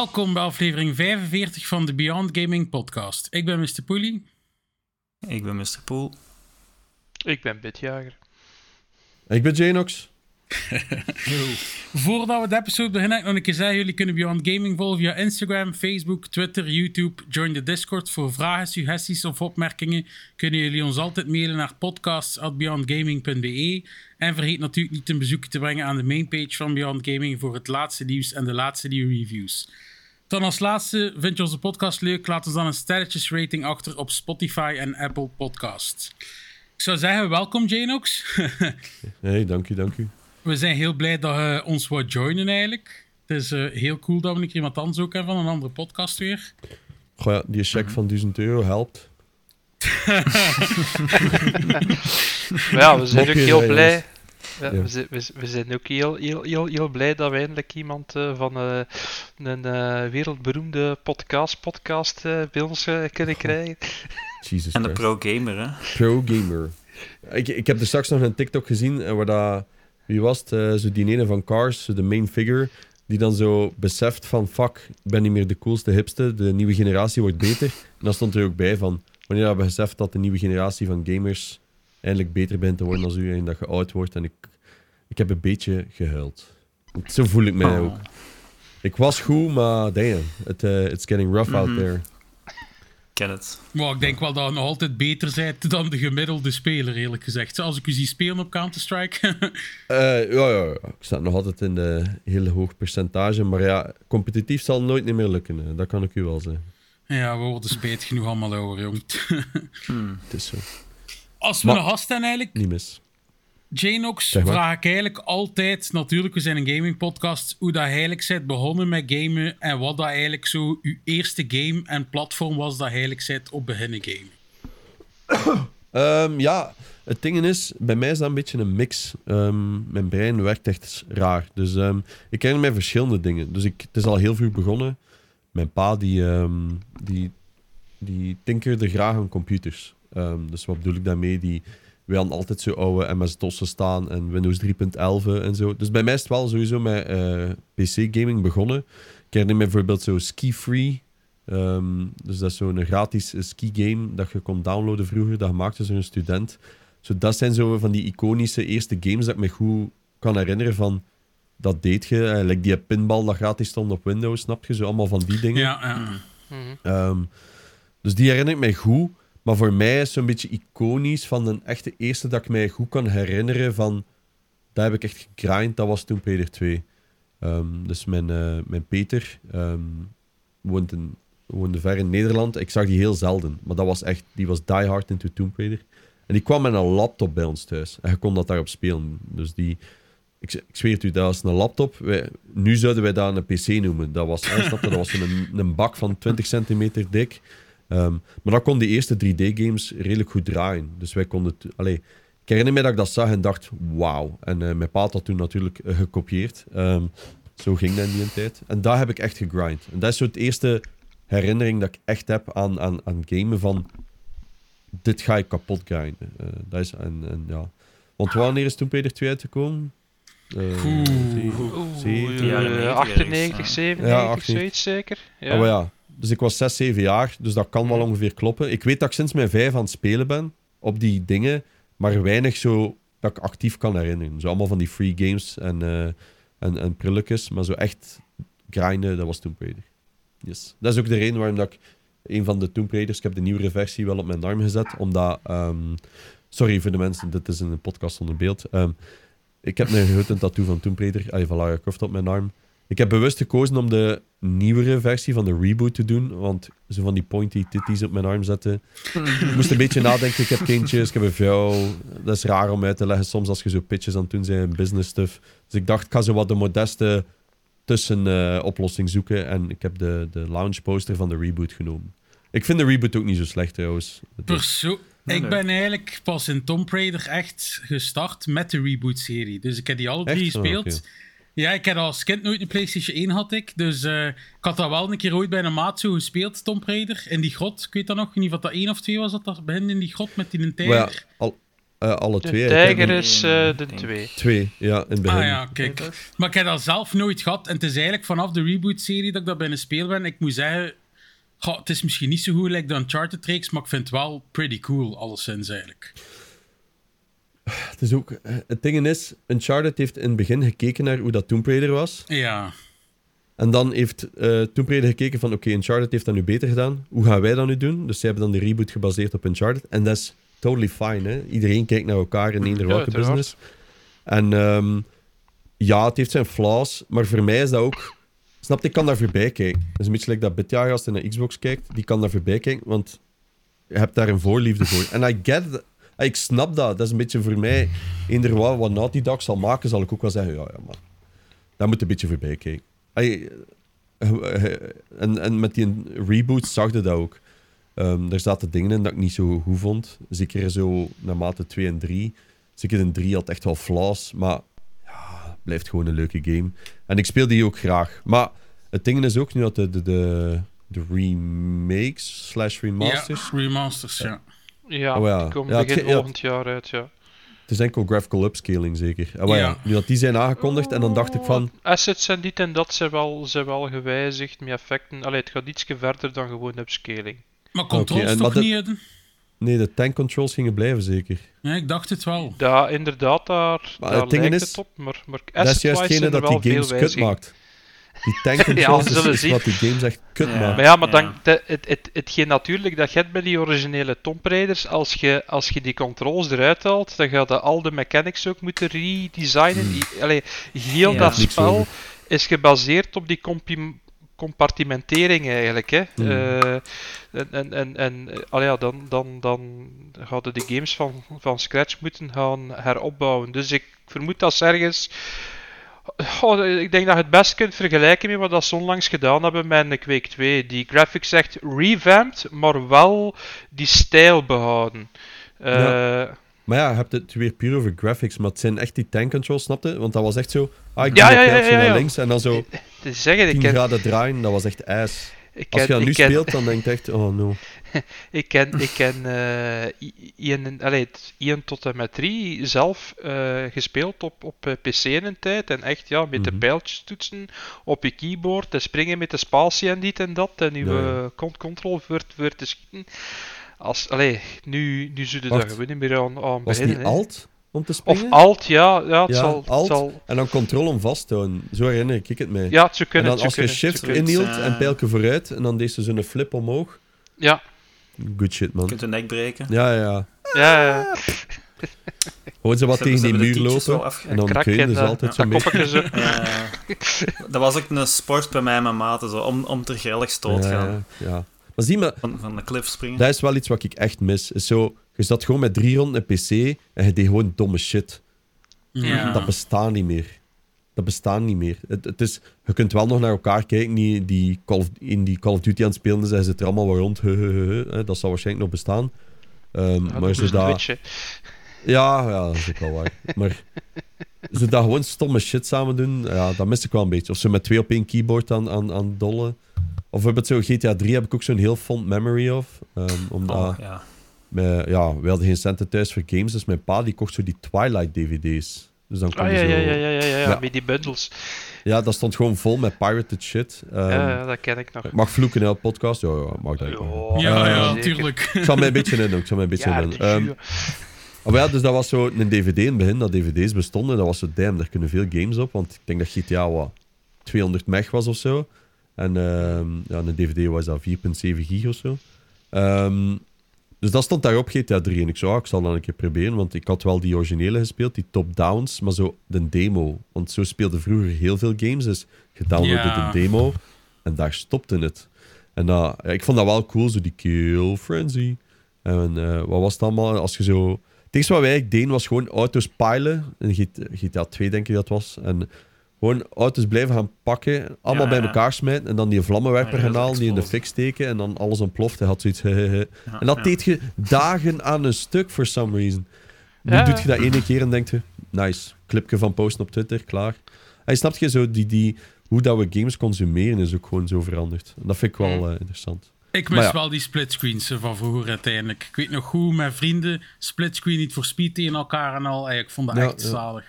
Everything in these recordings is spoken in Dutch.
Welkom bij aflevering 45 van de Beyond Gaming podcast. Ik ben Mr. Poelie. Ik ben Mr. Poel. Ik ben Bitjager. Ik ben Janox. Voordat we de episode beginnen, ik nog een keer zeggen, jullie kunnen Beyond Gaming volgen via Instagram, Facebook, Twitter, YouTube. Join de Discord voor vragen, suggesties of opmerkingen. Kunnen jullie ons altijd mailen naar podcasts.beyondgaming.be. En vergeet natuurlijk niet een bezoek te brengen aan de mainpage van Beyond Gaming voor het laatste nieuws en de laatste nieuwe reviews. Dan als laatste, vind je onze podcast leuk? Laat ons dan een sterretjesrating achter op Spotify en Apple Podcasts. Ik zou zeggen, welkom Janox. Hey, dank u, dank u. We zijn heel blij dat je ons wou joinen eigenlijk. Het is eh, heel cool dat we een keer iemand anders ook hebben van een andere podcast weer. Goh ja, die check van 1000 euro helpt. Ja, we zijn ook Mopje heel blij. Ja, Ja. we, zijn, we, zijn- we zijn ook heel, heel, heel, heel blij dat we eindelijk iemand eh, van eh, een eh, wereldberoemde podcast, podcast eh, bij ons kunnen krijgen. Jesus En de Christ. pro-gamer, hè? Pro gamer. Ik, ik heb er straks nog een TikTok gezien waar dat... Wie was het? Eh, zo die ene van Cars, zo de main figure. Die dan zo beseft van... Fuck, ik ben niet meer de coolste, hipste. De nieuwe generatie wordt beter. En dan stond er ook bij van... Wanneer hebben we beseft dat de nieuwe generatie van gamers... Eindelijk beter begint te worden als u en dat je oud wordt. En ik, ik heb een beetje gehuild. Zo voel ik mij Oh. ook. Ik was goed, maar damn. It, eh, it's getting rough out Mhm. there. Ken het. Maar ik denk wel dat je nog altijd beter bent dan de gemiddelde speler, eerlijk gezegd. Als ik u zie spelen op Counter-Strike. Eh, ja, ja, ja, ik sta nog altijd in de hele hoog percentage. Maar ja, competitief zal nooit niet meer lukken. hè. Dat kan ik u wel zeggen. ja, we worden spijt genoeg allemaal ouder, jong. Het is zo. Als we Maar- een gast hebben eigenlijk, Niet mis. Janox, Zeg maar. vraag ik eigenlijk altijd, natuurlijk, we zijn een gaming podcast, hoe dat eigenlijk bent begonnen met gamen en wat dat eigenlijk zo uw eerste game en platform was dat eigenlijk bent op beginnen gamen. Ehm, ja, het ding is, bij mij is dat een beetje een mix. Ehm, mijn brein werkt echt raar. Dus ehm, ik herinner mij verschillende dingen. Dus ik, het is al heel vroeg begonnen. Mijn pa, die, die, die tinkerde graag aan computers. Ehm, dus wat bedoel ik daarmee? Die, wij hadden altijd zo oude MS-DOS'en staan en Windows 3.11 en zo. Dus bij mij is het wel sowieso met eh, PC-gaming begonnen. Ik herinner me bijvoorbeeld zo Ski Free. Ehm, dus dat is zo'n gratis eh, ski-game dat je kon downloaden vroeger, dat door een student. Zo, dat zijn zo van die iconische eerste games dat ik me goed kan herinneren van... Dat deed je, eh, like die pinball dat gratis stond op Windows, snap je? Zo allemaal van die dingen. Ja, ja. Mhm. Ehm, dus die herinner ik mij goed. Maar voor mij is zo'n beetje iconisch van de echte eerste dat ik mij goed kan herinneren van... Dat heb ik echt gegrind, dat was Tomb Raider 2. Ehm, dus mijn, eh, mijn Peter ehm, woont in, woonde ver in Nederland. Ik zag die heel zelden. Maar dat was echt... Die was die hard into Tomb. En die kwam met een laptop bij ons thuis. En je kon dat daarop spelen. Dus die... Ik, ik zweer het u, dat was een laptop. Wij, nu zouden wij dat een PC noemen. Dat was, dat was een, een bak van 20 centimeter dik. Ehm, maar dat kon die eerste 3D-games redelijk goed draaien. Dus wij konden... het- Allee, ik herinner me dat ik dat zag en dacht, wauw. En eh, mijn pa had dat toen natuurlijk eh, gekopieerd. Ehm, zo ging dat in die tijd. En daar heb ik echt gegrind. En dat is zo het eerste herinnering dat ik echt heb aan, aan, aan gamen van... Dit ga ik kapot grinden. Eh, dat is, en, en, ja. Want wanneer is Tomb Raider 2 uitgekomen? Eh, Oeh. zeven- Oeh, zeven- jaren eh, negentig 98, ergens, 97, Ja, 98. zoiets zeker. Ja. Oh ja, dus ik was 6, 7 jaar, dus dat kan wel ongeveer kloppen. Ik weet dat ik sinds mijn vijf aan het spelen ben op die dingen, maar weinig zo dat ik actief kan herinneren. Zo allemaal van die free games en, eh en, en prulletjes, maar zo echt grinden, dat was Tomb Raider. Yes. Dat is ook de reden waarom dat ik een van de Tomb Raiders, ik heb de nieuwere versie wel op mijn arm gezet, omdat... ehm, sorry voor de mensen, dit is een podcast zonder beeld. Ehm, ik heb een grote tattoo van Tomb Raider, van Lara Croft op mijn arm. Ik heb bewust gekozen om de nieuwere versie van de reboot te doen, want zo van die pointy titties op mijn arm zetten. ik moest een beetje nadenken, ik heb kindjes, ik heb een vrouw. Dat is raar om uit te leggen soms als je zo pitches aan het doen bent, business stuff. Dus ik dacht, ik ga zo wat de modeste tussenoplossing zoeken en ik heb de, de launch poster van de reboot genomen. Ik vind de reboot ook niet zo slecht trouwens. Perso Nee, ik ben eigenlijk pas in Tomb Raider echt gestart met de reboot-serie. Dus ik heb die alle drie? Oh, gespeeld. Ja, ik heb als kind nooit een PlayStation 1 had ik. Dus eh, ik had dat wel een keer ooit bij een maat zo gespeeld, Tomb Raider. In die grot. Ik weet dat nog. Ik weet niet of dat één of twee was dat dat begin in die grot met die Maar tijger. ja, al, eh, alle De twee. Ik tijger is een- eh, de twee. Twee, ja, in het begin. Ah ja, kijk. Maar ik heb dat zelf nooit gehad. En het is eigenlijk vanaf de reboot-serie dat ik dat bij een speel ben. Ik moet zeggen, goh, het is misschien niet zo goed like de Uncharted-reeks, maar ik vind het wel pretty cool, alleszins eigenlijk. Het is ook... eh, Het ding is, Uncharted heeft in het begin gekeken naar hoe dat Tomb Raider was. Ja, En dan heeft eh Tomb Raider gekeken van, oké, Uncharted heeft dat nu beter gedaan. Hoe gaan wij dat nu doen? Dus ze hebben dan de reboot gebaseerd op Uncharted. En dat is totally fine, hè. Iedereen kijkt naar elkaar in eender Ja, welke uiteraard. business. En ehm, ja, het heeft zijn flaws, maar voor mij is dat ook... Snap ik kan daar voorbij kijken. Het is een beetje like dat Bitja als hij naar Xbox kijkt, die kan daar voorbij kijken, want je hebt daar een voorliefde voor. En I get. Ik snap dat. Dat is een beetje voor mij... Eender wat, wat Naughty Dog zal maken, zal ik ook wel zeggen, ja, ja, maar... Daar moet een beetje voorbij kijken. Eh, en, en met die reboot zag je dat ook. Ehm er zaten dingen in dat ik niet zo goed vond. Zeker zo naarmate 2 en 3. Zeker in 3 had echt wel flaws, maar ja, blijft gewoon een leuke game. En ik speel die ook graag. Maar het ding is ook nu dat de, de, de, de remakes slash remasters... ja remasters, ja. Ja, Oh ja. die komen Ja, begin volgend jaar uit, ja. Het is enkel graphical upscaling zeker. Ah, maar ja. Ja. Nu dat die zijn aangekondigd en dan dacht ik van... Assets en dit en dat zijn wel, zijn wel gewijzigd met effecten. Allee, het gaat iets verder dan gewoon upscaling. Maar controls en- toch niet, Eden? Nee, de tank controls gingen blijven zeker. Ja, ik dacht het wel. Ja, inderdaad, daar, Maar daar het ding is, het op. Maar, maar Dat is juist zijn er dat die veel games kut maakt. Die tank controls we is- zullen is, zien. wat die games echt kut Ja. maakt. Maar ja, maar Ja. dan, de, het, het, hetgeen natuurlijk dat je hebt bij die originele Tomb Raiders, als je, als je die controls eruit haalt, dan ga je al de mechanics ook moeten redesignen. Allee, heel Ja. dat spel is gebaseerd op die compartimentering eigenlijk. Hè. Hmm. Eh, en en, en, en allee, ja, dan, dan, dan hadden die games van, van scratch moeten gaan heropbouwen. Dus ik vermoed dat ze ergens Oh, ik denk dat je het best kunt vergelijken met wat dat ze onlangs gedaan hebben met een Quake 2. Die graphics echt revamped, maar wel die stijl behouden. Eh, Ja. Maar ja, je hebt het weer puur over graphics, maar het zijn echt die tank controls, snapte? Want dat was echt zo... Ah, ik Ja, ja, ja, ja, ja. naar links en dan zo te zeggen, ik 10 ken, graden draaien, dat was echt ijs. Als je dat nu speelt, dan denk je echt, oh no. ik ken, ik ken eh, Ian, allee, het 1 tot en met 3 zelf eh, gespeeld op, op eh, PC in een tijd. En echt, ja, met de Mhm. pijltjes toetsen op je keyboard, en springen met de spatie en dit en dat, en je Ja, ja. cont- control voor, voor te schieten. Als, allee, nu, nu zullen daar gewoon niet meer aan, aan Was beginnen. alt om te Of springen? alt, ja. Ja, het Ja, zal, het alt. zal... En dan control om vast te houden. Zo herinner ik het mij. Ja, het zou en kunnen. dan het als je shift inhield en pijlke vooruit, en dan deed ze zo'n flip omhoog. Ja, Good shit, Je man. kunt een nek breken. Ja, ja. ja, ja. Gewoon ze wat Ze tegen die muur lopen. afge- En dan kun je dus dat- altijd zo. Ja. dat was ook een sport bij mij en mijn maten, zo, om, om ter grillig stoot te gaan. Ja, ja. Maar zie maar, Van, van de cliff springen. dat is wel iets wat ik echt mis. Is zo, je zat gewoon met drie ronden een PC en je deed gewoon domme shit. Ja. Dat bestaat niet meer. Dat bestaat niet meer. Het, het is, je kunt wel nog naar elkaar kijken die, die Call of, in die Call of Duty aan het spelen zijn. Ze zitten er allemaal wel rond. He, he, he, he. Dat zal waarschijnlijk nog bestaan. Ehm, Ja, maar. Twitch, hè. Ja, ja, dat is ook wel waar. maar ze dat gewoon stomme shit samen doen, ja, dat mis ik wel een beetje. Of ze met twee op één keyboard aan, aan, aan dollen. Of bijvoorbeeld zo GTA 3 heb ik ook zo'n heel fond memory of. Ehm, omdat, Oh, ja. mijn- ja, we hadden geen centen thuis voor games, dus mijn pa die kocht zo die Twilight DVD's. Dus dan kon Ah, je ja, zo... ja, ja, ja, ja, ja, Ja. met die bundles. Ja, dat stond gewoon vol met pirated shit. Ehm, ja, ja, dat ken ik nog. Mag vloeken in elke podcast? Ja, ja, mag dat. ook. Ja, ja, zeker. tuurlijk. Ik zal mij een beetje in doen. Ik zal mij een beetje Ja, in doen. Ehm. Oh ja, dus dat was zo een DVD in het begin, dat DVD's bestonden. Dat was zo, damn, daar kunnen veel games op. Want ik denk dat GTA wat 200 meg was of zo. En ehm, ja, een DVD was dat 4,7 gig of zo. Ehm, Dus dat stond daar op GTA 3. En ik zo, ah, ik zal dat een keer proberen. Want ik had wel die originele gespeeld, die top-downs, maar zo de demo. Want zo speelde vroeger heel veel games. Dus je downloadde Ja. de demo en daar stopte het. En dat, ja, ik vond dat wel cool, zo die Kill Frenzy. En eh, wat was het allemaal? Als je zo... Het eerste wat wij eigenlijk deden was gewoon auto's pilen. In GTA 2 denk ik dat was. En gewoon auto's blijven gaan pakken, allemaal Ja, bij elkaar smijten en dan die vlammenwerper Ja, gaan halen, die in de fik steken en dan alles ontploft. Hij had zoiets... en dat ja. deed je dagen aan een stuk, for some reason. Nu Ja. doet je dat ene keer en denkt je... Nice, clipje van posten op Twitter, klaar. Hij snapt je zo, die, die, hoe dat we games consumeren is ook gewoon zo veranderd. En dat vind ik wel Mm. eh, interessant. Ik mis ja. wel die splitscreens eh, van vroeger uiteindelijk. Ik weet nog goed, met vrienden, splitscreen niet voor speed tegen elkaar en al. Ik vond dat Ja, echt ja. zalig.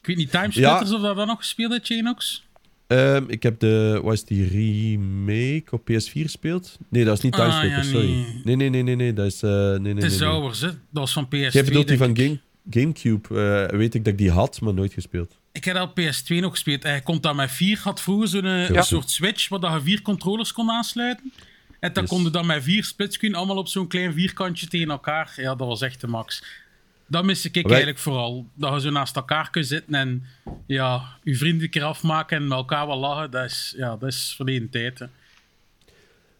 Ik weet niet, Timesplitters of dat dan nog gespeeld heeft, Janox? Ehm, ik heb de... Wat is die remake op PS4 gespeeld? Nee, dat is niet Ah, Timesplitters, ja, sorry. nee. Nee, nee, nee, nee, nee. Dat is... eh, nee, nee, nee, is nee. ouders, hè. Dat was van PS2. Jij bedoelt die van. Game, Gamecube. eh, weet ik dat ik die had, maar nooit gespeeld. Ik heb dat op PS2 nog gespeeld. Hij komt dat met vier, had vroeger zo'n eh, Ja. soort switch waar dat je vier controllers kon aansluiten. En dan Yes. konden dan met vier splitscreen allemaal op zo'n klein vierkantje tegen elkaar. Ja, dat was echt de max. Dat mis ik eigenlijk vooral. Dat je zo naast elkaar kunt zitten en ja, je vrienden een keer afmaken en met elkaar wat lachen. Dat is, ja, dat is verleden tijd. Hè.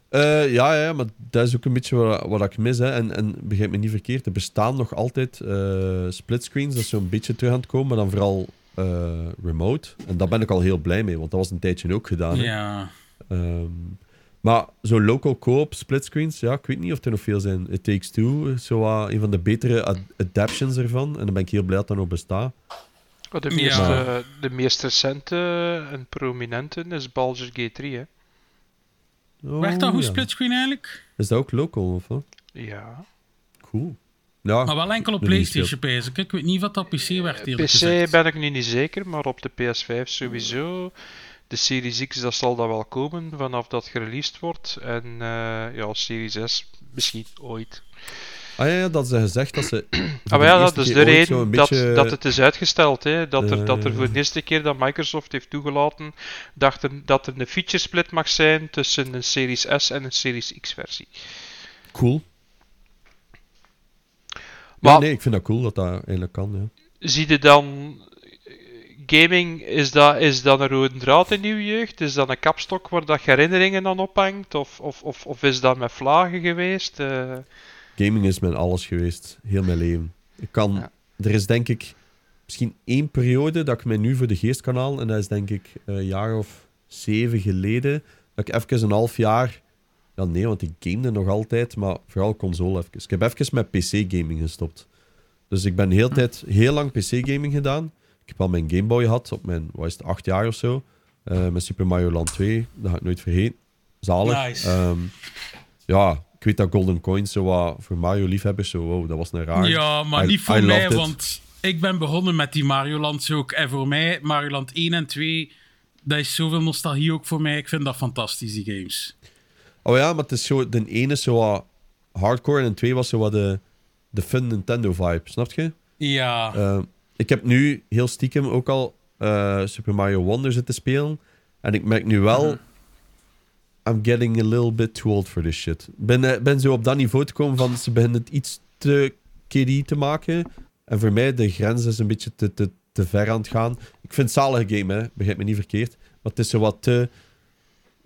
Eh, ja, ja, maar dat is ook een beetje wat, wat ik mis. Hè. En, en begrijp me niet verkeerd, er bestaan nog altijd eh splitscreens. Dat is zo'n beetje terug aan het komen, maar dan vooral eh, remote. En daar ben ik al heel blij mee, want dat was een tijdje ook gedaan. hè. Ja. Ehm, maar zo local co-op splitscreens, ja, ik weet niet of er nog veel zijn. It Takes Two, is zo een van de betere ad- adaptions ervan. En dan ben ik heel blij dat dat nog bestaat. Oh, De Ja. meest, de meest recente en prominente is Baldur's Gate 3, hè. Oh, Werkt dat goed, ja. splitscreen eigenlijk? Is dat ook local of wat? Ja. Cool. Ja, Maar wel enkel op PlayStation, pijs ik. Ik weet niet wat dat PC werkt, PC gezegd. ben ik nu niet zeker, maar op de PS5 sowieso. De Series X, dat zal dat wel komen vanaf dat gereleased wordt. En eh, ja, Series S misschien ooit. Ah ja, ja, dat ze gezegd dat ze. Ah, ja, dat is de reden dat, beetje- dat het is uitgesteld. Hè? Dat, er, dat er Eh. voor de eerste keer dat Microsoft heeft toegelaten dat er, dat er een feature split mag zijn tussen een Series S en een Series X versie. Cool. Maar- Maar nee, ik vind dat cool dat dat eigenlijk kan. Ja. Zie je dan... Gaming, is dat, is dat een rode draad in uw jeugd? Is dat een kapstok waar dat je herinneringen aan ophangt? Of, of, of, of is dat met vlagen geweest? Eh, Gaming is mijn alles geweest, heel mijn leven. Ik kan, Ja. Er is denk ik misschien één periode dat ik mij nu voor de geest kan halen. En dat is denk ik een jaar of zeven geleden. Dat ik even een half jaar. Ja, nee, want ik gamede nog altijd, maar vooral console even. Ik heb even met PC-gaming gestopt. Dus ik ben de hele tijd heel lang PC-gaming gedaan. Ik heb al mijn Game Boy gehad op mijn, wat is het, acht jaar of zo. Eh, met Super Mario Land 2, dat ga ik nooit vergeten. Zalig. Nice. Ehm, ja, ik weet dat Golden Coins zo wat voor Mario-liefhebbers, zo, wow, dat was een raar. Ja, maar I- niet voor I mij, want ik ben begonnen met die Mario Lands ook. En voor mij, Mario Land 1 en 2, dat is zoveel nostalgie ook voor mij. Ik vind dat fantastisch, die games. Oh ja, maar het is zo, de ene is zo wat hardcore en de twee was zo wat de, de fun Nintendo-vibe, snap je? Ja, Eh, ik heb nu heel stiekem ook al eh, Super Mario Wonder zitten spelen. En ik merk nu wel... I'm getting a little bit too old for this shit. Ik ben, eh, ben zo op dat niveau te komen van... Ze beginnen het iets te kiddie te maken. En voor mij, de grens is een beetje te, te, te ver aan het gaan. Ik vind het zalige game, hè. Begrijp me niet verkeerd. Maar het is zo wat te...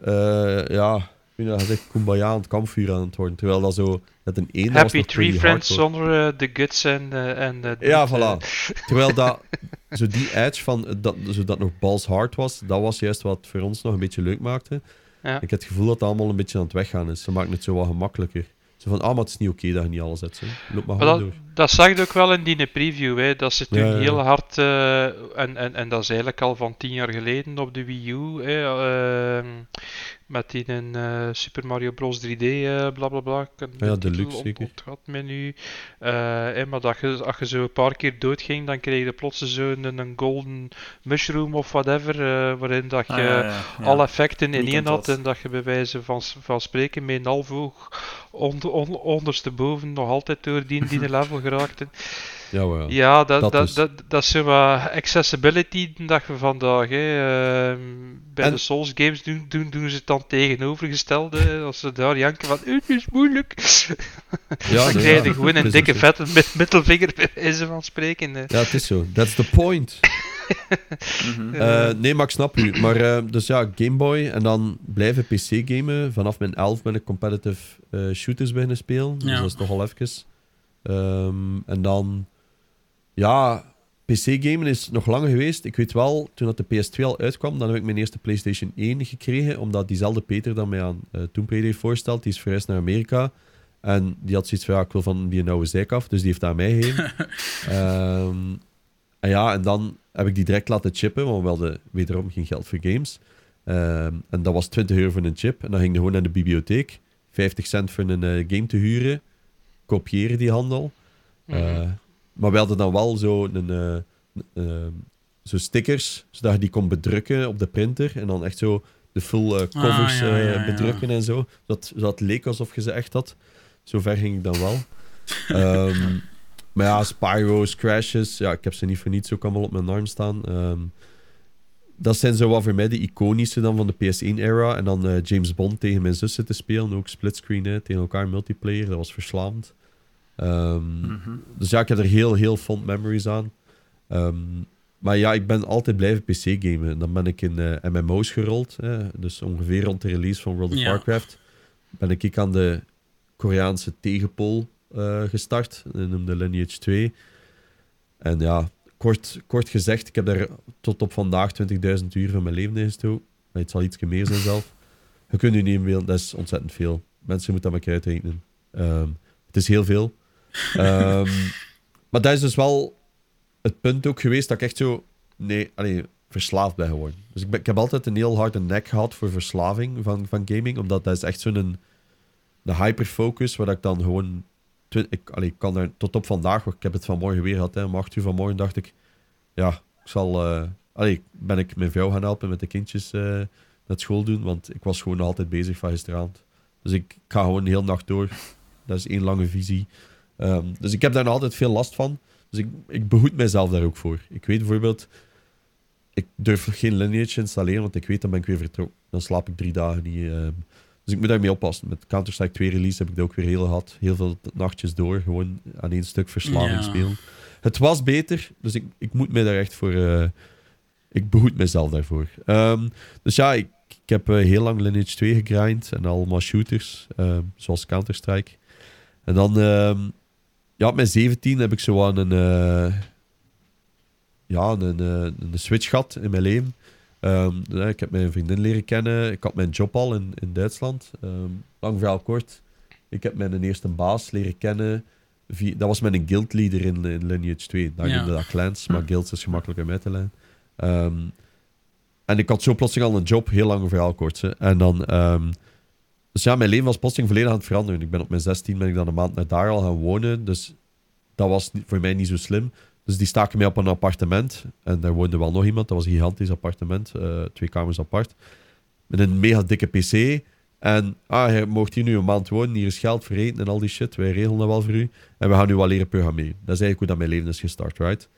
eh, ja, ik weet niet, dat echt kumbaya aan het kampvuur aan het worden. Terwijl dat zo... Dat een ene was Happy nog Tree Friends zonder eh, de guts en, eh, en de... Ja, voilà. Terwijl dat, zo die edge van eh, dat, zo dat nog balls hard was, dat was juist wat voor ons nog een beetje leuk maakte. Ja. Ik heb het gevoel dat het allemaal een beetje aan het weggaan is. Ze maken het zo wat gemakkelijker. Zo van, ah, maar het is niet oké dat je niet alles. Zo. Loop maar dat, door. dat zag je ook wel in die preview, hè. dat ze toen Ja, ja, ja. heel hard, eh, en, en, en dat is eigenlijk al van tien jaar geleden op de Wii U, hè, ehm, met die in eh, Super Mario Bros 3D, eh bla bla Ja, de titel Deluxe ont- zeker. ontgat me nu. Eh, maar dat je, als je zo een paar keer doodging, dan kreeg je plots zo een, een golden mushroom of whatever, eh, waarin dat je Ah, ja, ja, ja. alle effecten in één had en dat je bij wijze van, van spreken met een half oog ondersteboven nog altijd door die, die level geraakten. Ja, dat, dat dat, is- dat, dat, is zo wat accessibility de dag van vandaag. Hè. Ehm, bij En- de Souls games doen, doen, doen ze het dan tegenovergestelde. Als ze daar janken van, "Eh, het is moeilijk. Ja, dan nee, krijg ja. je gewoon een is dikke vette mid- middelvinger bij wijze van spreken. eh. Ja, het is zo. That's the point. Mhm. Eh, nee, maar ik snap u. Maar eh, dus ja, Game Boy en dan blijven PC gamen. Vanaf mijn 11 ben ik competitive eh, shooters beginnen spelen. Dus dat is toch al even. Ehm, en dan, ja, PC gamen is nog langer geweest. Ik weet wel, toen dat de PS2 al uitkwam, dan heb ik mijn eerste PlayStation 1 gekregen. Omdat diezelfde Peter dat mij aan eh Tomb Raider heeft voorgesteld. Die is verhuisd naar Amerika. En die had zoiets van, ja, ik wil van die nauwe zeik af. Dus die heeft daar mij heen. Ehm, en ja, en dan heb ik die direct laten chippen, want we hadden wederom geen geld voor games. Ehm, en dat was 20 euro voor een chip. En dan ging je gewoon naar de bibliotheek. 50 cent voor een eh, game te huren. Kopiëren die handel. Eh, maar we hadden dan wel zo, een, eh, ehm, zo stickers, zodat je die kon bedrukken op de printer. En dan echt zo de full eh, covers Ah, ja, eh, ja, ja. bedrukken en zo. Zodat het leek alsof je ze echt had. Zo ver ging ik dan wel. Ehm, maar ja, Spyro's, Crashes, ja, ik heb ze niet voor niets ook allemaal op mijn arm staan. Ehm, dat zijn zo wat voor mij de iconische dan van de PS1-era. En dan eh, James Bond tegen mijn zus zitten spelen, ook splitscreen, hè, tegen elkaar multiplayer. Dat was verslaand. Ehm, Mhm. Dus ja, ik heb er heel, heel fond memories aan. Ehm, maar ja, ik ben altijd blijven PC gamen. En dan ben ik in eh, MMO's gerold. Hè. Dus ongeveer rond de release van World of Ja. Warcraft ben ik aan de Koreaanse tegenpol eh, gestart. Dat noemde Lineage 2. En ja, kort, kort gezegd, ik heb daar tot op vandaag 20.000 uur van mijn leven in gestoken. Maar Het zal iets meer zijn zelf. Je kunt u niet inbeelden, dat is ontzettend veel. Mensen moeten dat maar uitrekenen. Ehm het is heel veel. Ehm, maar dat is dus wel het punt ook geweest dat ik echt zo... Nee, allee, verslaafd ben geworden. Dus ik, ik heb altijd een heel harde nek gehad voor verslaving van, van gaming. Omdat dat is echt zo'n een, een hyperfocus, waar ik dan gewoon... Ik, allee, kan daar tot op vandaag, ik heb het vanmorgen weer gehad, hè, om 8 uur vanmorgen dacht ik... Ja, ik zal... eh, allee, ben ik mijn vrouw gaan helpen met de kindjes eh, naar school doen. Want ik was gewoon altijd bezig van gisteravond. Dus ik, ik ga gewoon de hele nacht door. Dat is één lange visie. Ehm, dus ik heb daar nog altijd veel last van. Dus ik, ik behoed mezelf daar ook voor. Ik weet bijvoorbeeld, ik durf geen Lineage installeren, want ik weet dan ben ik weer vertrokken. Dan slaap ik drie dagen niet. ehm. dus ik moet daarmee oppassen. Met Counter-Strike 2 release heb ik dat ook weer heel gehad. Heel veel nachtjes door, gewoon aan één stuk verslaving Ja. spelen. Het was beter, dus ik, ik moet mij daar echt voor... eh, ik behoed mezelf daarvoor. Ehm, dus ja, ik, ik heb eh, heel lang Lineage 2 gegrind en allemaal shooters, zoals Counter-Strike. En dan, ja, op mijn 17 heb ik zo aan een, eh, ja, een, eh, een switch gehad in mijn leven. Ehm, ja, ik heb mijn vriendin leren kennen. Ik had mijn job al in, in Duitsland. Ehm, lang verhaal kort. Ik heb mijn eerste baas leren kennen. via- dat was mijn guild leader in, in Lineage 2. Daar Ja. noemde dat clans, maar guilds is gemakkelijk om uit te lijnen. Ehm, en ik had zo plotseling al een job, heel lang verhaal kort. hè. En dan, dus ja, mijn leven was plotseling volledig aan het veranderen. Ik ben op mijn 16 ben ik dan een maand naar daar al gaan wonen. Dus dat was voor mij niet zo slim. Dus die staken mij op een appartement. En daar woonde wel nog iemand. Dat was een gigantisch appartement. eh, twee kamers apart. Met een mega dikke pc. En ah, je mocht hier nu een maand wonen. Hier is geld voor en al die shit. Wij regelen dat wel voor u. En we gaan nu wel leren programmeren. Dat is eigenlijk hoe dat mijn leven is gestart, right?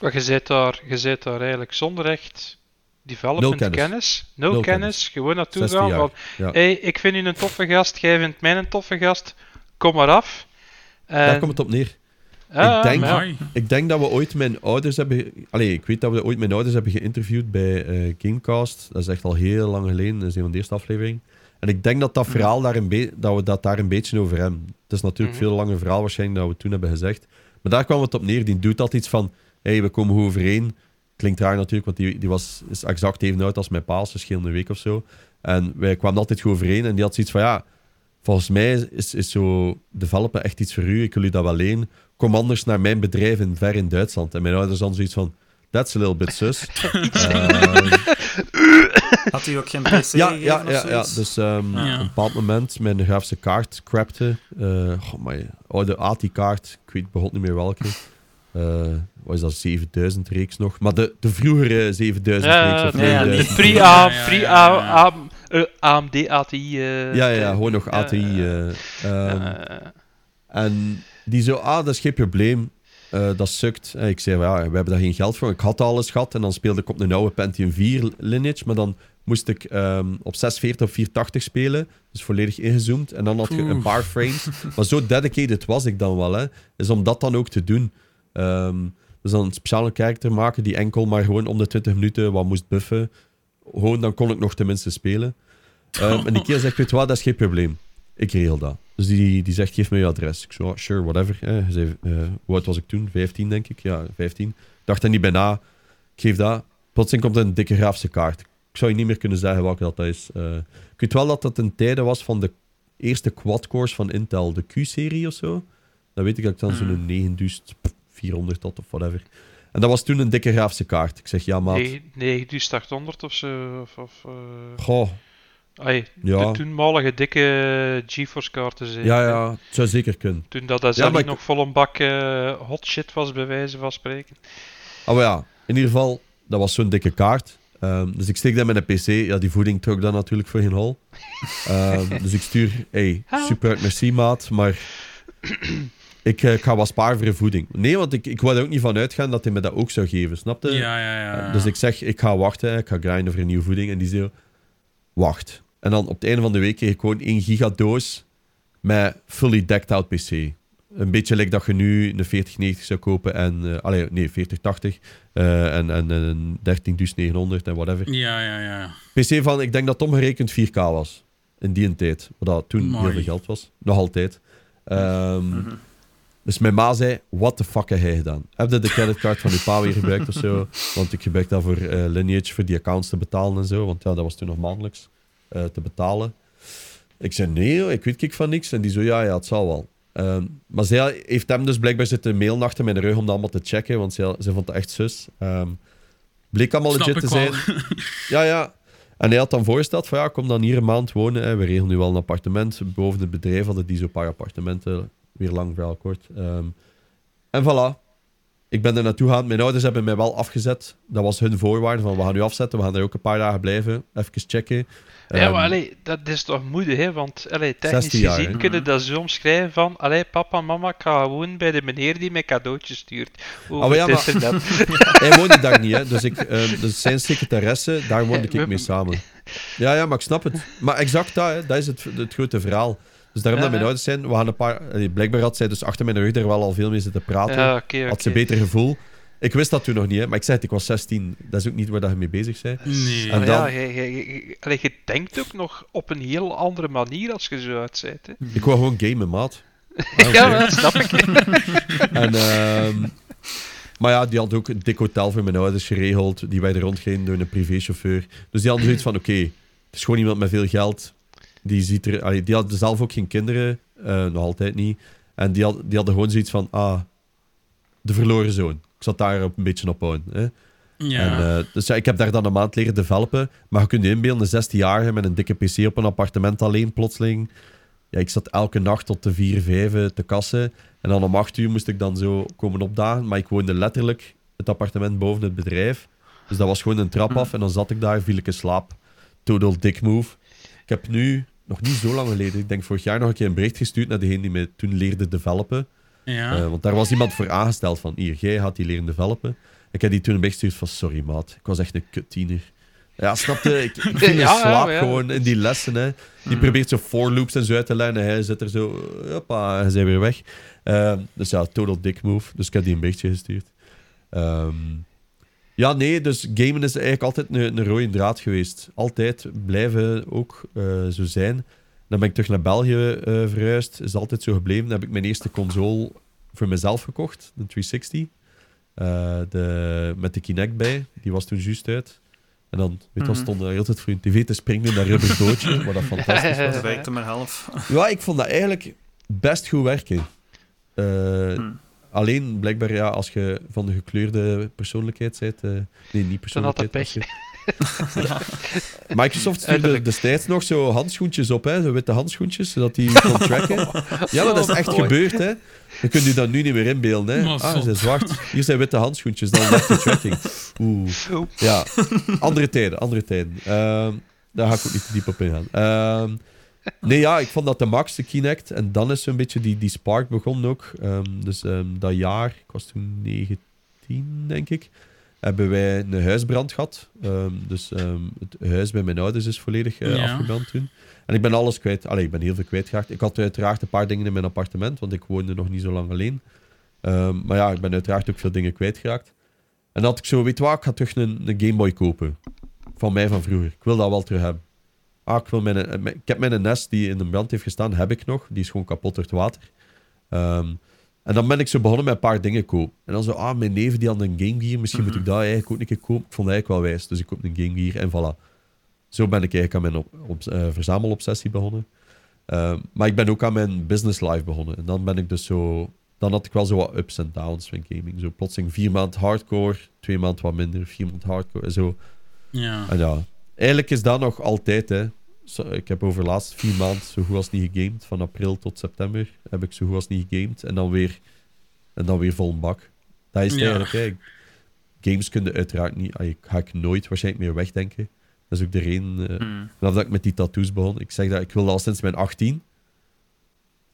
Maar je zit daar, daar eigenlijk zonder echt development Nul kennis. kennis. Nul, Nul kennis. kennis. Gewoon naartoe 16 gaan van... Ja. hey, ik vind u een toffe gast, jij vindt mij een toffe gast. Kom maar af. En, Daar komt het op neer. Ja, ik denk- maar. Ik denk dat we ooit mijn ouders hebben... Allee, ik weet dat we ooit mijn ouders hebben geïnterviewd bij eh, Gamecast. Dat is echt al heel lang geleden. Dat is een van de eerste afleveringen. En ik denk dat dat verhaal daar een dat we dat daar een beetje over hebben. Het is natuurlijk Mhm. veel langer verhaal waarschijnlijk dan we toen hebben gezegd. Maar daar kwam het op neer. Die doet altijd iets van... hey, we komen goed overeen. Klinkt raar natuurlijk, want die, die was, is exact even oud als mijn pa. Ze scheelde een week of zo. En wij kwamen altijd goed overeen. En die had zoiets van... Ja, volgens mij is, is zo developen echt iets voor u. Ik wil u dat wel lenen. Kom anders naar mijn bedrijf in ver in Duitsland. En mijn ouders dan zoiets van... That's a little bit sus. Ehm, Had hij ook geen PC ja, ja, ja, ja. Dus ehm, Ja. op een bepaald moment mijn grafische kaart crapte. Eh oh, mijn oude ATI-kaart. Ik weet begot niet meer welke. Eh wat is dat? 7000 reeks nog. Maar de, de vroegere 7000 Ja, reeks. Of nee, ja, 9000. die Pre-A, Ja, ja, ja, pre-A, ja. A- eh, AMD ATI. Ja, ja, gewoon nog ATI. eh, ehm, eh, En die zo, ah, dat is geen probleem. Eh, dat sukt. En ik zei, ja, we hebben daar geen geld voor. Ik had alles gehad en dan speelde ik op een oude Pentium 4 lineage. Maar dan moest ik ehm, op 640 of 480 spelen. Dus volledig ingezoomd. En dan had je een paar frames. maar zo dedicated was ik dan wel, hè. Is om dat dan ook te doen. Ehm, dus dan een speciale character maken die enkel maar gewoon om de 20 minuten wat moest buffen. Gewoon, dan kon ik nog tenminste spelen. Ehm, en die keer zegt, weet je wat, dat is geen probleem. Ik regel dat. Dus die, die zegt, geef me je adres. Ik zo, sure, whatever. Eh, hij zei, eh, hoe oud was ik toen? 15, denk ik. Ja, 15. Ik dacht er niet bij na. Ik geef dat. Plotseling komt er een dikke grafische kaart. Ik zou je niet meer kunnen zeggen welke dat is. Eh, ik weet wel dat dat een tijde was van de eerste quad-cores van Intel. De Q-serie of zo. Dan weet ik dat ik dan zo'n 9400 had of whatever. En dat was toen een dikke grafische kaart. Ik zeg, ja maat. nee, 9800 of zo. Of, of, eh, Goh, ai, Ja. De toenmalige dikke GeForce kaarten zijn. ja ja, het zou zeker kunnen. Toen dat, dat Ja, ik- nog vol een bak eh, hot shit was, bij wijze van spreken. Ah, maar ja, in ieder geval, dat was zo'n dikke kaart. Ehm, dus ik steek dat met een PC. Ja, die voeding trok dan natuurlijk voor geen hol. Ehm, dus ik stuur, hey, super, merci maat, maar ik, eh, ik ga wat sparen voor voeding. Nee, want ik, ik wou er ook niet van uitgaan dat hij me dat ook zou geven, snapte? Ja, ja, ja. Dus ik zeg, ik ga wachten, ik ga grinden voor een nieuwe voeding. En die zei, wacht. En dan op het einde van de week kreeg ik gewoon 1 gigadoos met fully decked out PC. Een beetje like dat je nu een 4090 zou kopen en... eh allee, nee, 4080 eh, en, en een 13900 en whatever. Ja, ja, ja. PC van, ik denk dat het omgerekend 4K was. In die tijd. Wat dat toen Mooi. heel veel geld was. Nog altijd. Ehm, Dus mijn ma zei, what the fuck heb jij gedaan? Heb je de creditcard van je pa weer gebruikt of zo? Want ik gebruik dat voor eh, Lineage, voor die accounts te betalen en zo. Want ja, dat was toen nog maandelijks eh, te betalen. Ik zei, nee, joh, ik weet kijk van niks. En die zo, ja, ja, het zal wel. Ehm, maar zij heeft hem dus blijkbaar zitten mailen achter mijn rug om dat allemaal te checken, want zij, zij vond dat echt zus. Ehm, bleek allemaal Snap legit te ik wel. zijn. Ja, ja. En hij had dan voorgesteld van ja, kom dan hier een maand wonen. Hè. We regelen nu wel een appartement. Boven het bedrijf hadden die zo'n paar appartementen. Weer lang verhaal kort. Ehm, en voilà. Ik ben er naartoe gegaan. Mijn ouders hebben mij wel afgezet. Dat was hun voorwaarde van we gaan u afzetten. We gaan er ook een paar dagen blijven. Even checken. ja, Ehm, maar allee, dat is toch moedig, hè? Want allee, technisch 16 jaar, gezien hè? kunnen dat zo omschrijven van... Allee, papa, mama, ik ga gewoon bij de meneer die mij cadeautjes stuurt. Maar ja, het maar- internet. Hij woonde daar niet, hè. Dus, ik, ehm, dus zijn secretaresse, daar woonde ik mee samen. Ja, ja, maar ik snap het. Maar exact dat, hè. dat is het, het grote verhaal. Dus daarom Ja, dat mijn ja. ouders zijn, we gaan een paar... Blijkbaar had zij dus achter mijn rug er wel al veel mee zitten praten. Ja, Had ze oké. beter gevoel. Ik wist dat toen nog niet, hè. maar ik zei het, ik was 16. Dat is ook niet waar dat je mee bezig bent. Nee. En Maar dan- ja, je, je, je- je denkt ook nog op een heel andere manier als je zo uit bent, hè. Ik wou gewoon gamen, maat. Ja, maar dat snap ik. En, ehm, maar ja, die had ook een dik hotel voor mijn ouders geregeld. Die werden rondgereden door een privéchauffeur. Dus die hadden zoiets van, oké, het is gewoon iemand met veel geld. Die, ziet er, allee, die had zelf ook geen kinderen. eh, nog altijd niet. En die, had, die hadden gewoon zoiets van, ah, de verloren zoon. Ik zat daar een beetje op houden. Hè. Ja. En, eh, dus ja, ik heb daar dan een maand leren developen. Maar je kunt je inbeelden, een 16-jarige met een dikke PC op een appartement alleen, plotseling. Ja, ik zat elke nacht tot de 4, 5 te kassen. En dan om 8 uur moest ik dan zo komen opdagen. Maar ik woonde letterlijk het appartement boven het bedrijf. Dus dat was gewoon een trap af. En dan zat ik daar, viel ik in slaap. Total dick move. Ik heb nu, nog niet zo lang geleden, ik denk vorig jaar nog een keer een bericht gestuurd naar degene die me toen leerde developen. ja. Eh, want daar was iemand voor aangesteld van, hier, jij had die leren developen. Ik heb die toen een bericht gestuurd van, sorry maat, ik was echt een kuttiener. Ja, snapte, ik, ik viel in Ja, slaap ja. gewoon in die lessen. Hè. Die probeert zo for loops en zo uit te lijnen. Hij zit er zo, hoppa, en hij zijn weer weg. Eh, dus ja, total dick move. Dus ik heb die een berichtje gestuurd. Ehm, ja, nee, dus gamen is eigenlijk altijd een, een rode draad geweest. Altijd blijven ook eh, zo zijn. Dan ben ik terug naar België eh, verhuisd. Is altijd zo gebleven. Dan heb ik mijn eerste console voor mezelf gekocht, de 360. Eh, de, met de Kinect bij. Die was toen juist uit. En dan, weet je, wel, stond er heel tijd voor je tv te springen in dat rubber bootje, wat dat fantastisch was. Dat werkte maar half. Ja, ik vond dat eigenlijk best goed werken. Eh, Hmm. Alleen, blijkbaar, ja, als je van de gekleurde persoonlijkheid bent... eh, nee, niet Dan had dat persoonlijkheid. als je- Microsoft stuurde destijds nog zo handschoentjes op, hè, zo witte handschoentjes, zodat die kon tracken. Ja, maar dat is echt mooi. gebeurd, hè. Dan kun je dat nu niet meer inbeelden, hè. Ah, ze zijn zwart. Hier zijn witte handschoentjes, dan werkt de tracking. Oeh. Ja, andere tijden, andere tijden. Ehm, Daar ga ik ook niet te diep op ingaan. Ehm, nee, ja, ik vond dat de max, de Kinect. En dan is zo'n beetje die, die spark begonnen ook. Ehm, dus ehm, dat jaar, ik was toen 19, denk ik, hebben wij een huisbrand gehad. Ehm, dus het huis bij mijn ouders is volledig eh, Ja. afgebrand toen. En ik ben alles kwijt. Allee, ik ben heel veel kwijtgeraakt. Ik had uiteraard een paar dingen in mijn appartement, want ik woonde nog niet zo lang alleen. Maar ja, ik ben uiteraard ook veel dingen kwijtgeraakt. En dan had ik zo, weet wat, ik ga terug een, een Game Boy kopen. Van mij van vroeger. Ik wil dat wel terug hebben. Ah, ik, wil mijn, ik heb mijn NES die in de brand heeft gestaan, heb ik nog. Die is gewoon kapot door het water. Ehm, en dan ben ik zo begonnen met een paar dingen kopen. En dan zo, ah, mijn neef die had een Game Gear, misschien moet ik dat eigenlijk ook een keer kopen. Ik vond dat eigenlijk wel wijs, dus ik koop een Game Gear en voilà. Zo ben ik eigenlijk aan mijn op, op, eh, verzamelobsessie begonnen. Ehm, maar ik ben ook aan mijn business life begonnen. En dan ben ik dus zo... Dan had ik wel zo wat ups en downs met gaming. Zo plotseling vier maand hardcore, twee maand wat minder, vier maand hardcore en zo. Ja. En ja, eigenlijk is dat nog altijd, hè. Ik heb over de laatste vier maanden zo goed als niet gegamed. Van april tot september heb ik zo goed als niet gegamed. En dan weer, en dan weer vol een bak. Dat is het Ja. eigenlijk, hè. Games kun je uiteraard niet... ah, Ik ga ik nooit waarschijnlijk meer wegdenken. Dat is ook de reden... eh, Hmm. Vanaf dat ik met die tattoos begon. Ik zeg dat ik wil dat al sinds mijn 18.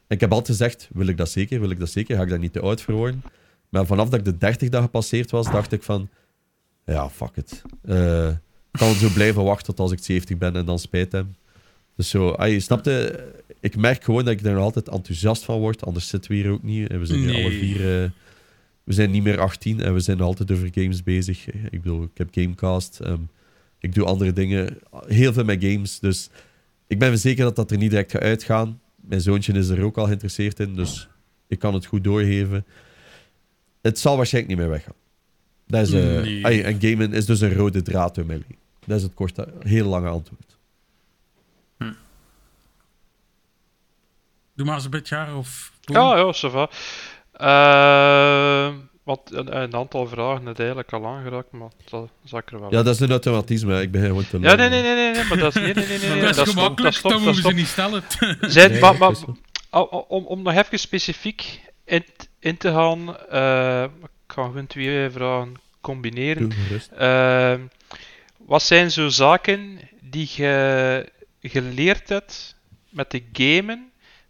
En ik heb altijd gezegd, wil ik dat zeker, wil ik dat zeker, ga ik daar niet te oud voor worden. Maar vanaf dat ik de 30 dag gepasseerd was, dacht ik van, ja, fuck it. Eh, ik kan zo blijven wachten tot als ik 70 ben en dan spijt heb. Dus zo, ah, je snapte, ik merk gewoon dat ik er nog altijd enthousiast van word, anders zitten we hier ook niet. En we zijn hier alle vier, eh, we zijn niet meer 18 en we zijn nog altijd over games bezig. Ik bedoel, ik heb Gamecast, ehm, ik doe andere dingen, heel veel met games, dus ik ben verzekerd dat dat er niet direct gaat uitgaan. Mijn zoontje is er ook al geïnteresseerd in, dus ik kan het goed doorgeven. Het zal waarschijnlijk niet meer weggaan. Dat is, eh, Nee. ai, en gamen is dus een rode draad door leven. Dat is het korte, heel lange antwoord. Doe maar eens een beetje jaar of... Ja, ja, ça va. Eh, want een, een aantal vragen net eigenlijk al aangeraakt, maar dat zal ik er wel Ja, dat is een automatisme. Ik begin gewoon te Ja, nee, nee, nee, nee, nee, maar dat is... Nee, nee, nee, nee, nee, dat is dat is dat gemakkelijk, is top, dan dat moeten ze niet stellen. Zijn, Nee, maar, maar, dat om, om nog even specifiek in, in te gaan, eh, ik ga gewoon twee vragen combineren. Ehm, wat zijn zo zaken die je geleerd hebt met de gamen,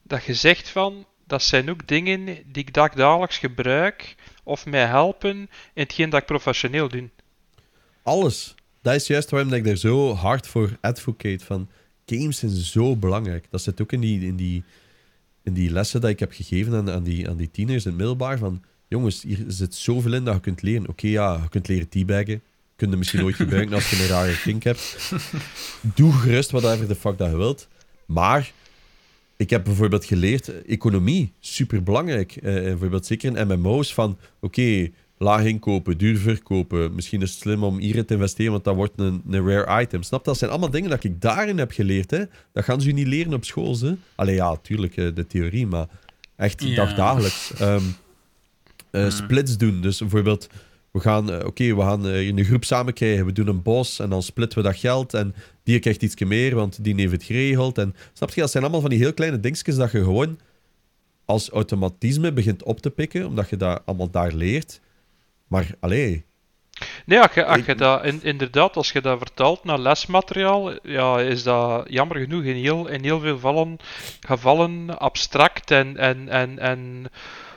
dat je zegt van, dat zijn ook dingen die ik dagelijks gebruik of mij helpen in hetgeen dat ik professioneel doe. Alles. Dat is juist waarom ik daar zo hard voor advocate. Van, games zijn zo belangrijk. Dat zit ook in die, in die, in die lessen dat ik heb gegeven aan, aan, die, aan die tieners in het middelbaar. Van, jongens, hier zit zoveel in dat je kunt leren. Oké, ja, je kunt leren teabaggen. Kun je misschien ooit gebruiken als je een rare kink hebt. Doe gerust whatever de fuck dat je wilt. Maar ik heb bijvoorbeeld geleerd, eh, economie, super belangrijk. bijvoorbeeld zeker in MMO's van, oké, laag inkopen, duur verkopen. Misschien is het slim om hierin te investeren, want dat wordt een, een rare item. Snap je? Dat zijn allemaal dingen dat ik daarin heb geleerd. Hè? Dat gaan ze u niet leren op school. Hè? Allee, ja, tuurlijk, de theorie, maar echt Ja. dagdagelijks. Ehm, eh, Splits doen, dus bijvoorbeeld... We gaan, eh, oké, we gaan eh, in een groep samen krijgen. We doen een bos en dan splitten we dat geld. En die krijgt iets meer, want die heeft het geregeld. En snap je, dat zijn allemaal van die heel kleine dingetjes dat je gewoon als automatisme begint op te pikken, omdat je dat allemaal daar leert. Maar, allee, Nee, als je, als je dat, in, inderdaad, als je dat vertaalt naar lesmateriaal, ja, is dat jammer genoeg in heel, in heel veel vallen, gevallen abstract en, en, en, en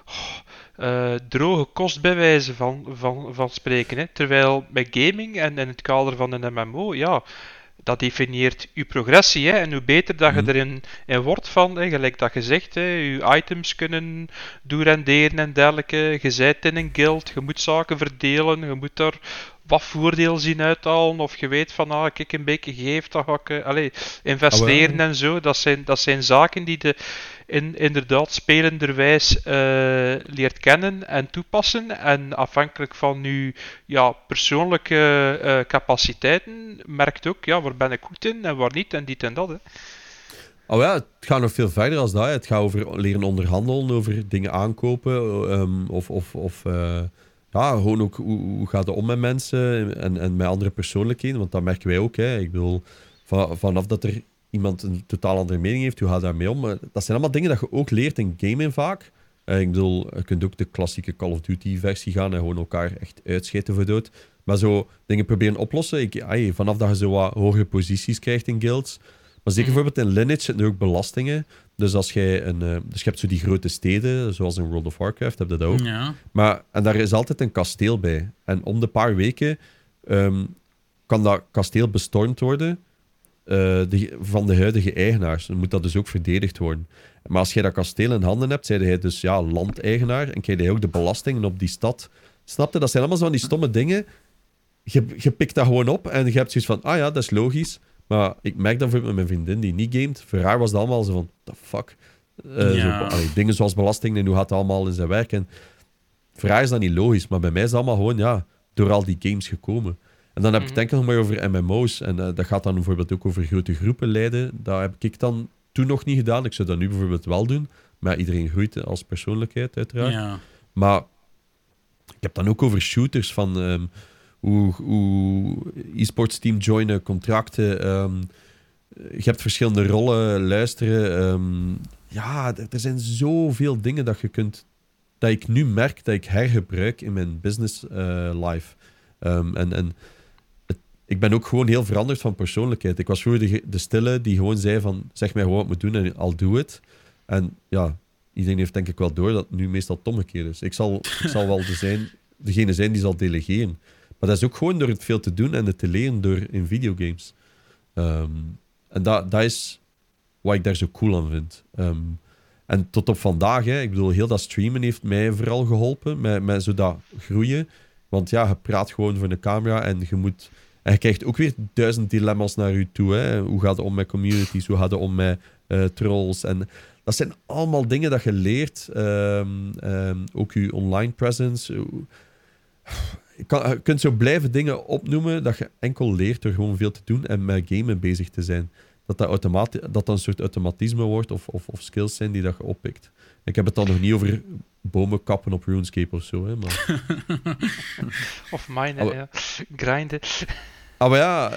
oh, eh, droge kost bij wijze van, van, van spreken. Hè. Terwijl bij gaming en in het kader van een MMO, ja, dat definieert uw progressie. Hè. En hoe beter dat je Mhm. erin in wordt van, hè, gelijk dat je zegt, hè, je items kunnen doen renderen en dergelijke. Je zit in een guild, je moet zaken verdelen, je moet er wat voordeel zien uithalen. Of je weet van, ah, kijk, een beetje geef, dan ga ik eh, allee, investeren Ah, en zo. Dat zijn, dat zijn zaken die de in, inderdaad spelenderwijs eh, leert kennen en toepassen. En afhankelijk van uw ja, persoonlijke eh, capaciteiten merkt ook, ja, waar ben ik goed in en waar niet en dit en dat. Hè. Oh ja, het gaat nog veel verder als dat. hè. Het gaat over leren onderhandelen, over dingen aankopen. ehm, of of, of ja, gewoon ook hoe, hoe gaat het om met mensen en, en met andere persoonlijkheden. Want dat merken wij ook. Hè. Ik bedoel, va- vanaf dat er iemand een totaal andere mening heeft, hoe gaat daarmee om? Dat zijn allemaal dingen dat je ook leert in gamen vaak. Eh, ik bedoel, je kunt ook de klassieke Call of Duty versie gaan en gewoon elkaar echt uitscheten voor dood. Maar zo dingen proberen oplossen. Ik, vanaf dat je zo wat hogere posities krijgt in guilds. Maar zeker bijvoorbeeld in Lineage zitten er ook belastingen. Dus als jij een... eh, dus je hebt zo die grote steden, zoals in World of Warcraft, heb je dat ook. Ja. Maar, en daar is altijd een kasteel bij. En om de paar weken ehm, kan dat kasteel bestormd worden eh, de- van de huidige eigenaars. Dan moet dat dus ook verdedigd worden. Maar als jij dat kasteel in handen hebt, zei hij dus ja, landeigenaar en krijg je ook de belastingen op die stad. Snap je? Dat zijn allemaal zo van die stomme dingen. Je, je pikt dat gewoon op en je hebt zoiets van, ah ja, dat is logisch. Maar ik merk dat bijvoorbeeld met mijn vriendin die niet gamet. Voor haar was het allemaal zo van, the fuck? Eh, Ja. zo, allee, dingen zoals belastingen en hoe gaat het allemaal in zijn werk. En voor haar is dat niet logisch, maar bij mij is het allemaal gewoon, ja, door al die games gekomen. En dan heb ik het enkel nog maar over MMO's. En eh, dat gaat dan bijvoorbeeld ook over grote groepen leiden. Dat heb ik dan toen nog niet gedaan. Ik zou dat nu bijvoorbeeld wel doen. Maar iedereen groeit als persoonlijkheid, uiteraard. Ja. Maar ik heb dan ook over shooters van ehm, hoe, e-sports team joinen, contracten. ehm, je hebt verschillende rollen, luisteren. ehm, ja, er, zijn zoveel dingen dat je kunt. Dat ik nu merk dat ik hergebruik in mijn business eh, life. Ehm, en en het- ik ben ook gewoon heel veranderd van persoonlijkheid. Ik was vroeger de, stille die gewoon zei van zeg mij gewoon wat ik moet doen en I'll do it. En ja, iedereen heeft denk ik wel door dat het nu meestal het is. Ik zal, ik zal wel de zijn, degene zijn die zal delegeren. Maar dat is ook gewoon door het veel te doen en het te leren door in videogames. Ehm, en dat, dat is wat ik daar zo cool aan vind. Ehm, en tot op vandaag, hè, ik bedoel, heel dat streamen heeft mij vooral geholpen met, met zo dat groeien. Want ja, je praat gewoon voor de camera en je moet... En je krijgt ook weer duizend dilemma's naar je toe. Hè. Hoe gaat het om met communities? Hoe gaat het om met eh, trolls? En dat zijn allemaal dingen dat je leert. Ehm, ook je online presence. Je, kan, kunt zo blijven dingen opnoemen dat je enkel leert door gewoon veel te doen en met gamen bezig te zijn. Dat dat, automati- dat, dat een soort automatisme wordt of, of, of skills zijn die dat je oppikt. Ik heb het dan nog niet over bomen kappen op RuneScape of zo. Hè, maar... Of mine, Oh. ja. Grinden. Ah, maar ja,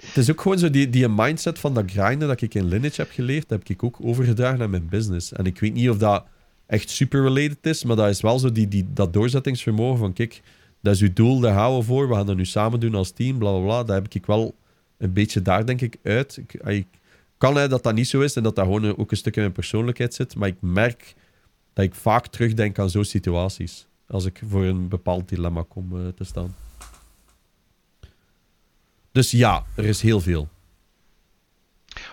het is ook gewoon zo die, die mindset van dat grinden dat ik in Lineage heb geleerd, heb ik ook overgedragen naar mijn business. En ik weet niet of dat echt super related is, maar dat is wel zo die, die, dat doorzettingsvermogen van kijk, dat is uw doel, daar gaan we voor, we gaan dat nu samen doen als team, bla bla bla. Dat heb ik wel een beetje daar denk ik uit. Ik, ik kan hè, dat dat niet zo is en dat dat gewoon ook een stuk in mijn persoonlijkheid zit, maar ik merk dat ik vaak terugdenk aan zo'n situaties. Als ik voor een bepaald dilemma kom eh, te staan. Dus ja, er is heel veel.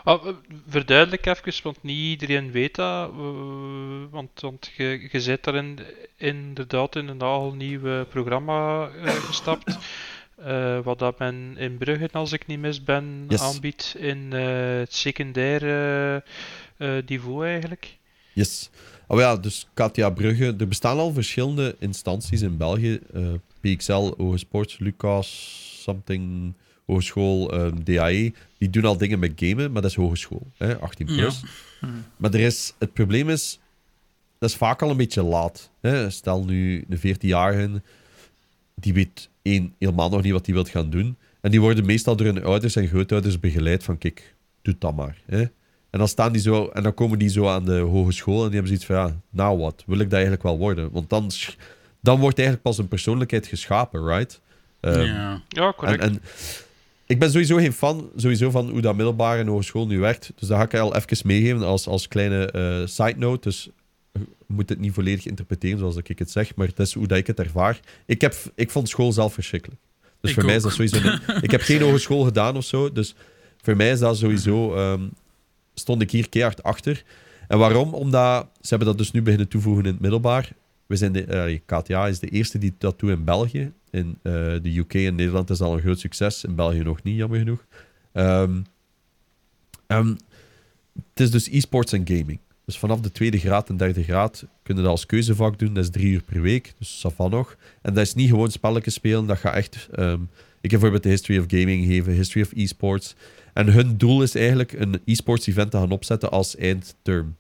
Oh, eh, verduidelijk even, want niet iedereen weet dat. eh, want want je, je zit daarin inderdaad in een al nieuw programma eh, gestapt. wat dat men in Brugge, als ik niet mis ben, Yes. aanbiedt in het secundaire eh, niveau eigenlijk. Yes. Oh ja, dus Katia Brugge. Er bestaan al verschillende instanties in België. PXL, Hogesports, Lucas, something, Hogeschool, ehm, DAE. Die doen al dingen met gamen, maar dat is hogeschool. Hè, 18 plus. Maar er is, het probleem is, dat is vaak al een beetje laat. Hè. Stel nu een 14-jarige, die weet één, helemaal nog niet wat hij wil gaan doen. En die worden meestal door hun ouders en grootouders begeleid van, kijk, doe dat maar. Hè. En dan, staan die zo, en dan komen die zo aan de hogeschool en die hebben zoiets van, ja, nou wat, wil ik dat eigenlijk wel worden? Want dan, dan wordt eigenlijk pas een persoonlijkheid geschapen, right? Ehm, ja. Ja, en, correct. en ik ben sowieso geen fan sowieso van hoe dat middelbare en hogeschool nu werkt. Dus dat ga ik al even meegeven als, als kleine eh, side note. Dus je moet het niet volledig interpreteren zoals ik het zeg, maar het is hoe dat ik het ervaar. Ik, heb, ik vond school zelf verschrikkelijk. Dus Ik voor mij is dat sowieso... een- ik heb geen hogeschool gedaan of zo, dus voor mij is dat sowieso... ehm, stond ik hier keihard achter. En waarom? Omdat ze hebben dat dus nu beginnen toevoegen in het middelbaar. We zijn de, eh, KTA is de eerste die dat doet in België. In eh, de UK en Nederland is dat al een groot succes. In België nog niet, jammer genoeg. Ehm, het is dus e-sports en gaming. Dus vanaf de tweede graad en derde graad kunnen dat als keuzevak doen. Dat is drie uur per week, dus dat van nog. En dat is niet gewoon spelletjes spelen. Dat gaat echt... ehm, ik heb bijvoorbeeld de History of Gaming gegeven, History of E-sports. En hun doel is eigenlijk een e-sports event te gaan opzetten als eindterm.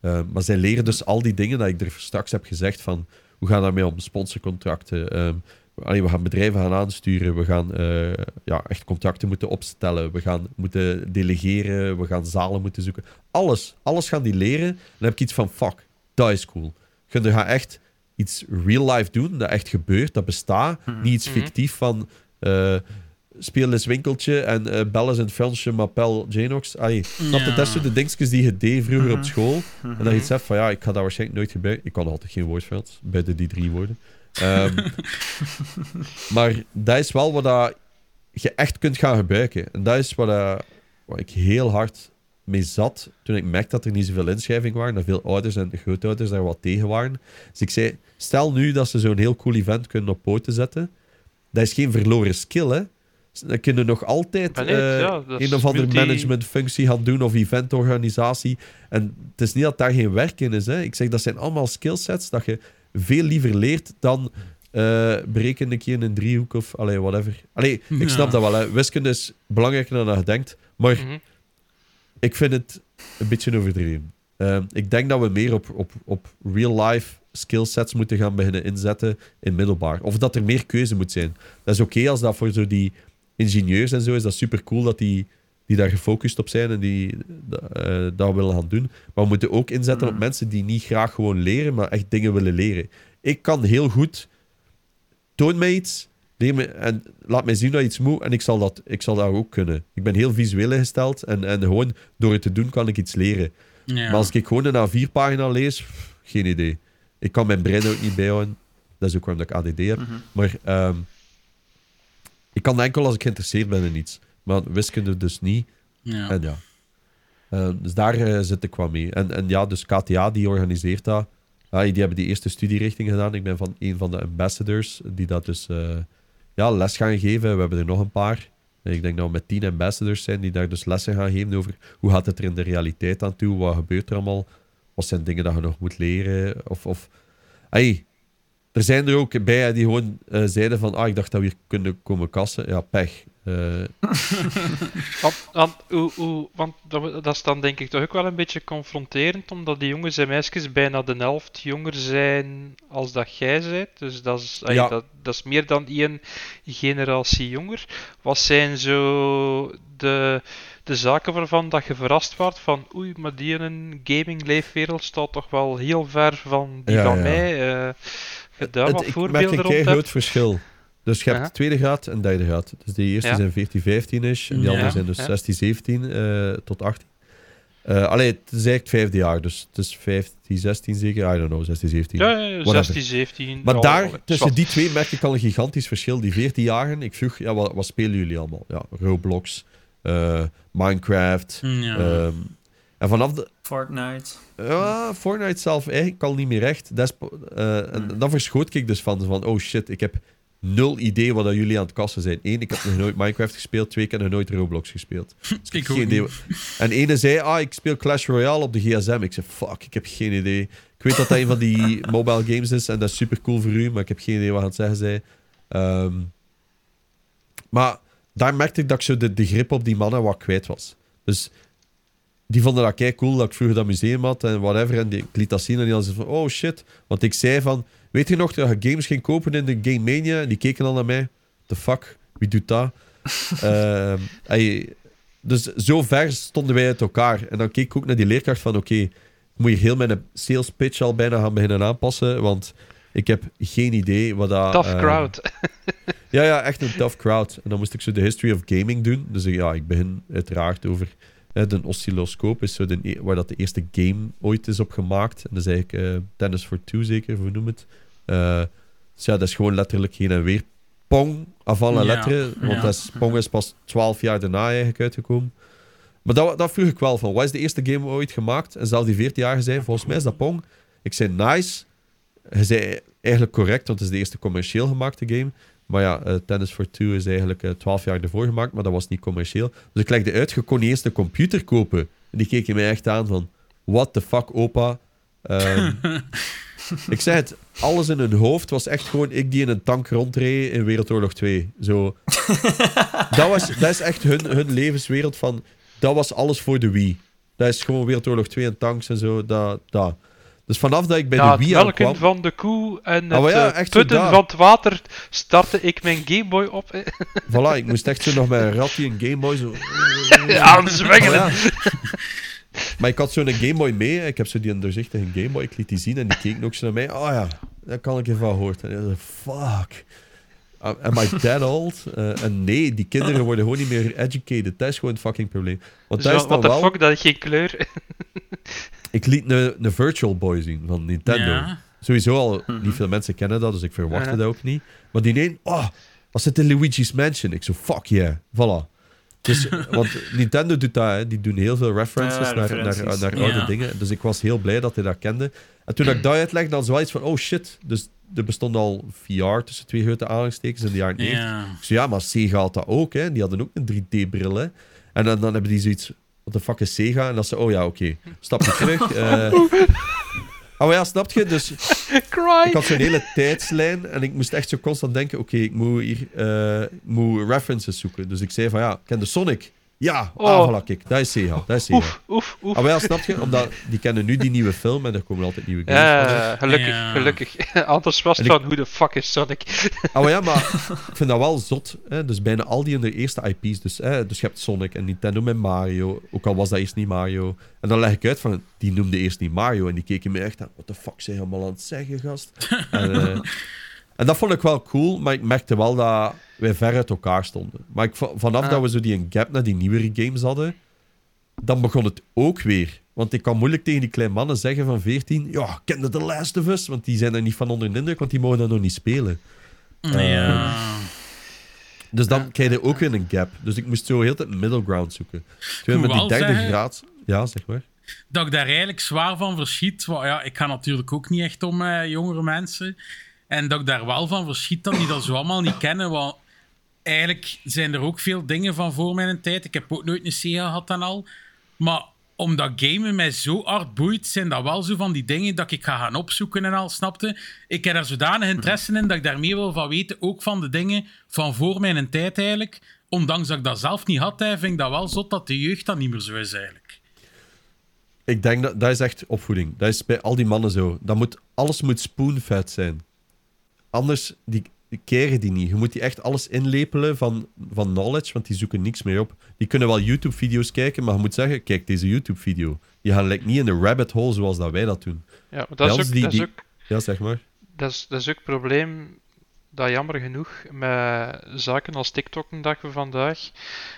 Maar zij leren dus al die dingen dat ik er straks heb gezegd van hoe gaan daarmee om, sponsorcontracten. Um, allee, we gaan bedrijven gaan aansturen, we gaan uh, ja, echt contracten moeten opstellen, we gaan moeten delegeren, we gaan zalen moeten zoeken. Alles, alles gaan die leren. En dan heb ik iets van, fuck, dat is cool. Je gaat echt iets real life doen, dat echt gebeurt, dat bestaat. Niet iets fictief van eh speel eens winkeltje en eh bel eens een Fransje, Mapel, Janox. Allee, snap je? Ja. Dat zijn de dingetjes die je deed vroeger op school. En dat je iets zegt van ja, ik ga dat waarschijnlijk nooit gebruiken. Ik kan altijd geen woord Frans, buiten die drie woorden. Ehm, maar dat is wel wat dat je echt kunt gaan gebruiken. En dat is wat, dat- waar ik heel hard mee zat toen ik merkte dat er niet zoveel inschrijving waren. Dat veel ouders en grootouders daar wat tegen waren. Dus ik zei, stel nu dat ze zo'n heel cool event kunnen op poten zetten. Dat is geen verloren skill, hè. Dan kunnen nog altijd nee, eh, ja, een of andere multi- managementfunctie gaan doen of eventorganisatie. En het is niet dat daar geen werk in is. Hè. Ik zeg, dat zijn allemaal skillsets dat je veel liever leert dan eh bereken een keer een driehoek of allee, whatever. Allee, ik Ja. snap dat wel. Hè. Wiskunde is belangrijker dan je denkt. Maar Mhm. ik vind het een beetje overdreven. Ehm, ik denk dat we meer op, op, op real-life skillsets moeten gaan beginnen inzetten in middelbaar. Of dat er meer keuze moet zijn. Dat is oké als dat voor zo die ingenieurs en zo is. Dat super cool dat die, die daar gefocust op zijn en die eh, dat willen gaan doen. Maar we moeten ook inzetten op mensen die niet graag gewoon leren, maar echt dingen willen leren. Ik kan heel goed... Toon mij iets, leer me, en laat mij zien dat je iets moet en ik zal dat, ik zal dat ook kunnen. Ik ben heel visueel ingesteld en, en gewoon door het te doen kan ik iets leren. Ja. Maar als ik gewoon een A4-pagina lees, pff, geen idee. Ik kan mijn brein ook niet bijhouden. Dat is ook waarom dat ik ADD heb. Maar ehm, ik kan enkel als ik geïnteresseerd ben in iets. Maar wiskunde dus niet. ja. En ja. Ehm, dus daar eh, zit ik wel mee. En, en ja, dus KTA die organiseert dat. Ah, die hebben die eerste studierichting gedaan. Ik ben van een van de ambassadors die dat dus eh, ja, les gaan geven. We hebben er nog een paar. Ik denk dat we met tien ambassadors zijn die daar dus lessen gaan geven over hoe gaat het er in de realiteit aan toe, wat gebeurt er allemaal, wat zijn dingen dat je nog moet leren. Of, of hey, er zijn er ook bij die gewoon eh, zeiden van ah, ik dacht dat we hier kunnen komen kassen. Ja, pech. Eh, Want, want, hoe, hoe, want dat, dat is dan denk ik toch ook wel een beetje confronterend, omdat die jongens en meisjes bijna de helft jonger zijn als dat jij bent. Dus dat is, Ja. dat, dat is meer dan één generatie jonger. Wat zijn zo de, de zaken waarvan dat je verrast wordt van oei, maar die in een gaming leefwereld staat toch wel heel ver van die Ja, van ja. mij. eh je daar Het- wat ik merk voorbeelden een rond groot verschil. Dus je hebt Ja. tweede graad en derde graad. Dus die eerste Ja. zijn 14, 15 is en die Ja. andere zijn dus Ja. 16, 17 eh, tot 18. Eh allee, het is eigenlijk het vijfde jaar, dus het is 15, 16 zeker. I don't know, 16, 17. Ja, ja, ja, Whatever. 16, 17. Maar daar, tussen die twee, merk ik al een gigantisch verschil. Die 14 jaren, ik vroeg, ja, wat, wat spelen jullie allemaal? Ja, Roblox, eh, Minecraft. Ja. ehm, en vanaf de, Fortnite. ja, Fortnite zelf eigenlijk al niet meer echt. Dat is, po- eh, en dan verschoot ik dus van, van, oh shit, ik heb nul idee wat dat jullie aan het kassen zijn. Eén, ik heb nog nooit Minecraft gespeeld. Twee, ik heb nog nooit Roblox gespeeld. Dus ik geen idee. En ene zei, ah, ik speel Clash Royale op de gsm. Ik zei, fuck, ik heb geen idee. Ik weet dat dat een van die mobile games is en dat is super cool voor u, maar ik heb geen idee wat aan het zeggen zij. Ehm, maar daar merkte ik dat ik zo de, de grip op die mannen wat kwijt was. Dus die vonden dat kei cool dat ik vroeger dat museum had en whatever. En die, ik liet dat zien en die hadden van, oh shit. Want ik zei van, weet je nog dat je games ging kopen in de Game Mania? En die keken al naar mij. The fuck, wie doet dat? Ehm, dus zo ver stonden wij uit elkaar. En dan keek ik ook naar die leerkracht van, oké, moet hier heel mijn sales pitch al bijna gaan beginnen aanpassen, want ik heb geen idee wat dat... Tough ehm, crowd. ja, ja, echt een tough crowd. En dan moest ik zo de history of gaming doen. Dus ja, ik begin uiteraard over hè, de oscilloscoop, is zo de, e- waar dat de eerste game ooit is op gemaakt. En dat is eigenlijk eh, Tennis for Two zeker, hoe noem het. Dus ja, dat is gewoon letterlijk heen en weer. Pong, la Ja, lettre. Want ja. dat is, Pong is pas 12 jaar daarna eigenlijk uitgekomen. Maar dat, dat vroeg ik wel van, wat is de eerste game ooit gemaakt? En zelf die 14 jaar zei, volgens mij is dat Pong. Ik zei, nice. Hij zei eigenlijk correct, want het is de eerste commercieel gemaakte game. Maar ja, eh, Tennis for Two is eigenlijk eh, 12 jaar ervoor gemaakt, maar dat was niet commercieel. Dus ik legde uit, je kon niet eens de computer kopen. En die keken mij echt aan van, what the fuck, opa. Ehm, ik zei het, alles in hun hoofd was echt gewoon ik die in een tank rondreed in Wereldoorlog 2. Zo. dat, was, dat is echt hun, hun levenswereld van, dat was alles voor de Wii. Dat is gewoon Wereldoorlog 2 en tanks en zo, dat, dat. Dus vanaf dat ik bij de het Wii aankwam... van de koe en het Ah, ja, eh, putten van het water startte ik mijn Gameboy op. Voilà, ik moest echt zo nog met een ratje en Gameboy zo... aan het zwengelen. Ja. Maar ik had zo'n Gameboy mee. Ik heb zo die een doorzichtige Gameboy. Ik liet die zien en die keken ook zo naar mij. Oh ja, daar kan ik ervan gehoord. En hij zei, fuck. Am I that old? Eh, en nee, die kinderen worden gewoon niet meer educated. Dat is gewoon het fucking probleem. Want Dus dat is wat dan de wel... fuck, dat is geen kleur. Ik liet een, een Virtual Boy zien van Nintendo. Ja. Sowieso al, niet veel mensen kennen dat, dus ik verwachtte Ja. dat ook niet. Maar die een, oh, was het in Luigi's Mansion? Ik zo, fuck yeah, voilà. Dus, want Nintendo doet dat, hè. die doen heel veel references Ja, naar, naar, naar Ja. oude dingen. Dus ik was heel blij dat hij dat kende. En toen ik dat uitlegde, dan was wel iets van, oh shit. Dus er bestond al VR tussen twee grote aanhalingstekens in de jaren 90. Ja. Ik zei, ja, maar Sega had dat ook, hè. Die hadden ook een 3D-bril, hè. En dan, dan hebben die zoiets, wat de fuck is Sega? En dan ze, oh ja, oké, stapje terug. eh Oh ja, snap je? Dus Cry! ik had zo'n hele tijdslijn en ik moest echt zo constant denken, oké, ik moet hier eh, ik moet references zoeken. Dus ik zei van, ja, ken de Sonic? Ja, Oh. voilà, kijk, dat is Sega, dat is Sega. Oef, oef, oef. Ah, wel, snap je? Omdat die kennen nu die nieuwe film en er komen altijd nieuwe games. Ja, gelukkig, Ja. gelukkig. Anders was het ik- van, hoe de fuck is Sonic? Ah, maar ja, maar ik vind dat wel zot. Hè? Dus bijna al die in de eerste IP's. Dus, hè? dus je hebt Sonic en Nintendo met Mario. Ook al was dat eerst niet Mario. En dan leg ik uit van, die noemde eerst niet Mario. En die keken me echt aan, wat de fuck zijn je allemaal aan het zeggen, gast? en, eh, en dat vond ik wel cool, maar ik merkte wel dat wij ver uit elkaar stonden. Maar ik, va- vanaf Ah. dat we zo die een gap naar die nieuwere games hadden, dan begon het ook weer. Want ik kan moeilijk tegen die kleine mannen zeggen van 14, ja, ken je The Last of Us? Want die zijn er niet van onder de indruk, want die mogen dat nog niet spelen. Ja. Dus dan krijg je ook weer een gap. Dus ik moest zo heel tijd middle ground zoeken. Terwijl met die derde zeggen- graad... Ja, zeg maar. dat ik daar eigenlijk zwaar van verschiet. Want ja, ik ga natuurlijk ook niet echt om eh, jongere mensen. En dat ik daar wel van verschiet dat die dat zo allemaal niet kennen. Want eigenlijk zijn er ook veel dingen van voor mijn tijd. Ik heb ook nooit een Sega gehad en al. Maar omdat gamen mij zo hard boeit, zijn dat wel zo van die dingen dat ik ga gaan opzoeken en al, snapte? Ik heb daar zodanig interesse in dat ik daar meer wil van weten. Ook van de dingen van voor mijn tijd eigenlijk. Ondanks dat ik dat zelf niet had, vind ik dat wel zot dat de jeugd dat niet meer zo is eigenlijk. Ik denk dat dat is echt opvoeding. Dat is bij al die mannen zo. Dat moet, alles moet spoonfed zijn. Anders die, die keren die niet. Je moet die echt alles inlepelen van, van knowledge, want die zoeken niks meer op. Die kunnen wel YouTube-video's kijken, maar je moet zeggen, kijk deze YouTube-video. Die gaan like, niet in de rabbit hole zoals dat wij dat doen. Ja, maar dat is, ook, die- dat, is ook, Ja, zeg maar. dat, is, dat is ook het probleem dat jammer genoeg met zaken als TikTok een dag van vandaag,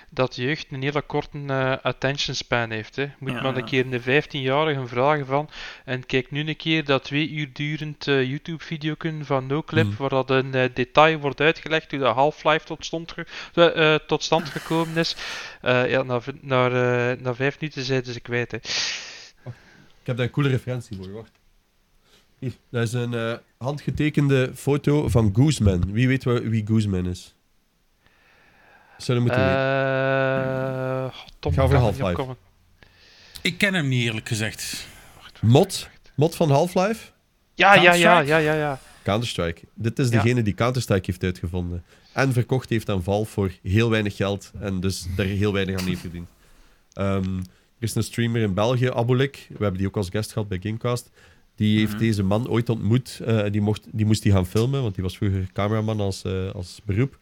dat jeugd een hele korte eh, attention span heeft. Hè. Moet Ja, maar ja. een keer een 15-jarige vragen van, en kijk nu een keer dat twee uur durend eh, YouTube-video van NoClip, Mm. waar dat een eh, detail wordt uitgelegd hoe de Half-Life tot, stond ge- eh, eh, tot stand gekomen is. Eh, ja, na, v- na, eh, na vijf minuten zeiden ze kwijt. Hè. Ik heb daar een coole referentie voor, wacht. Hier, dat is een eh, handgetekende foto van Gooseman. Wie weet wie Gooseman is? Zullen we moeten weten. Eh, Tom, Ga Half-Life. Ik ken hem niet, eerlijk gezegd. Mod? Mod van Half-Life? Ja, ja, ja, Counter-Strike? ja, ja, ja. Counter-Strike. Dit is Ja. degene die Counter-Strike heeft uitgevonden. En verkocht heeft aan Valve voor heel weinig geld. En dus daar heel weinig aan heeft verdiend. Ehm, er is een streamer in België, Abulik. We hebben die ook als guest gehad bij Gamecast. Die heeft deze man ooit ontmoet. eh, die, mocht, die moest die gaan filmen, want die was vroeger cameraman als, eh, als beroep.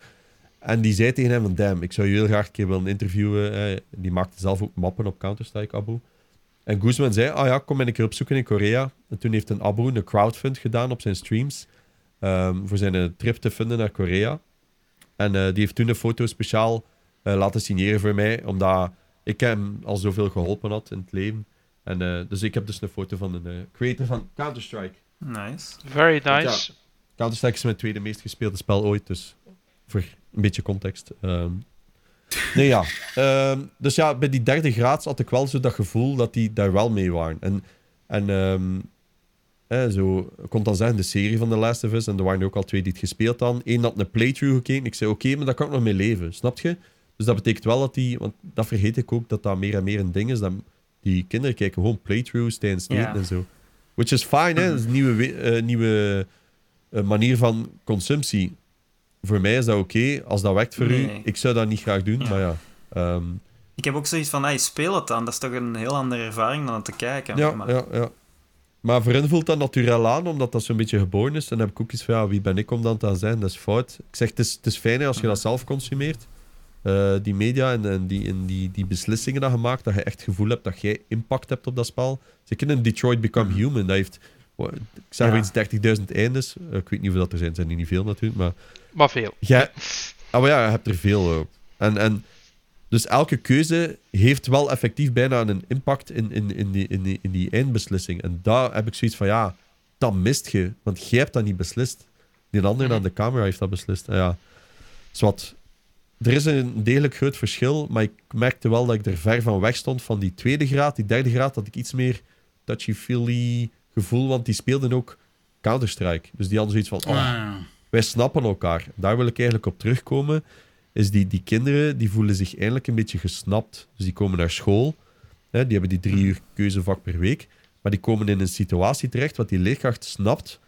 En die zei tegen hem van, damn, ik zou je heel graag een keer willen interviewen. die maakte zelf ook mappen op Counter-Strike, Abu. En Guzman zei, ah ja, kom een keer opzoeken in Korea. En toen heeft een Abu een crowdfund gedaan op zijn streams. ehm, voor zijn eh, trip te vinden naar Korea. En die heeft toen een foto speciaal laten signeren voor mij, omdat ik hem al zoveel geholpen had in het leven. En, eh, dus ik heb dus een foto van een eh, creator van Counter-Strike. Nice. Very Ja. nice. Counter-Strike is mijn tweede meest gespeelde spel ooit, dus voor een beetje context. ehm. nee, ja. Ehm, dus ja, bij die derde graad had ik wel zo dat gevoel dat die daar wel mee waren. En, en ehm, eh, zo, kon dan zeggen, de serie van The Last of Us, en er waren er ook al twee die het gespeeld hadden. Eén had een playthrough gekeken. Ik zei, oké, maar daar kan ik nog mee leven. Snap je? Dus dat betekent wel dat die, want dat vergeet ik ook, dat dat meer en meer een ding is. Dat die kinderen kijken gewoon playthroughs tijdens het eten en zo. Which is fine, hè? Dat is een nieuwe, we- eh, nieuwe eh, manier van consumptie. Voor mij is dat oké. Als dat werkt voor u, ik zou dat niet graag doen, maar ja. Ehm, Ik heb ook zoiets van, hey, speel het dan. Dat is toch een heel andere ervaring dan het te kijken. ja, Maar- ja, ja. Maar voor hen voelt dat natuurlijk aan, omdat dat zo'n beetje geboren is. En dan heb ik ook iets van, ja, wie ben ik om dan te zijn? Dat is fout. Ik zeg, het is, het is fijn als je dat zelf consumeert. Eh, die media en, en, die, en die, die beslissingen dat je maakt, dat je echt het gevoel hebt dat jij impact hebt op dat spel. Zeker in Detroit Become Human, dat heeft ik zeg Ja. maar iets 30.000 eindes. Eh, ik weet niet of dat er zijn, zijn die niet veel natuurlijk, maar Maar veel. jij, ah, maar ja, je hebt er veel ook. En, en dus elke keuze heeft wel effectief bijna een impact in, in, in, die, in, die, in die eindbeslissing. En daar heb ik zoiets van, ja, dat mist je. Want jij hebt dat niet beslist. Die ander aan de camera heeft dat beslist. En ja, zwart. Er is een degelijk groot verschil, maar ik merkte wel dat ik er ver van weg stond van die tweede graad. Die derde graad had ik iets meer touchy-feely gevoel, want die speelden ook Counter-Strike. Dus die hadden zoiets van, oh, Ah, wij snappen elkaar. Daar wil ik eigenlijk op terugkomen. Is die, die kinderen die voelen zich eindelijk een beetje gesnapt. Dus die komen naar school. Hè, die hebben die drie uur keuzevak per week. Maar die komen in een situatie terecht wat die leerkracht snapt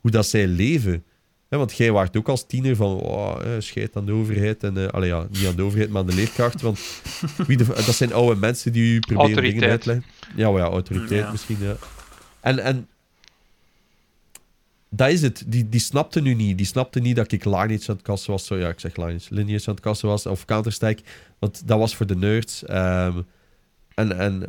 hoe dat zij leven. Hè, want jij waart ook als tiener van oh, eh, scheid aan de overheid. En, eh allee, ja, niet aan de overheid, maar aan de leerkracht. Want wie de, dat zijn oude mensen die u proberen dingen uit te leggen. Ja, maar ja, autoriteit Ja. misschien. Ja. En, en dat is het. Die, die snapte nu niet. Die snapte niet dat ik Lineage aan het kassen was. Zo, ja, ik zeg Lineage. Lineage aan het kassen was. Of Counter-Strike. Want dat was voor de nerds. Ehm, en en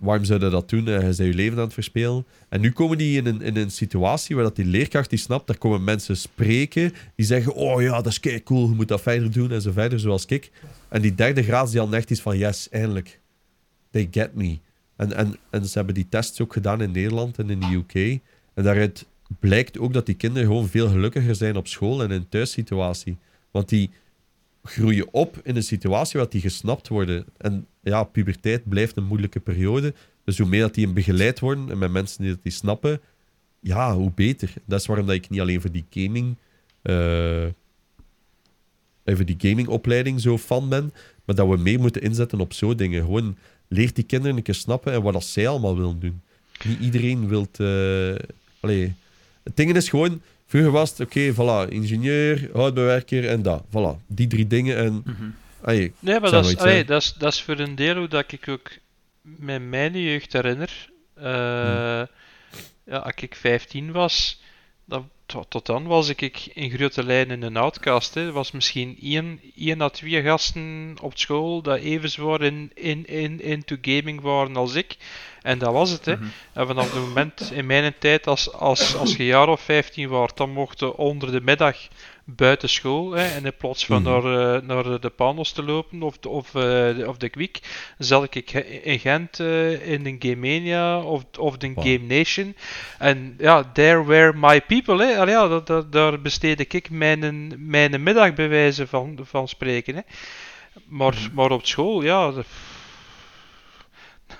waarom zou je dat doen? Eh, Je zijn je leven aan het verspelen. En nu komen die in een, in een situatie waar dat die leerkracht die snapt. Daar komen mensen spreken. Die zeggen, oh ja, dat is kei cool. Je moet dat verder doen. En zo verder, zoals ik. En die derde graad die al echt is van, yes, eindelijk. They get me. En, en, en ze hebben die tests ook gedaan in Nederland en in de UK. En daaruit blijkt ook dat die kinderen gewoon veel gelukkiger zijn op school en in thuissituatie. Want die groeien op in een situatie waar die gesnapt worden. En ja, puberteit blijft een moeilijke periode. Dus hoe meer dat die begeleid worden en met mensen die dat die snappen, ja, hoe beter. Dat is waarom dat ik niet alleen voor die gaming... eh even die gamingopleiding zo fan ben, maar dat we meer moeten inzetten op zo'n dingen. Gewoon leert die kinderen een keer snappen en wat dat zij allemaal willen doen. Niet iedereen wil. allee. Het ding is gewoon, vroeger was het, oké, voilà, ingenieur, houtbewerker en dat. Voilà, die drie dingen en... allee, Nee, maar dat is, allee, dat, is, dat is voor een deel hoe dat ik ook met mijn jeugd herinner. Eh, Ja, als ik 15 was, dat, tot, tot dan was ik in grote lijnen een outcast. Hè. Er was misschien één, één à twee gasten op school dat even zwaar in, in, in, into gaming waren als ik. En dat was het. Hè. En vanaf het moment in mijn tijd, als, als, als je jaar of 15 was, dan mocht je onder de middag buiten school. Hè, en in plaats van Mhm. naar, eh, naar de Panos te lopen of, de- of, eh, of de Quick, zat ik in Gent eh, in de Game Mania of, of de Wow. Game Nation. En ja, there were my people. Hè. Allee, ja, dat, dat, daar besteedde ik mijn, mijn middag bij wijze van, van spreken. Hè. Maar, Mhm. maar op school, ja.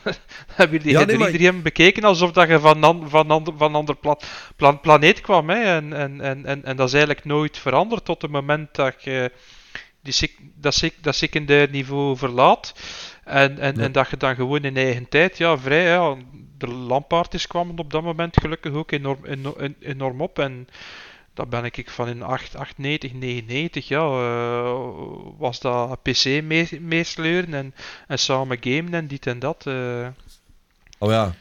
Hebben jullie Ja, ja, nee, iedereen bekeken alsof dat je van, an, van, ander, van ander pla, pla- planeet kwam. Hè? En, en, en, en, en dat is eigenlijk nooit veranderd tot het moment dat je die dat, dat secundair niveau verlaat. En, en, Ja. en dat je dan gewoon in eigen tijd, ja, vrij, ja, de lamparties kwamen op dat moment gelukkig ook enorm, enorm, enorm op. En dat ben ik van in 8, 98, 99, ja, eh, was dat PC mee- meesleuren en, en samen gamen en dit en dat. eh. Oh ja,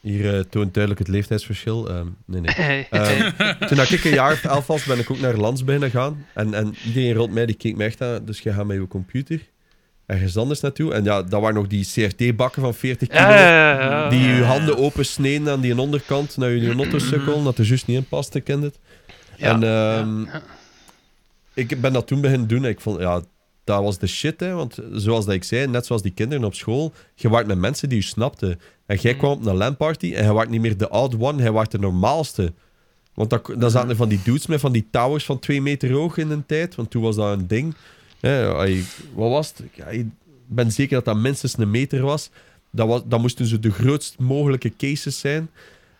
hier eh, toont duidelijk het leeftijdsverschil. Ehm, nee, nee. Ehm, toen ik een jaar of elf was, ben ik ook naar Lans beginnen gaan. En, en iedereen rond mij die keek me echt aan. Dus je gaat met je computer ergens anders naartoe. En ja, dat waren nog die CRT-bakken van 40 kilo. Ja, ja, ja, ja. Die je handen open sneden aan die onderkant, naar je nottosukkel, dat er juist niet in paste, kende het. En ehm, ik ben dat toen beginnen doen. en Ik vond, ja, dat was de shit, hè. Want zoals dat ik zei, net zoals die kinderen op school, je waart met mensen die je snapten. En jij Mhm. kwam op een LAN-party en je waart niet meer de odd one, hij waart de normaalste. Want dan, dan zaten er van die dudes met van die towers van twee meter hoog in een tijd, want toen was dat een ding. Wat was het? Ja, ik ben zeker dat dat minstens een meter was. Dat, was, dat moesten zo de grootst mogelijke cases zijn.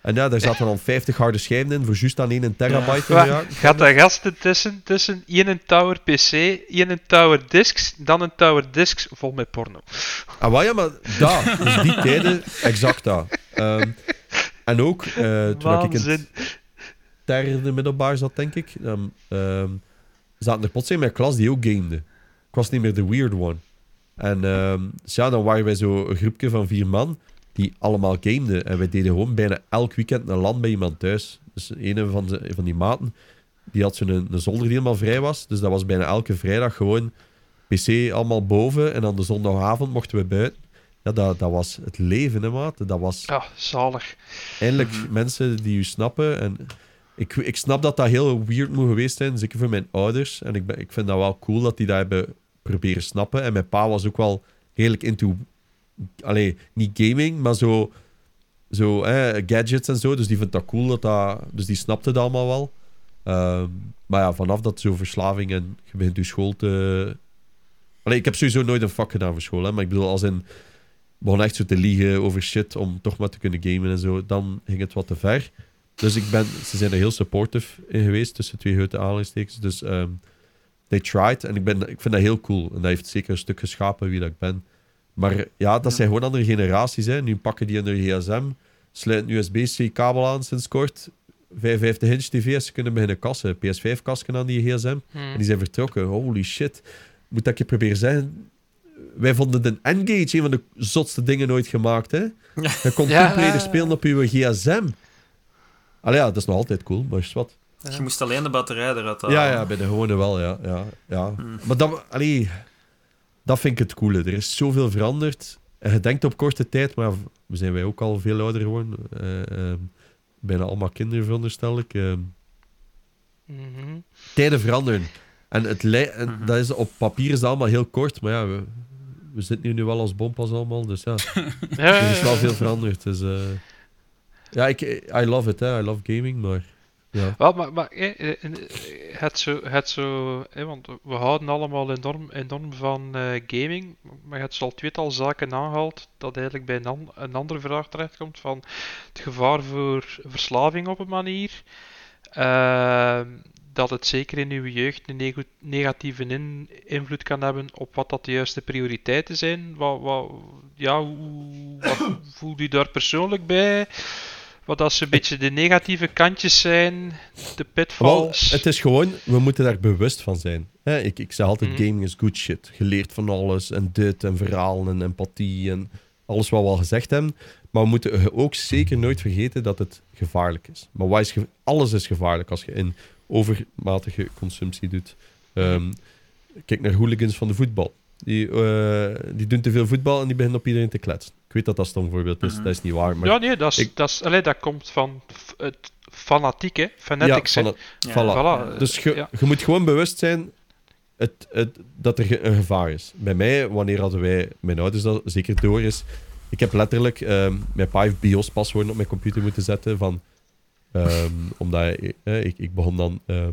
En ja, daar zaten dan 50 harde schijven in voor juist aan 1 terabyte. Gaat daar gasten tussen, tussen één tower PC, één tower discs, dan een tower discs vol met porno. Ah, wel ja, maar dat, dus die tijden, exact dat. Ehm, en ook, eh, toen ik in het derde middelbaar zat, denk ik, ehm, ehm, zaten er plots in mijn klas die ook gamede. Ik was niet meer de weird one. En ehm, dus ja, dan waren wij zo een groepje van vier man die allemaal gameden. En wij deden gewoon bijna elk weekend een land bij iemand thuis. Dus een van, de, van die maten, die had zo'n een, een zolder die helemaal vrij was. Dus dat was bijna elke vrijdag gewoon PC allemaal boven. En dan de zondagavond mochten we buiten. ja, dat, dat was het leven, hè, maat. Dat was Ja, zalig. eindelijk mensen die u snappen. En ik, ik snap dat dat heel weird moet geweest zijn, zeker voor mijn ouders. En ik, ben, ik vind dat wel cool dat die dat hebben proberen snappen. En mijn pa was ook wel redelijk into... Allee, niet gaming, maar zo... Zo, hè, gadgets en zo. Dus die vindt dat cool. Dat dat, dus die snapte het allemaal wel. Ehm, maar ja, vanaf dat zo verslaving en je begint je school te... Allee, ik heb sowieso nooit een vak gedaan voor school. Hè, maar ik bedoel, als in... begon echt zo te liegen over shit om toch maar te kunnen gamen en zo. Dan ging het wat te ver. Dus ik ben, ze zijn er heel supportive in geweest, tussen twee grote aanhalingstekens. Dus ehm they tried. En ik, ben, ik vind dat heel cool. En dat heeft zeker een stuk geschapen wie dat ik ben. Maar ja, dat zijn gewoon andere generaties. Hè. Nu pakken die een gsm, sluiten een USB-C-kabel aan sinds kort. 55-inch tv's, ze kunnen beginnen kassen. PS5-kasken aan die gsm. En die zijn vertrokken. Holy shit. Moet dat ik je proberen zeggen? Wij vonden de N-Gage een van de zotste dingen ooit gemaakt. Hè? Je kon Ja. spelen op je gsm. Allee, ja, dat is nog altijd cool, maar is wat. Je moest alleen de batterij eruit halen. Ja, ja, bij de gewone wel, ja. ja, ja. Maar dat, allee, dat vind ik het coole. Er is zoveel veranderd. En je denkt op korte tijd, maar we zijn wij ook al veel ouder geworden. Eh, ehm, bijna allemaal kinderen, veronderstel ik. Ehm, Mhm. tijden veranderen. En, het en dat is, op papier is dat allemaal heel kort, maar ja, we, we zitten hier nu wel als bompas allemaal, dus ja. Er is wel veel veranderd. Dus, eh, ja, ik, I love it, hè. I love gaming, maar ja. Wel, maar, maar eh, eh, eh, het zo, het zo want we houden allemaal enorm, enorm van gaming, maar je hebt al tweetal zaken aangehaald dat eigenlijk bij een, een andere vraag terechtkomt van het gevaar voor verslaving op een manier. Ehm, dat het zeker in uw jeugd een negatieve in- invloed kan hebben op wat dat de juiste prioriteiten zijn. Wat, wat, ja, hoe, wat voelt u daar persoonlijk bij? Wat als een beetje de negatieve kantjes zijn, de Wel, pitfalls. het is gewoon, we moeten daar bewust van zijn. Ik, ik zeg altijd, Mhm. gaming is good shit. Geleerd van alles en dit en verhalen en empathie en alles wat we al gezegd hebben. Maar we moeten ook zeker nooit vergeten dat het gevaarlijk is. Maar is alles is gevaarlijk als je in overmatige consumptie doet. Ehm, kijk naar hooligans van de voetbal. Die, eh, die doen te veel voetbal en die beginnen op iedereen te kletsen. Ik weet dat dat stom voorbeeld is, dat is niet waar. Maar ja, nee, dat, is, ik- dat, is, allee, dat komt van het fanatieke, fanatics. ja, hè. van het, Ja. voilà. Voilà, Dus je, ja. je moet gewoon bewust zijn het, het, dat er een gevaar is. Bij mij, wanneer hadden wij, mijn ouders dat zeker door is, ik heb letterlijk, ehm, mijn pa heeft BIOS-paswoorden op mijn computer moeten zetten, van, ehm, omdat eh, ik, ik begon dan... ehm,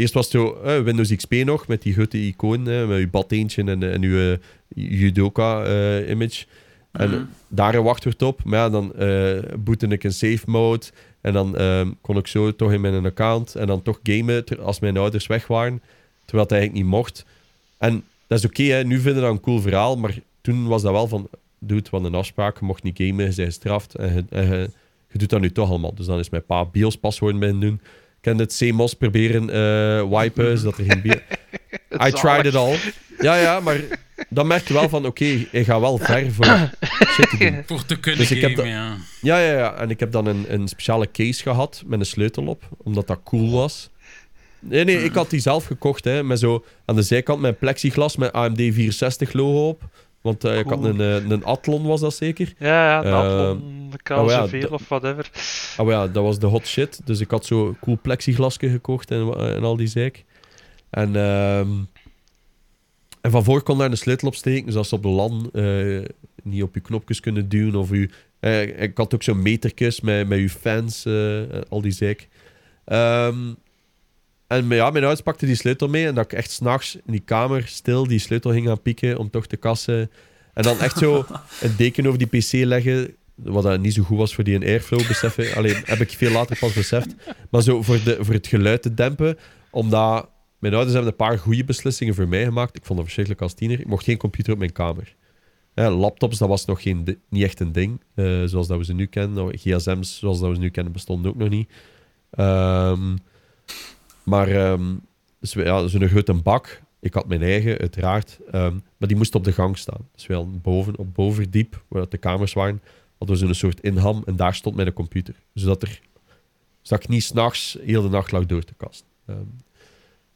eerst was het zo eh, Windows XP nog, met die grote icoon, eh, met je badeentje en, en uw Judoka-image. En Mhm. daar een wachtwoord op. Maar ja, dan eh bootte ik een safe mode. En dan ehm, kon ik zo toch in mijn account. En dan toch gamen ter- als mijn ouders weg waren. Terwijl het eigenlijk niet mocht. En dat is oké, nu vinden we dat een cool verhaal. Maar toen was dat wel van... Doe het wat een afspraak. Je mocht niet gamen, je bent gestraft. En je, en je, je doet dat nu toch allemaal. Dus dan is mijn pa BIOS-paswoorden bij doen. Ik heb het CMOS proberen eh wipen, zodat er geen... bio- I tried it all. Ja, ja, maar dan merk je wel van... Oké, je gaat wel ver voor shit te doen. Voor te kunnen Dus ik heb ja. Ja, ja, ja. En ik heb dan een, een speciale case gehad met een sleutel op, omdat dat cool was. Nee, nee, ik had die zelf gekocht, hè, met zo aan de zijkant met plexiglas met AMD 64 logo op. Want eh, ik had Cool. een, eh, een Athlon, was dat zeker? Ja, ja, Eh, dat kan oh ja, zoveel dat- of whatever. Ah, maar ja, dat was de hot shit. Dus ik had zo cool plexiglasje gekocht en, en al die zeik. En, ehm, en van voor kon daar een sleutel op steken. Dus als ze op de LAN eh, niet op je knopjes kunnen duwen. Of u, eh, ik had ook zo'n metertjes met, met uw fans, eh, al die zeik. Ehm, en ja, mijn ouders pakte die sleutel mee. En dat ik echt s'nachts in die kamer stil die sleutel ging gaan pieken om toch te kassen. En dan echt zo een deken over die pc leggen. Wat dat niet zo goed was voor die airflow beseffen. Alleen heb ik veel later pas beseft. Maar zo voor, de, voor het geluid te dempen. Omdat mijn ouders hebben een paar goede beslissingen voor mij gemaakt. Ik vond dat verschrikkelijk als tiener. Ik mocht geen computer op mijn kamer. Ja, laptops, dat was nog geen, niet echt een ding. eh, zoals dat we ze nu kennen. Of GSM's, zoals dat we ze nu kennen, bestonden ook nog niet. Ehm, maar ehm, dus we- ja, zo'n grote bak. Ik had mijn eigen, uiteraard. ehm, maar die moest op de gang staan. Dus wel boven, op bovendiep, waar de kamers waren, hadden we zo'n soort inham. En daar stond mijn computer. Zodat, er, zodat ik niet s'nachts heel de nacht lag door te kasten. Ehm,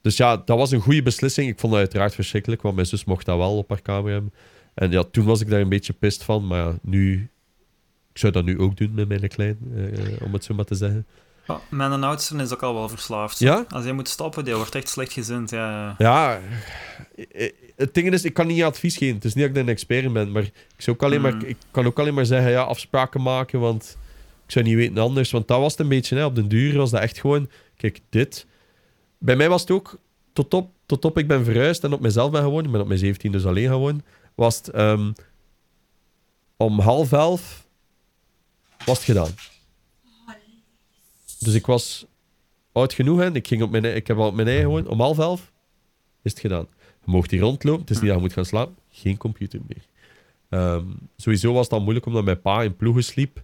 dus ja, dat was een goede beslissing. Ik vond dat uiteraard verschrikkelijk, want mijn zus mocht dat wel op haar kamer hebben. En ja, toen was ik daar een beetje pist van. Maar ja, nu... Ik zou dat nu ook doen met mijn klein, eh, om het zo maar te zeggen. Ja, mijn oudste is ook al wel verslaafd. Ja? Als hij moet stoppen, die wordt echt slechtgezind. Ja, ja. Ja, eh, het ding is, ik kan niet advies geven. Het is niet dat ik een expert ben, maar ik, zou ook alleen Mm. maar, ik kan ook alleen maar zeggen, ja, afspraken maken, want ik zou niet weten anders. Want dat was het een beetje, hè. op den duur was dat echt gewoon, kijk, dit. Bij mij was het ook, tot op, tot op ik ben verhuisd en op mezelf ben gewoond, ik ben op mijn 17 dus alleen gewoon, was het ehm, om half elf was het gedaan. Dus ik was oud genoeg en ik, ging op mijn, ik heb al op mijn eigen gewoon, om half elf is het gedaan. Je mocht hier rondlopen, het is niet dat je moet gaan slapen, geen computer meer. Ehm, sowieso was het al moeilijk omdat mijn pa in ploegen sliep,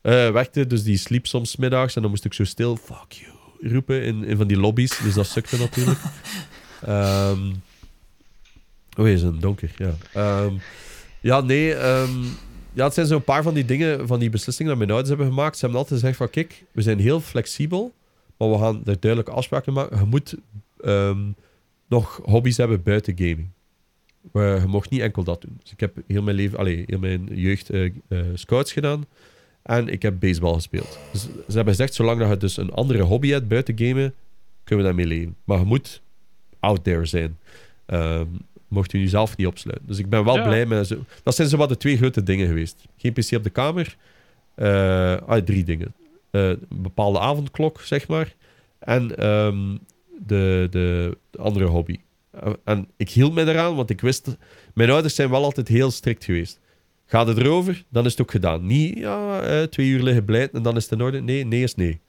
werkte, dus die sliep soms middags en dan moest ik zo stil, fuck you, roepen in, in van die lobby's, dus dat sukte natuurlijk. Ehm oh, is een donker, ja. Ehm, ja, nee, ja, het zijn zo'n paar van die dingen, van die beslissingen dat mijn ouders hebben gemaakt. Ze hebben altijd gezegd van, kijk, we zijn heel flexibel, maar we gaan er duidelijke afspraken maken. Je moet ehm, nog hobby's hebben buiten gaming. Maar je mocht niet enkel dat doen. Dus ik heb heel mijn leven, allee, heel mijn jeugd eh, eh, scouts gedaan. En ik heb baseball gespeeld. Dus ze hebben gezegd, zolang dat je dus een andere hobby hebt buiten gamen, kunnen we daarmee leven. Maar je moet out there zijn. Ehm, mocht je jezelf niet opsluiten. Dus ik ben wel Ja. blij met... Zo, dat zijn zo wat de twee grote dingen geweest. Geen PC op de kamer. eh, ah, drie dingen. Eh, een bepaalde avondklok, zeg maar. En ehm, de, de, de andere hobby. Eh, en ik hield me eraan, want ik wist... Mijn ouders zijn wel altijd heel strikt geweest. Gaat het erover, dan is het ook gedaan. Niet, ja, twee uur liggen blijten en dan is het in orde. Nee, nee is nee.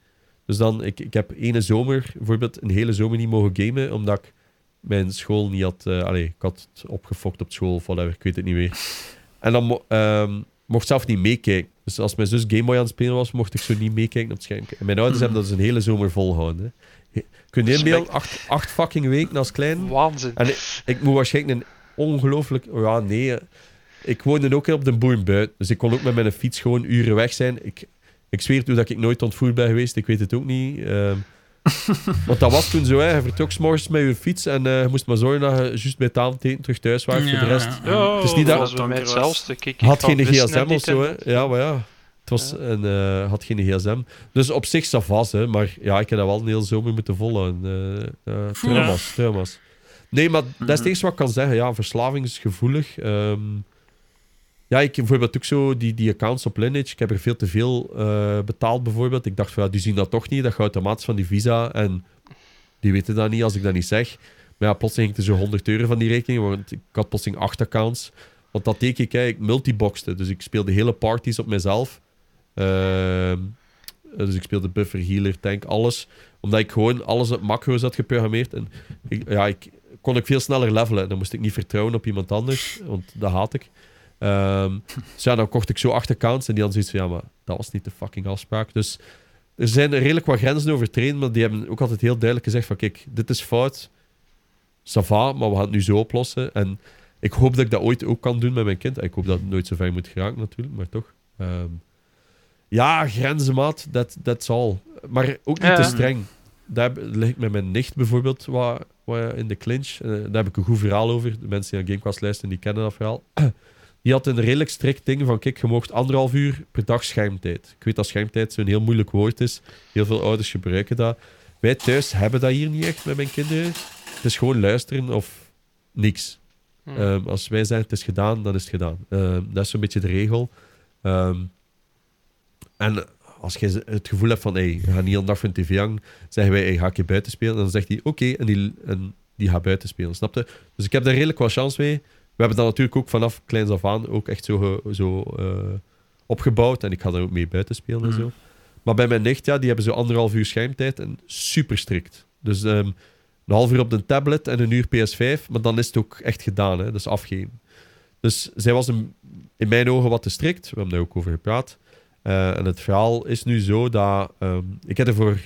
Dus dan, ik, ik heb ene zomer, bijvoorbeeld een hele zomer niet mogen gamen, omdat ik mijn school niet had... eh allee, ik had het opgefokt op school of whatever, ik weet het niet meer. En dan mo- ehm, mocht zelf niet meekijken. Dus als mijn zus Gameboy aan het spelen was, mocht ik zo niet meekijken op het scherm. En mijn ouders hebben dat dus een hele zomer volgehouden. Hè. Kun je inbeelden, acht, acht fucking weken als klein. Waanzin. En ik, ik moet waarschijnlijk een ongelooflijk... oh Ja, nee. eh, Ik woonde ook op de boer buiten. Dus ik kon ook met mijn fiets gewoon uren weg zijn. Ik, ik zweer toe dat ik nooit ontvoerd ben geweest. Ik weet het ook niet. Ehm, want dat was toen zo. Hè. Je vertrok 's morgens met je fiets en eh, je moest maar zorgen dat je juist bij het avondeten terug thuis was. voor de rest Ja, Het is niet dat- was Donker was. hetzelfde. Kijk, ik had geen gsm of zo. Hè. Ja, maar ja. Het was Ja. een, eh, had geen gsm. Dus op zich savas, hè. Maar ja, ik heb dat wel een hele zomer moeten eh eh trauma's, trauma's. Nee, maar dat is het eerste wat ik kan zeggen. Ja, verslavingsgevoelig. Ehm ja, ik heb bijvoorbeeld ook zo die, die accounts op Lineage. Ik heb er veel te veel eh, betaald, bijvoorbeeld. Ik dacht ja, die zien dat toch niet. Dat gaat automatisch van die visa. En die weten dat niet als ik dat niet zeg. Maar ja, plotseling ging er zo 100 euro van die rekening. Want ik had plotseling acht accounts. Want dat deed ik, hè, ik multiboxte. Dus ik speelde hele parties op mezelf. Ehm, dus ik speelde buffer, healer, tank, alles. Omdat ik gewoon alles op macro's had geprogrammeerd. En ja, ik kon ik veel sneller levelen. Dan moest ik niet vertrouwen op iemand anders. Want dat haat ik. Dus ja, dan kocht ik zo acht accounts. En die hadden zoiets van, ja, maar dat was niet de fucking afspraak. Dus er zijn redelijk wat grenzen overtreden. Maar die hebben ook altijd heel duidelijk gezegd van, kijk, dit is fout. Ça va, maar we gaan het nu zo oplossen. En ik hoop dat ik dat ooit ook kan doen met mijn kind. Ik hoop dat het nooit zo ver moet geraken natuurlijk, maar toch. Ehm, ja, grenzen, maat. Dat that's all. Maar ook niet te streng. Daar lig ik met mijn nicht bijvoorbeeld wat, wat in de clinch. Eh, daar heb ik een goed verhaal over. De mensen die aan Gamecast luisteren, die kennen dat verhaal. Die had een redelijk strikt ding van, kijk, je mocht anderhalf uur per dag schermtijd. Ik weet dat schermtijd zo'n heel moeilijk woord is. Heel veel ouders gebruiken dat. Wij thuis hebben dat hier niet echt met mijn kinderen. Het is gewoon luisteren of niks. Hm. Ehm, als wij zeggen het is gedaan, dan is het gedaan. Ehm, dat is zo'n beetje de regel. Ehm, en als je het gevoel hebt van, hey, we gaan niet een dag van tv hangen, zeggen wij, hey, ga ik je buiten spelen? En dan zegt hij, oké, en, die, en die gaat buiten spelen, snap je? Dus ik heb daar redelijk wat chance mee. We hebben dat natuurlijk ook vanaf kleins af aan ook echt zo, zo eh, opgebouwd. En ik ga daar ook mee buiten spelen en Mhm. zo. Maar bij mijn nicht, ja, die hebben zo anderhalf uur schermtijd en super strikt. Dus ehm, een half uur op de tablet en een uur PS5, maar dan is het ook echt gedaan, hè? dus afgeven. Dus zij was een, in mijn ogen wat te strikt, we hebben daar ook over gepraat. Eh, en het verhaal is nu zo dat ehm, ik heb ervoor.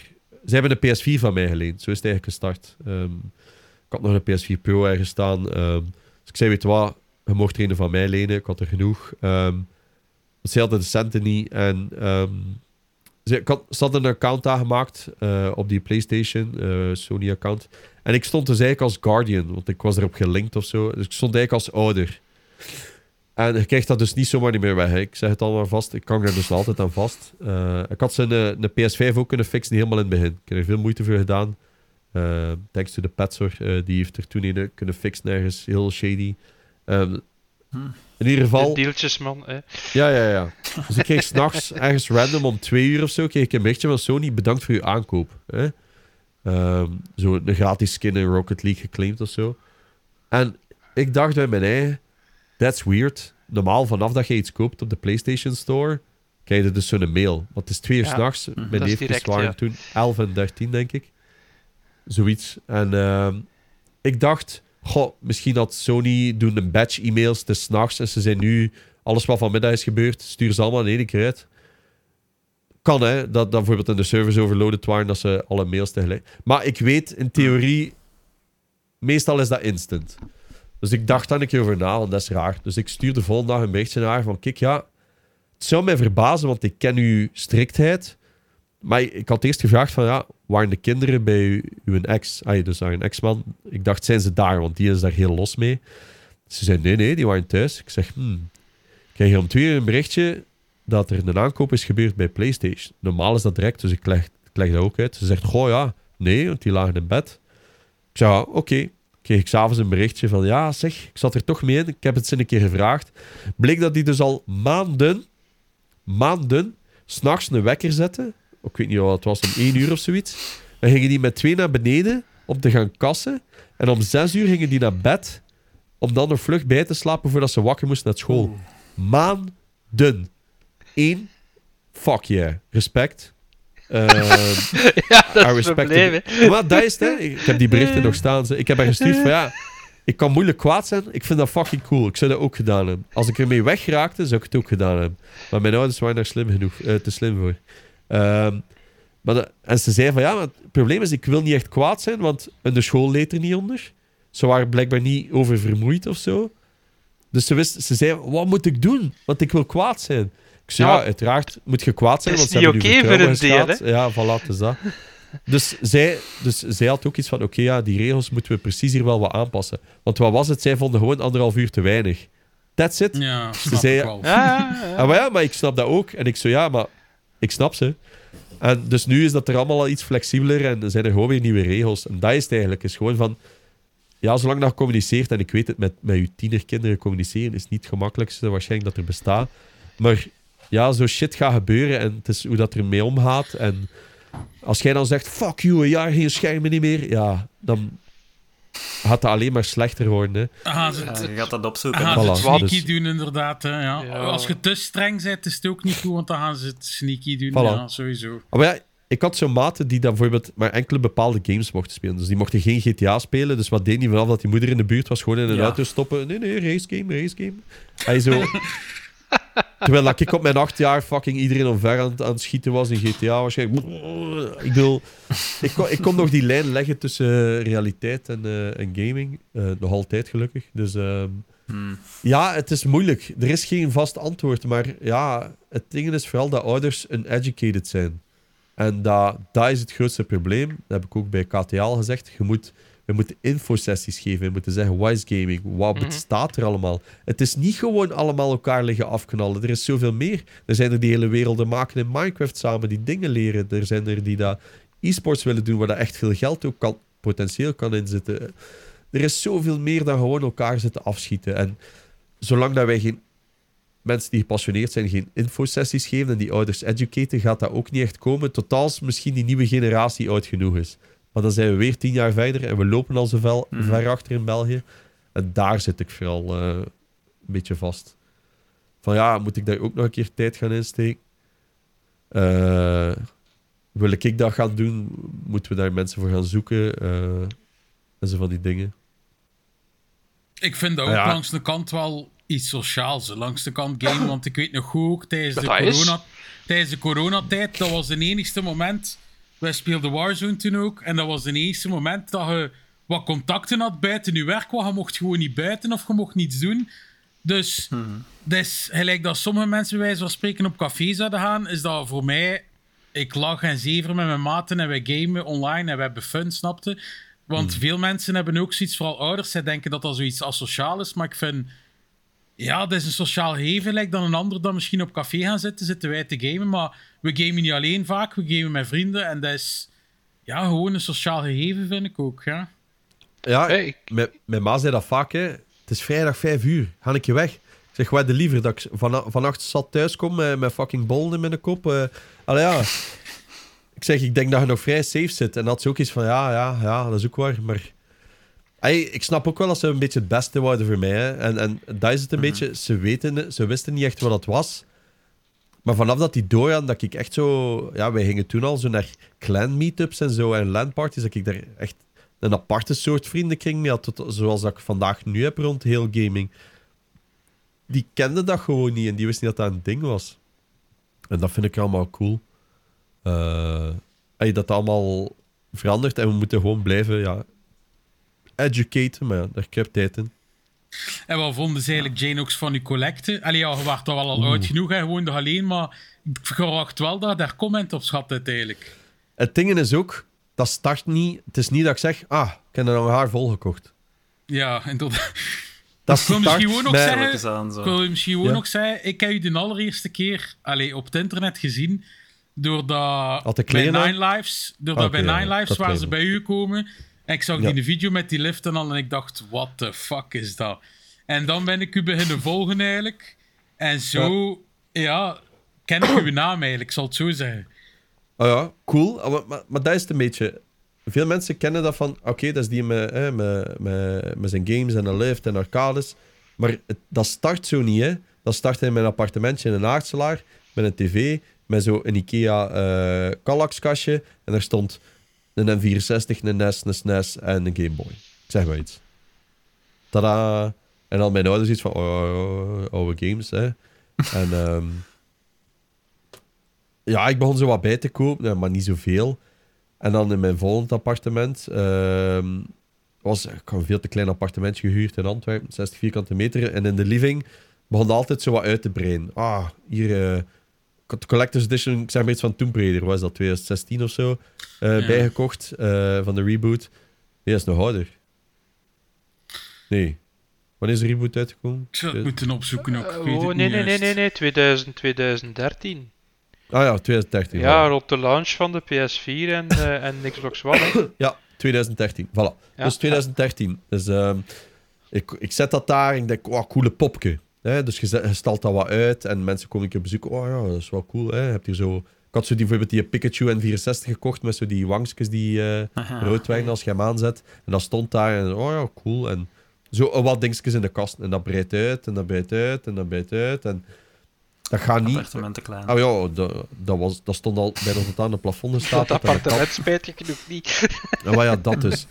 Zij hebben een PS4 van mij geleend, zo is het eigenlijk gestart. Ehm, ik had nog een PS4 Pro ergens staan. Dus ik zei: Weet wat, je mocht er een van mij lenen, ik had er genoeg. Ehm, want zij hadden de centen niet en. ehm, ze, had, ze hadden een account aangemaakt eh, op die PlayStation, eh, Sony-account. En ik stond dus eigenlijk als Guardian, want ik was erop gelinkt of zo. Dus ik stond eigenlijk als ouder. En je krijgt dat dus niet zomaar niet meer weg. Ik zeg het al maar vast. Ik kan er dus altijd aan vast. Eh, ik had zijn eh, een PS5 ook kunnen fixen, helemaal in het begin. Ik heb er veel moeite voor gedaan. Eh thanks to de Petzor. eh die heeft er toen een kunnen fixen ergens. Heel shady. Ehm, In ieder geval... De deeltjes, man. Hè. Ja, ja, ja. Dus ik kreeg s'nachts ergens random om twee uur of zo... kreeg ik een berichtje van Sony. Bedankt voor uw aankoop. Hè? Ehm, zo een gratis skin in Rocket League geclaimd of zo. En ik dacht bij mijn eigen... That's weird. Normaal, vanaf dat je iets koopt op de PlayStation Store... krijg je dus zo'n mail. Want het is twee uur Ja, s'nachts. Mijn dat is neefjes waren ja. toen 11 en 13, denk ik. Zoiets. En ehm, ik dacht... Goh, misschien had Sony doen een batch e-mails. Het is 's nachts en ze zijn nu... Alles wat vanmiddag is gebeurd, stuur ze allemaal in één keer. Kan hè, dat, dat bijvoorbeeld in de servers overloaded waren, dat ze alle mails tegelijk... Maar ik weet, in theorie... Meestal is dat instant. Dus ik dacht daar een keer over na, want dat is raar. Dus ik stuurde de volgende dag een berichtje naar haar van... Kijk, ja, het zou mij verbazen, want ik ken uw striktheid. Maar ik had eerst gevraagd van, ja, waren de kinderen bij uw ex? Ah, dus een ex-man. Ik dacht, zijn ze daar? Want die is daar heel los mee. Ze zei, nee, nee, die waren thuis. Ik zeg, hmm. Ik om twee uur een berichtje dat er een aankoop is gebeurd bij PlayStation. Normaal is dat direct, dus ik leg, leg dat ook uit. Ze zegt, goh ja, nee, want die lagen in bed. Ik ja, oké. Kreeg ik s'avonds een berichtje van, ja zeg, ik zat er toch mee in. Ik heb het ze een keer gevraagd. Bleek dat die dus al maanden, maanden, s'nachts een wekker zetten. Ik weet niet wat het was, om één uur of zoiets. Dan gingen die met twee naar beneden om te gaan kassen. En om zes uur gingen die naar bed om dan nog vlug bij te slapen voordat ze wakker moesten naar school. Maanden. Eén. Fuck yeah. Respect. Ehm, Ja, dat I is het respect probleem. Maar dat is het, hè. Ik heb die berichten nog staan. Ze- Ik heb haar gestuurd van ja, ik kan moeilijk kwaad zijn. Ik vind dat fucking cool. Ik zou dat ook gedaan hebben. Als ik ermee wegraakte, zou ik het ook gedaan hebben. Maar mijn ouders waren daar slim genoeg, eh, te slim voor. Ehm, maar en ze zei van ja, maar het probleem is, ik wil niet echt kwaad zijn, want in de school leed er niet onder. Ze waren blijkbaar niet over vermoeid of zo. Dus ze, wist, ze zei, wat moet ik doen? Want ik wil kwaad zijn. Ik zei, ja, Ja. uiteraard moet je kwaad zijn, want is ze niet hebben oké nu voor een deel. Ja, voilà, het is dat. Dus zij, dus zij had ook iets van, oké, ja, die regels moeten we precies hier wel wat aanpassen. Want wat was het? Zij vonden gewoon anderhalf uur te weinig. That's it. Ja, snap zei- ik wel. Ja, ja, ja. Ah, maar ja, maar ik snap dat ook. En ik zo, ja, maar ik snap ze. En dus nu is dat er allemaal al iets flexibeler en zijn er gewoon weer nieuwe regels. En dat is het eigenlijk. is gewoon van, ja, zolang dat communiceert, en ik weet het, met, met je tienerkinderen communiceren is niet het gemakkelijkste waarschijnlijk dat er bestaat. Maar ja, zo shit gaat gebeuren en het is hoe dat er mee omgaat. En als jij dan zegt, fuck you, een jaar geen schermen niet meer, ja, dan gaat dat alleen maar slechter worden. Hè. Dan gaan ze Ja, het, je gaat dat opzoeken. gaan ze Voilà, het sneaky dus- doen, inderdaad. Hè, ja. Ja. Als je te streng bent, is het ook niet goed, want dan gaan ze het sneaky doen. Voilà. Ja, sowieso. Ah, Maar ja, ik had zo'n maten die dan bijvoorbeeld maar enkele bepaalde games mochten spelen. Dus die mochten geen GTA spelen. Dus wat deed hij vanaf dat die moeder in de buurt was? Gewoon in een Ja. auto stoppen. Nee, nee, race game, race game. Hij zo... Terwijl dat ik op mijn acht jaar fucking iedereen omver aan, aan het schieten was in GTA waarschijnlijk. Ik bedoel, ik kon, ik kon nog die lijn leggen tussen eh, realiteit en, eh, en gaming. Eh, nog altijd gelukkig. Dus ehm, Hmm. ja, het is moeilijk. Er is geen vast antwoord. Maar ja, het ding is vooral dat ouders uneducated zijn. En dat, dat is het grootste probleem. Dat heb ik ook bij KTL gezegd. Je moet, we moeten infosessies geven. We moeten zeggen, wat is gaming? Wat Mhm. bestaat er allemaal? Het is niet gewoon allemaal elkaar liggen afknallen. Er is zoveel meer. Er zijn er die hele werelden maken in Minecraft samen, die dingen leren. Er zijn er die dat e-sports willen doen, waar dat echt veel geld ook kan, potentieel kan inzitten. Er is zoveel meer dan gewoon elkaar zitten afschieten. En zolang dat wij geen mensen die gepassioneerd zijn geen infosessies geven en die ouders educaten, gaat dat ook niet echt komen. Tot als misschien die nieuwe generatie oud genoeg is. Maar dan zijn we weer tien jaar verder en we lopen al zo ver, Mhm. ver achter in België. En daar zit ik vooral eh, een beetje vast. Van ja, moet ik daar ook nog een keer tijd gaan insteken? Eh, wil ik dat gaan doen? Moeten we daar mensen voor gaan zoeken? Eh, en zo van die dingen. Ik vind dat ook Ja. langs de kant wel iets sociaals. Langs de kant game, want ik weet nog goed ook tijdens de, corona, tijdens de coronatijd, dat was de enigste moment. Wij speelden Warzone toen ook. En dat was de enigste moment dat je wat contacten had buiten je werk. Want je mocht gewoon niet buiten of je mocht niets doen. Dus, dus gelijk dat sommige mensen bij wijze van spreken op café zouden gaan, is dat voor mij. Ik lach en zever met mijn maten en wij gamen online en we hebben fun, snapte? Want veel mensen hebben ook zoiets, vooral ouders, zij denken dat dat zoiets asociaal is. Maar ik vind Ja, dat is een sociaal lijkt dan een ander dan misschien op café gaan zitten, zitten wij te gamen. Maar we gamen niet alleen vaak, we gamen met vrienden. En dat is ja, gewoon een sociaal gegeven, vind ik ook. Ja. Ja, Hey, ik- mijn, mijn ma zei dat vaak, hè. Het is vrijdag 5 uur. Ga ik je weg? Ik zeg, wat de liever dat ik van, vannacht zat thuis kom met, met fucking bollen in mijn kop. eh allee, ja. Ik zeg, ik denk dat je nog vrij safe zit. En dat ze ook iets van, ja, ja, ja, dat is ook waar. Maar Hey, ik snap ook wel dat ze een beetje het beste wouden voor mij. Hè. En, en dat is het een beetje. Ze, weten, ze wisten niet echt wat het was. Maar vanaf dat die doorgaan, dat ik echt zo... Ja, wij gingen toen al zo naar clan meetups en zo en landparties. Dat ik daar echt een aparte soort vriendenkring mee had. tot- Zoals dat ik vandaag nu heb rond heel gaming. Die kenden dat gewoon niet en die wisten niet dat dat een ding was. En dat vind ik allemaal cool. Eh, hey, dat allemaal verandert en we moeten gewoon blijven ja, educaten, maar ja, daar heb ik tijd in. En wat vonden ze eigenlijk Janox van uw collecte? Allee, ja, je was toch wel al oud genoeg, hè, gewoon nog alleen, maar ik verwacht wel dat je daar comment op schat uiteindelijk. Het ding is ook, dat start niet... Het is niet dat ik zeg, ah, ik heb er haar volgekocht. Ja, inderdaad. Dat Ik wil start misschien gewoon nog zeggen, aan, zo. ik wil misschien gewoon Ja. nog zeggen, ik heb u de allereerste keer allee, op het internet gezien, doordat bij Nine Lives, doordat Oké, bij ja, Nine Lives waren ze bij u gekomen en ik zag Ja. die video met die lift en al en ik dacht, what the fuck is dat? En dan ben ik u beginnen volgen eigenlijk en zo, ja, ken ik uw naam eigenlijk, zal het zo zeggen. Oh ja, cool. Ah, Maar, maar, maar dat is het een beetje... Veel mensen kennen dat van... Oké, dat is die met, hè, met, met, met zijn games en een lift en arcades. Maar het, dat start zo niet, hè. Dat start in mijn appartementje in een aardselaar. Met een tv. Met zo een Ikea eh Kallax-kastje. En daar stond een N64, een NES, een SNES en een Game Boy. Ik zeg maar iets. Tada. En dan mijn ouders iets van... Oh, oh, oude games, hè. En... ehm, ja, ik begon zo wat bij te kopen, maar niet zoveel. En dan in mijn volgend appartement. ehm, was, ik een veel te klein appartementje gehuurd in Antwerpen, 60 vierkante meter. En in de living begon altijd zo wat uit te breiden. Ah, hier. eh, Collector's Edition, ik zeg maar iets van Tomb Raider, was dat 2016 of zo, eh, Ja. bijgekocht eh, van de reboot. Nee, dat is nog ouder. Nee. Wanneer is de reboot uitgekomen? Ik zou het moeten opzoeken ook. Oh, nee, nee, nee, nee, nee, 2000, 2013. Ah ja, 2013. Ja, voilà. rond de launch van de PS4 en, eh, en Xbox One. hè. Ja, 2013. Voilà. Ja. Dus 2013. Dus ehm, ik, ik zet dat daar en ik denk, oh, coole popke. Hè? Dus je, je stelt dat wat uit en mensen komen een keer bezoeken. Oh ja, dat is wel cool. Hè? Je hebt hier zo... Ik had zo die, bijvoorbeeld die Pikachu N64 gekocht met zo die wangstjes die eh, Aha. rood werden als je hem aanzet. En dat stond daar en oh ja, cool. En zo wat dingetjes in de kast. En dat breidt uit en dat breidt uit en dat breidt uit. En dat gaat niet... Appartementen klein. Oh ja, dat, dat, was, dat stond al bijna tot aan de plafond staat. Dat appartement spijt je genoeg niet. Ja, maar ja, dat dus.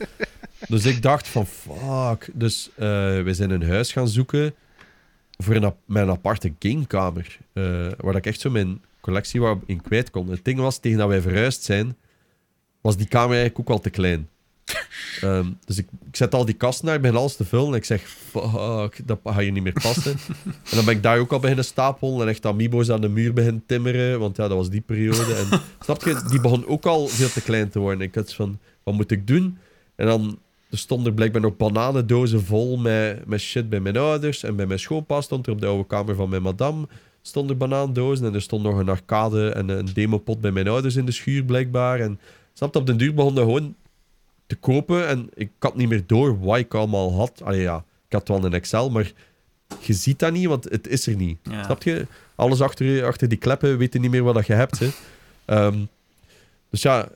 Dus ik dacht van, fuck. Dus eh we zijn een huis gaan zoeken voor een, mijn aparte gamekamer. eh, waar ik echt zo mijn collectie in kwijt kon. Het ding was, tegen dat wij verhuisd zijn, was die kamer eigenlijk ook al te klein. Ehm, dus ik, ik zet al die kasten naar, ik begin alles te vullen. En ik zeg, fuck, dat gaat hier niet meer passen. en dan ben ik daar ook al beginnen stapelen. En echt amiibo's aan de muur beginnen timmeren. Want ja, dat was die periode. En snap je, die begon ook al veel te klein te worden. Ik had van, wat moet ik doen? En dan er stonden blijkbaar nog bananendozen vol met, met shit bij mijn ouders. En bij mijn schoonpa stond er op de oude kamer van mijn madame stonden bananendozen. En er stond nog een arcade en een demopot bij mijn ouders in de schuur blijkbaar. En snap je, op den duur begon dat gewoon te kopen. En ik had niet meer door wat ik allemaal had. Allee, ja, ik had wel een Excel, maar je ziet dat niet, want het is er niet. Ja. Snap je? Alles achter, achter die kleppen weet je niet meer wat dat je hebt. Hè. Ehm, dus ja,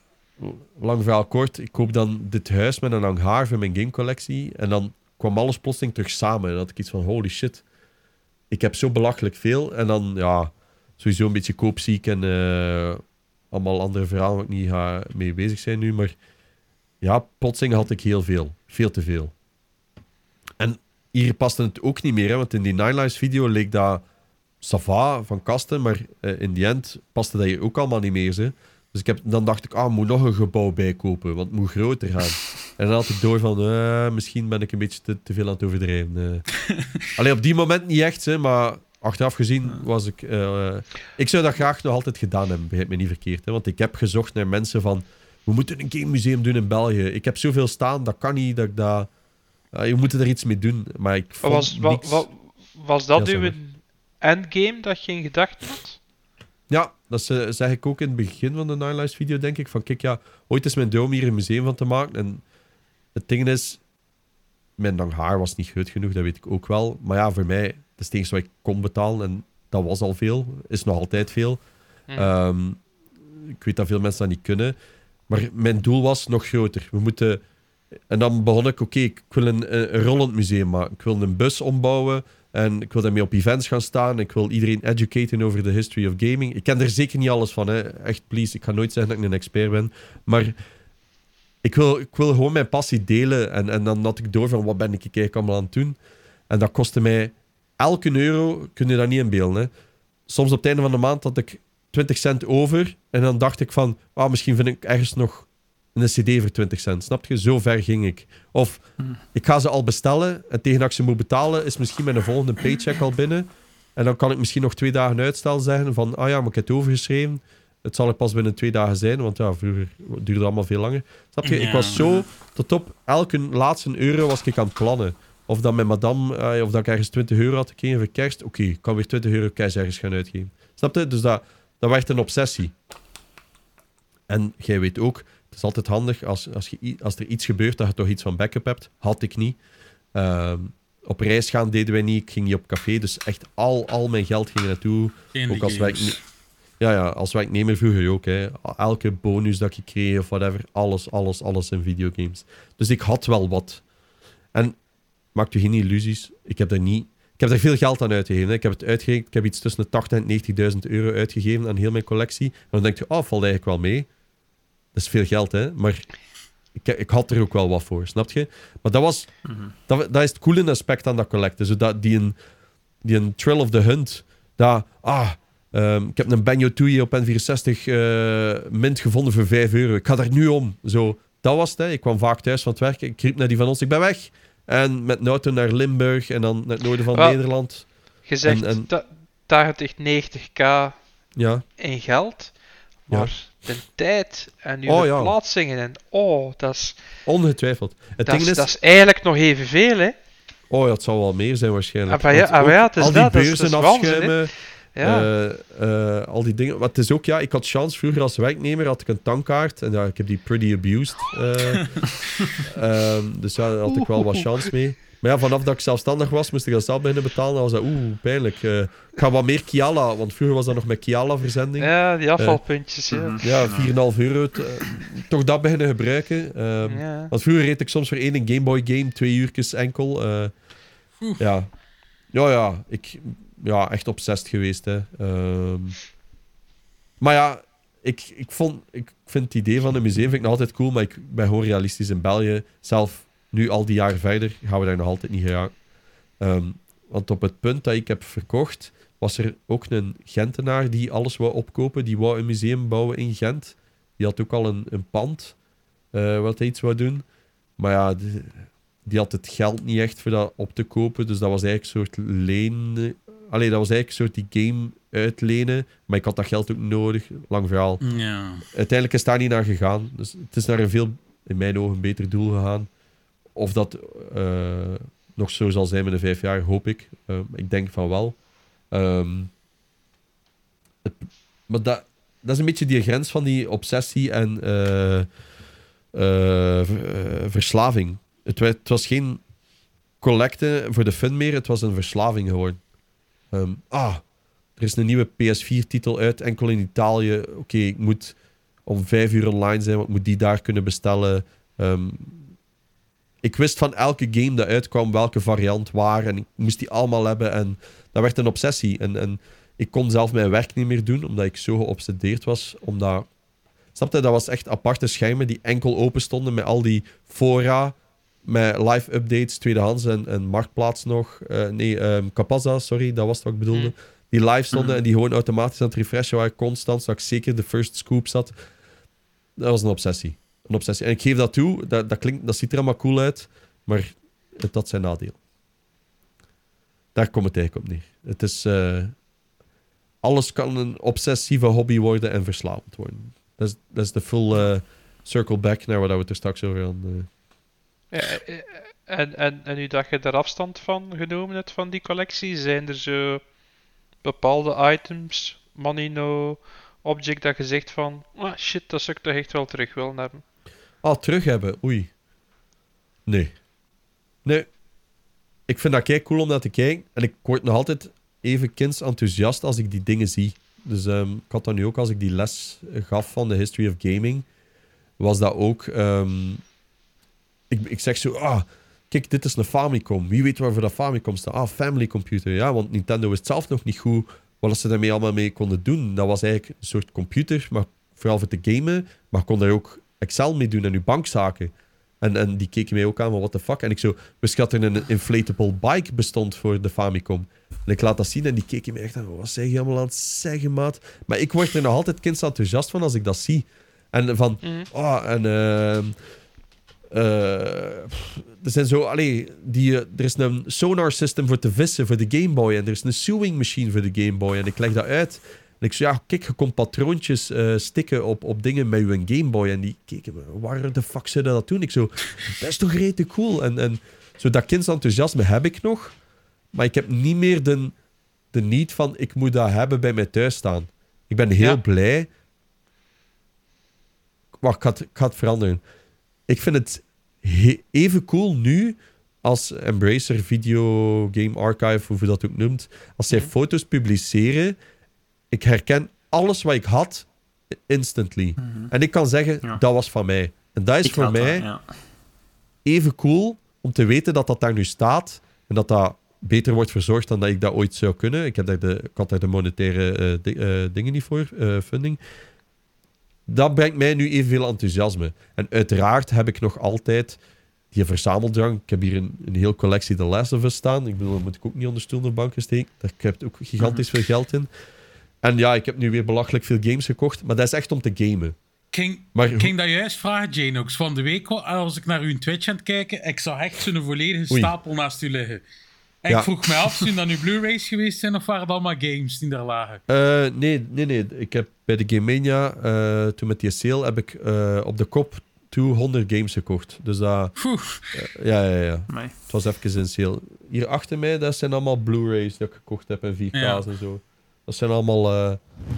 lang verhaal kort. Ik koop dan dit huis met een lang haar voor mijn gamecollectie. En dan kwam alles plotseling terug samen. En dan had ik iets van, holy shit. Ik heb zo belachelijk veel. En dan, ja, sowieso een beetje koopziek en eh, allemaal andere verhalen waar ik niet ga mee bezig zijn nu. Maar ja, plotseling had ik heel veel. Veel te veel. En hier paste het ook niet meer, hè, want in die Nine Lives video leek dat sava van kasten, maar eh, in die end paste dat hier ook allemaal niet meer. Hè. Dus ik heb, dan dacht ik, ah, ik moet nog een gebouw bijkopen, want het moet groter gaan. en dan had ik door van, eh, misschien ben ik een beetje te, te veel aan het overdrijven. eh. Alleen op die moment niet echt, hè, maar achteraf gezien was ik... eh, ik zou dat graag nog altijd gedaan hebben, begrijp me niet verkeerd. Hè, want ik heb gezocht naar mensen van, we moeten een gamemuseum doen in België. Ik heb zoveel staan, dat kan niet, dat ik dat... Je moet er iets mee doen, maar ik vond was, was dat Ja, uw endgame dat je in gedachten had? Ja, dat ze- zeg ik ook in het begin van de Nine Lives video, denk ik. Van kijk, ja, ooit is mijn droom hier een museum van te maken. En het ding is, mijn lang haar was niet groot genoeg, dat weet ik ook wel. Maar ja, voor mij, dat is het enige wat ik kon betalen. En dat was al veel, is nog altijd veel. Hm. Ehm, ik weet dat veel mensen dat niet kunnen. Maar mijn doel was nog groter. We moeten... En dan begon ik, oké, ik wil een, een rollend museum maken. Ik wil een bus ombouwen. En ik wil daarmee op events gaan staan. Ik wil iedereen educaten over de history of gaming. Ik ken er zeker niet alles van, hè. Echt, please. Ik ga nooit zeggen dat ik een expert ben. Maar ik wil, ik wil gewoon mijn passie delen. En, en dan had ik door van, wat ben ik eigenlijk allemaal aan het doen? En dat kostte mij... Elke euro kun je dat niet inbeelden, hè. Soms op het einde van de maand had ik 20 cent over. En dan dacht ik van, misschien vind ik ergens nog een cd voor 20 cent. Snap je? Zo ver ging ik. Of ik ga ze al bestellen en tegen dat ik ze moet betalen is misschien mijn volgende paycheck al binnen. En dan kan ik misschien nog twee dagen uitstel zeggen van, ah ja, maar ik heb het overgeschreven. Het zal er pas binnen twee dagen zijn, want ja, vroeger duurde het allemaal veel langer. Snap je? Ik was zo, tot op elke laatste euro was ik aan het plannen. Of dat mijn madame, eh, of dat ik ergens 20 euro had gekregen voor kerst. Oké, ik kan weer 20 euro cash ergens gaan uitgeven. Snap je? Dus dat, dat werd een obsessie. En jij weet ook, is altijd handig als, als, je, als er iets gebeurt dat je toch iets van backup hebt. Had ik niet. Ehm, op reis gaan deden wij niet. Ik ging niet op café. Dus echt al, al mijn geld ging naartoe. Geen Ook als werkne- Ja, ja, als werknemer vroeger ook. Hè. Elke bonus dat ik kreeg of whatever. Alles, alles, alles in videogames. Dus ik had wel wat. En maak je geen illusies. Ik heb daar niet... Ik heb er veel geld aan uitgegeven. Hè. Ik heb het uitgerekend. Ik heb iets tussen de 80 en 90.000 euro uitgegeven aan heel mijn collectie. En dan denk je, oh, valt eigenlijk wel mee. Dat is veel geld, hè. Maar ik, ik had er ook wel wat voor, snap je? Maar dat was... Dat, dat is het coole aspect aan dat collecten. Zodat die een, die een Thrill of the Hunt... Dat, ah, ehm, ik heb een Banjo Tooie op N64 eh, mint gevonden voor 5 euro. Ik ga daar nu om. Zo, dat was het. Hè. Ik kwam vaak thuis van het werk. Ik riep naar die van ons, ik ben weg. En met een auto naar Limburg en dan naar het noorden van Nederland. Je zegt En- en- da- 80, 90k Ja, in geld, Ja. De tijd en uw Oh, ja. plaatsingen en oh, dat is, ongetwijfeld. Het dat, ding is, dat is eigenlijk nog evenveel, hè? Oh ja, het zal wel meer zijn waarschijnlijk. Ah, ja, ah, ja, het is al die dat, beurzen dat is waanzin, afschuimen, Ja. eh, eh, al die dingen. Maar het is ook, ja, ik had chance vroeger als werknemer, had ik een tankkaart. En ja, ik heb die pretty abused. eh. Ehm, dus ja, daar had ik wel wat chance mee. Maar ja, vanaf dat ik zelfstandig was, moest ik dat zelf beginnen betalen. Dan was dat, oeh, pijnlijk. Eh, ik ga wat meer Kiala, want vroeger was dat nog met Kiala-verzending. ja, die afvalpuntjes, ja. Mhm. Ja, 4,5 euro. eh, toch dat beginnen gebruiken. Ehm, ja. want vroeger reed ik soms voor één Game Boy game, twee uurtjes enkel. eh, ja. ja, ja, ik ja, echt obsessed geweest. Hè. Ehm, maar ja, ik, ik, vond, ik vind het idee van een museum vind ik nog altijd cool, maar ik ben gewoon realistisch in België. Zelf nu al die jaren verder gaan we daar nog altijd niet geraken. Ehm, want op het punt dat ik heb verkocht, was er ook een Gentenaar die alles wou opkopen. Die wou een museum bouwen in Gent. Die had ook al een, een pand eh, wat hij iets wou doen. Maar ja, die had het geld niet echt voor dat op te kopen. Dus dat was eigenlijk een soort leen... Allee, dat was eigenlijk een soort die game uitlenen. Maar ik had dat geld ook nodig. Lang verhaal. Ja. Uiteindelijk is daar niet naar gegaan. Dus het is naar een veel, in mijn ogen, beter doel gegaan. Of dat eh, nog zo zal zijn binnen vijf jaar, hoop ik. Eh, ik denk van wel. Ehm, het- maar dat, dat is een beetje die grens van die obsessie en eh, eh, ver- verslaving. Het, het was geen collecten voor de fun meer, het was een verslaving geworden. Ehm, ah, er is een nieuwe PS4-titel uit, enkel in Italië. Oké, ik moet om vijf uur online zijn, want ik moet die daar kunnen bestellen. Ehm, ik wist van elke game dat uitkwam welke variant waar en ik moest die allemaal hebben en dat werd een obsessie. En, en ik kon zelf mijn werk niet meer doen, omdat ik zo geobsedeerd was. Omdat, snap je, dat was echt aparte schermen die enkel open stonden met al die fora, met live updates, tweedehands en, en marktplaats nog. Eh, nee, ehm Capaza, sorry, dat was wat ik bedoelde. Die live stonden en die gewoon automatisch aan het refreshen waren, constant, zodat ik zeker de first scoop zat. Dat was een obsessie. Een obsessie. En ik geef dat toe, dat, dat, klinkt, dat ziet er allemaal cool uit, maar het had zijn nadeel. Daar komt het eigenlijk op neer. Het is... eh, alles kan een obsessieve hobby worden en verslavend worden. Dat is, dat is de full eh, circle back naar wat we het er straks over hadden. eh. En, en, en nu dat je er afstand van genomen hebt van die collectie, zijn er zo bepaalde items, money no object, dat je zegt van, ah shit, dat zou ik toch echt wel terug willen hebben. Ah, terug hebben. Oei. Nee. Nee. Ik vind dat kei cool om naar te kijken. En ik word nog altijd even kindsenthousiast als ik die dingen zie. Dus ehm, ik had dat nu ook als ik die les gaf van de History of Gaming. Was dat ook... ehm, ik, ik zeg zo... Ah, kijk, dit is een Famicom. Wie weet waarvoor dat Famicom staat? Ah, Family Computer. Ja, want Nintendo wist zelf nog niet goed wat ze daarmee allemaal mee konden doen. Dat was eigenlijk een soort computer, maar vooral voor te gamen. Maar kon daar ook Excel mee doen en uw bankzaken. En, en die keken mij ook aan van what the fuck. En ik zo, wist dat er een inflatable bike bestond voor de Famicom. En ik laat dat zien en die keken mij echt aan. Wat zeg je allemaal aan het zeggen, maat? Maar ik word er nog altijd kindsenthousiast van als ik dat zie. En van, oh, en ehm, eh, pff, er zijn zo, allee, die, eh, er is een sonar system voor te vissen voor de Game Boy. En er is een sewing machine voor de Game Boy. En ik leg dat uit. En ik zei, ja, kijk, je kon patroontjes eh, stikken op, op dingen met je Game Boy. En die keken me, waar de fuck zou dat doen? Ik zo, dat is toch rete cool. En, en zo dat kindsenthousiasme heb ik nog. Maar ik heb niet meer de, de need van, ik moet dat hebben bij mij thuis staan. Ik ben heel Ja. blij. Wacht, ik ga, het, ik ga het veranderen. Ik vind het he- even cool nu als Embracer Video Game Archive, hoe je dat ook noemt. Als zij foto's publiceren, ik herken alles wat ik had instantly. En ik kan zeggen, Ja. dat was van mij. En dat is Ik voor had dat, mij ja. even cool om te weten dat dat daar nu staat. En dat dat beter wordt verzorgd dan dat ik dat ooit zou kunnen. Ik, heb daar de, ik had daar de monetaire eh, di- eh, dingen niet voor, eh, funding. Dat brengt mij nu evenveel enthousiasme. En uiteraard heb ik nog altijd die verzameldrang. Ik heb hier een, een heel collectie The Last of Us staan. Ik bedoel, daar moet ik ook niet onder stoel of banken steken. Daar heb ik ook gigantisch veel geld in. En ja, ik heb nu weer belachelijk veel games gekocht. Maar dat is echt om te gamen. Ik ging, Maar ik ging dat juist vragen, Janox. Van de week, als ik naar uw Twitch aan het kijken, ik zag echt zo'n volledige Oei. stapel naast u liggen. En Ja. ik vroeg mij af, zijn dat nu Blu-rays geweest zijn of waren het allemaal games die daar lagen? Eh, nee, nee, nee. Ik heb bij de Game Mania, eh, toen met die sale, heb ik eh, op de kop 200 games gekocht. Dus dat, ja, ja, ja. Het was even in sale. Hier achter mij, dat zijn allemaal Blu-rays die ik gekocht heb en 4K's Ja. en zo. Dat zijn allemaal, eh,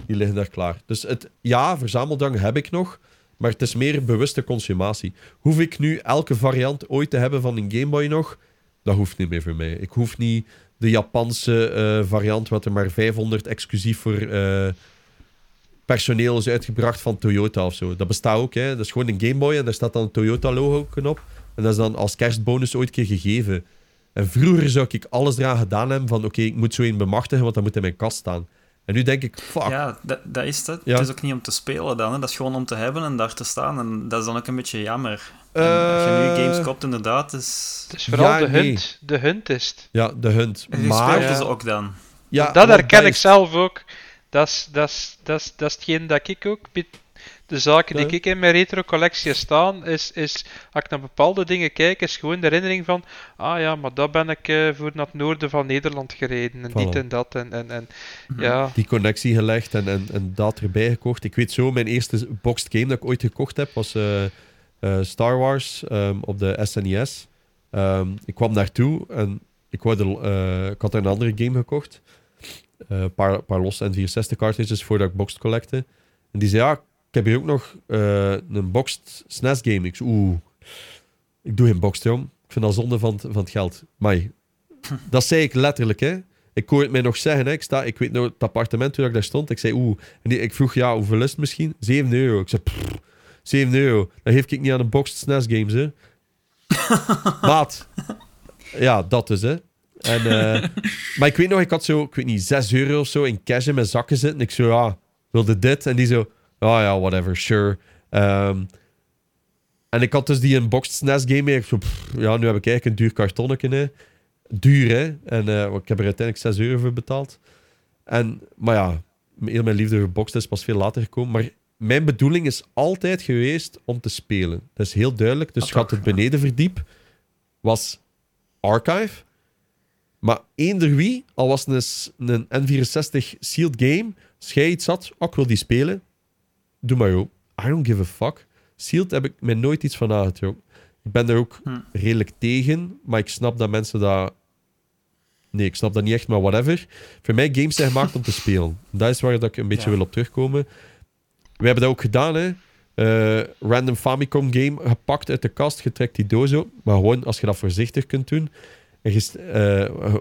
die liggen daar klaar. Dus het, ja, verzameldrang heb ik nog, maar het is meer bewuste consumatie. Hoef ik nu elke variant ooit te hebben van een Game Boy nog? Dat hoeft niet meer voor mij. Ik hoef niet de Japanse eh, variant, wat er maar 500 exclusief voor eh, personeel is uitgebracht van Toyota of zo. Dat bestaat ook, hè. Dat is gewoon een Game Boy en daar staat dan een Toyota-logo op. En dat is dan als kerstbonus ooit keer gegeven. En vroeger zou ik alles eraan gedaan hebben van oké, ik moet zo een bemachtigen, want dat moet in mijn kast staan. En nu denk ik, fuck. Ja, dat, dat is het. Ja. Het is ook niet om te spelen dan. Hè. Dat is gewoon om te hebben en daar te staan. En dat is dan ook een beetje jammer. Als je Eh, nu games koopt, inderdaad, is... Het is vooral Ja, de nee. hunt. De hunt is het. Ja, de hunt. Maar, Ja. ze ook dan. ja, dat herken ik is- zelf ook. Dat is, dat, is, dat, is, dat is hetgeen dat ik ook... De zaken die Ja. ik in mijn retro-collectie staan, is, is... Als ik naar bepaalde dingen kijk, is gewoon de herinnering van... Ah ja, maar dat ben ik eh, voor naar het noorden van Nederland gereden. En Voilà. dit en dat. En, en, en ja... die connectie gelegd en, en, en dat erbij gekocht. Ik weet zo, mijn eerste boxed game dat ik ooit gekocht heb was eh, eh, Star Wars ehm, op de SNES. Ehm, ik kwam naartoe en ik, wou de, eh, ik had er een andere game gekocht. Eh, Een paar, paar losse N64 cartridges voordat ik boxed collecte. En die zei, ja, ik heb hier ook nog eh, een boxed SNES game. Ik oeh, ik doe geen boxed, jong. Ik vind dat zonde van, van het geld. Maar dat zei ik letterlijk, hè. Ik hoor het mij nog zeggen, hè. Ik, sta, ik weet nog het appartement toen ik daar stond. Ik zei, oeh. En die- ik vroeg, ja, hoeveel is het misschien? 7 euro. Ik zei, pff, 7 euro. Dat geef ik niet aan een boxed SNES games, hè. Maat. Ja, dat dus, hè. En, eh, maar ik weet nog, ik had zo, ik weet niet, 6 euro of zo in cash in mijn zakken zitten. Ik zo, ja, wilde dit? En die zo, oh ja, whatever, sure. Ehm, en ik had dus die een boxed SNES game mee. Ik zo, pff, ja, nu heb ik eigenlijk een duur kartonnetje, hè. Duur, hè. En eh, ik heb er uiteindelijk 6 euro voor betaald. En, maar ja, heel mijn liefde voor boxed is pas veel later gekomen. Maar mijn bedoeling is altijd geweest om te spelen. Dat is heel duidelijk. Dus Dat gaat ook, het benedenverdiep was Archive. Maar eender wie, al was het een, een N64 sealed game, als jij iets had, oh, ik wil die spelen, doe maar joh. I don't give a fuck. Sealed heb ik mij nooit iets van aangetrokken. Ik ben er ook Hm. redelijk tegen, maar ik snap dat mensen dat... Nee, ik snap dat niet echt, maar whatever. Voor mij, games zijn gemaakt om te spelen. Dat is waar dat ik een beetje Ja. wil op terugkomen. We hebben dat ook gedaan, hè. Eh, random Famicom game gepakt uit de kast, getrekt die doos op. Maar gewoon als je dat voorzichtig kunt doen. En je, eh,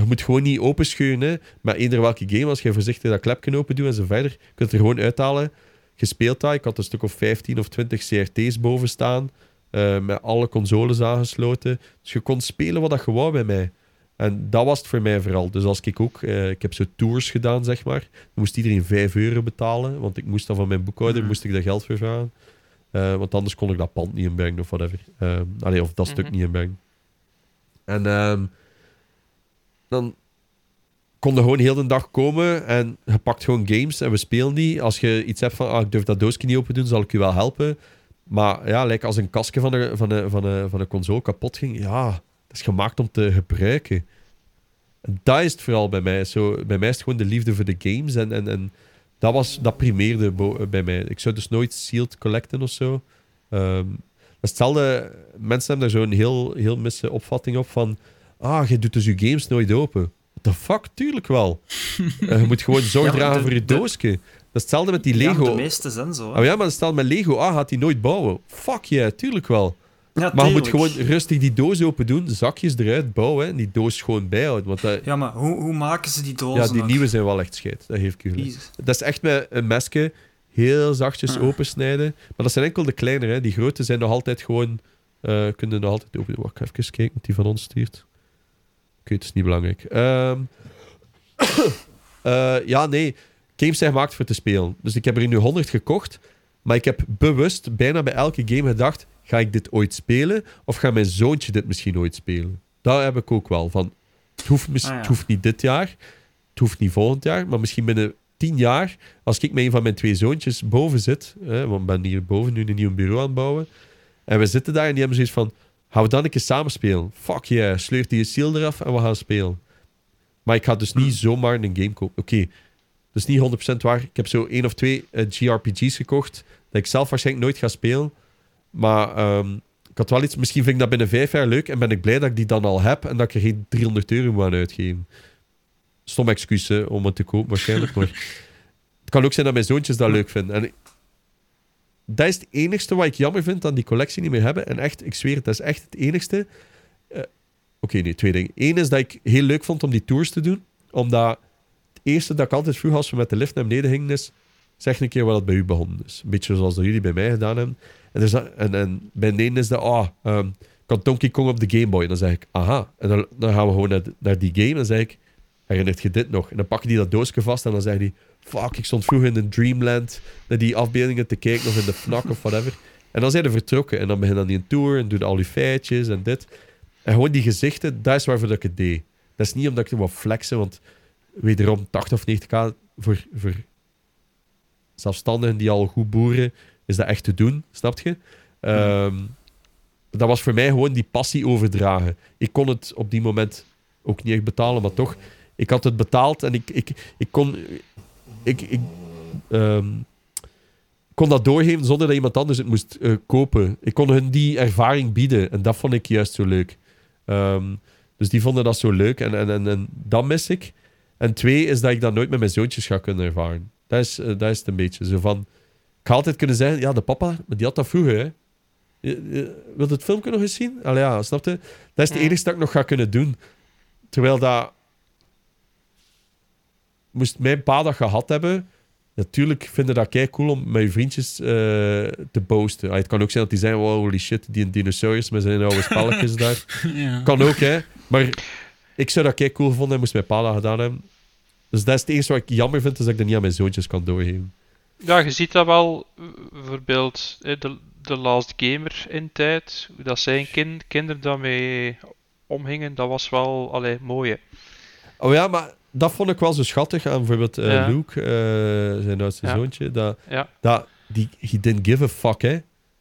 je moet gewoon niet openscheuren, hè. Met eender welke game, als je voorzichtig dat klepje open doet en zo verder. Je kunt het er gewoon uithalen. Gespeeld dat. Ik had een stuk of 15 of 20 CRT's boven staan. eh, met alle consoles aangesloten. Dus je kon spelen wat dat je wou bij mij. En dat was het voor mij vooral. Dus als ik ook... eh, ik heb zo tours gedaan, zeg maar. Dan moest iedereen 5 euro betalen. Want ik moest dat van mijn boekhouder, Mhm. moest ik dat geld voor vragen. Eh, want anders kon ik dat pand niet inbrengen of whatever. Allee, of dat stuk Mhm. niet inbrengen. En ehm, dan kon je gewoon heel de dag komen en je pakt gewoon games en we spelen die. Als je iets hebt van, ah, ik durf dat doosje niet open doen, zal ik je wel helpen. Maar ja, like als een kastje van een, van, een, van, een, van console kapot ging, ja, dat is gemaakt om te gebruiken. En dat is het vooral bij mij. Zo, bij mij is het gewoon de liefde voor de games en, en, en dat, was, dat primeerde bij mij. Ik zou dus nooit sealed collecten of zo. Is hetzelfde, mensen hebben daar zo'n heel, heel misse opvatting op van, ah, je doet dus je games nooit open. The fuck? Tuurlijk wel. Eh, je moet gewoon zorg Ja, dragen de- voor je de- doosje. Dat is hetzelfde met die Ja, Lego. de meeste zijn zo. hè. Oh ja, maar stel met Lego, ah, gaat hij nooit bouwen. Fuck yeah, tuurlijk wel. Ja, Maar je moet gewoon rustig die doos open doen, zakjes eruit bouwen en die doos gewoon bijhouden. Want dat, Ja, maar hoe, hoe maken ze die dozen ja, die nog? nieuwe zijn wel echt scheid. Dat geef ik. Jezus. Dat is echt met een mesje heel zachtjes Ah. opensnijden. Maar dat zijn enkel de kleinere. Hè. Die grote zijn nog altijd gewoon... eh kunnen nog altijd open Wacht, ik ga even kijken wat die van ons stuurt. Het is niet belangrijk. Ehm, eh, ja, nee. Games zijn gemaakt voor te spelen. Dus ik heb er nu 100 gekocht. Maar ik heb bewust bijna bij elke game gedacht... Ga ik dit ooit spelen? Of gaat mijn zoontje dit misschien ooit spelen? Dat heb ik ook wel. Van, het, hoeft mis- Ah, ja. het hoeft niet dit jaar. Het hoeft niet volgend jaar. Maar misschien binnen 10 jaar... Als ik met een van mijn twee zoontjes boven zit... Hè, want ik ben hier boven nu een nieuw bureau aan het bouwen... En we zitten daar en die hebben zoiets van... Gaan we dan een keer samen spelen? Fuck yeah, sleurt die je seal eraf en we gaan spelen. Maar ik ga dus niet zomaar een game kopen. Oké, dat is niet 100% waar. Ik heb zo één of twee eh, GRPG's gekocht... dat ik zelf waarschijnlijk nooit ga spelen. Maar ehm, ik had wel iets... Misschien vind ik dat binnen vijf jaar leuk... en ben ik blij dat ik die dan al heb... en dat ik er geen 300 euro moet aan uitgeven. Stom excuus hè, om het te kopen waarschijnlijk, maar... Het kan ook zijn dat mijn zoontjes dat leuk vinden. En dat is het enigste wat ik jammer vind dat die collectie niet meer hebben. En echt, ik zweer het, dat is echt het enigste. Eh, Oké, nee, twee dingen. Eén is dat ik heel leuk vond om die tours te doen. Omdat het eerste dat ik altijd vroeg als we met de lift naar beneden gingen is... Zeg een keer wat het bij u begonnen is. Een beetje zoals dat jullie bij mij gedaan hebben. En, dat- en, en bij de is dat... Ah, ehm, had Donkey Kong op de Game Boy. En dan zeg ik, aha. En dan, dan gaan we gewoon naar, naar die game. En dan zeg ik, herinnert je dit nog? En dan pakken die dat doosje vast en dan zeggen die... Fuck, ik stond vroeger in een Dreamland naar die afbeeldingen te kijken of in de FNAC of whatever. En dan zijn ze vertrokken en dan begin dan die een tour en doe al die feitjes en dit. En gewoon die gezichten, dat is waarvoor dat ik het deed. Dat is niet omdat ik het wil flexen, want wederom 80 of 90k voor, voor zelfstandigen die al goed boeren, is dat echt te doen, snap je? Ehm, dat was voor mij gewoon die passie overdragen. Ik kon het op die moment ook niet echt betalen, maar toch, ik had het betaald en ik, ik, ik kon... Ik, ik, ehm, kon dat doorgeven zonder dat iemand anders het moest eh, kopen. Ik kon hun die ervaring bieden en dat vond ik juist zo leuk. Ehm, dus die vonden dat zo leuk en, en, en, en dat mis ik. En twee is dat ik dat nooit met mijn zoontjes ga kunnen ervaren. Dat is, eh, dat is het een beetje zo van. Ik ga altijd kunnen zeggen, ja, de papa, maar die had dat vroeger, hè. Je, wilt het filmpje nog eens zien? Allee, ja, snap je? Dat is het enige dat ik nog ga kunnen doen. Terwijl dat... Moest mijn pa dat gehad hebben... Natuurlijk vinden dat kei cool om met je vriendjes eh, te boosten. Ah, het kan ook zijn dat die zijn, wow, holy shit, die een dinosaurus met zijn oude spelletjes daar. ja. Kan ook, hè. Maar ik zou dat kei cool gevonden en moest mijn pa dat gedaan hebben. Dus dat is het enige wat ik jammer vind, is dat ik dat niet aan mijn zoontjes kan doorgeven. Ja, je ziet dat wel, bijvoorbeeld de, de Last Gamer in tijd, hoe dat zijn kind, kinderen daarmee omgingen, dat was wel allee, mooi. hè. Oh ja, maar dat vond ik wel zo schattig aan bijvoorbeeld eh, Ja. Luke, eh, zijn oudste Ja. zoontje. Dat, Ja. dat, die, he didn't give a fuck, hè.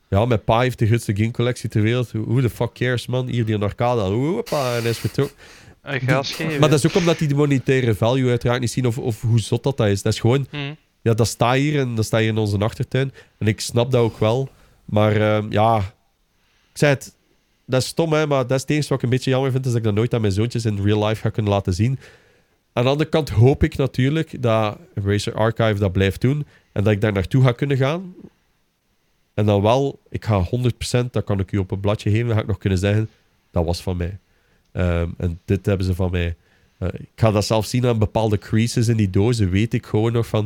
Ja, mijn pa heeft de grootste gamecollectie ter wereld. Who the fuck cares, man? Hier die arcade al. Hoppa, en hij is vertrokken. Maar dat is ook omdat die de monetaire value uiteraard niet zien of, of hoe zot dat, dat is. Dat is gewoon, Hm. ja, dat staat hier en dat staat hier in onze achtertuin. En ik snap dat ook wel. Maar ehm, ja, Ik zei het, dat is stom, hè, maar dat is het enige wat ik een beetje jammer vind, is dat ik dat nooit aan mijn zoontjes in real life ga kunnen laten zien. Aan de andere kant hoop ik natuurlijk dat Racer Archive dat blijft doen en dat ik daar naartoe ga kunnen gaan. En dan wel, ik ga 100%, dat kan ik u op een bladje geven, dan ga ik nog kunnen zeggen, dat was van mij. Ehm, en dit hebben ze van mij. Eh, ik ga dat zelf zien aan bepaalde creases in die dozen. Weet ik gewoon nog van,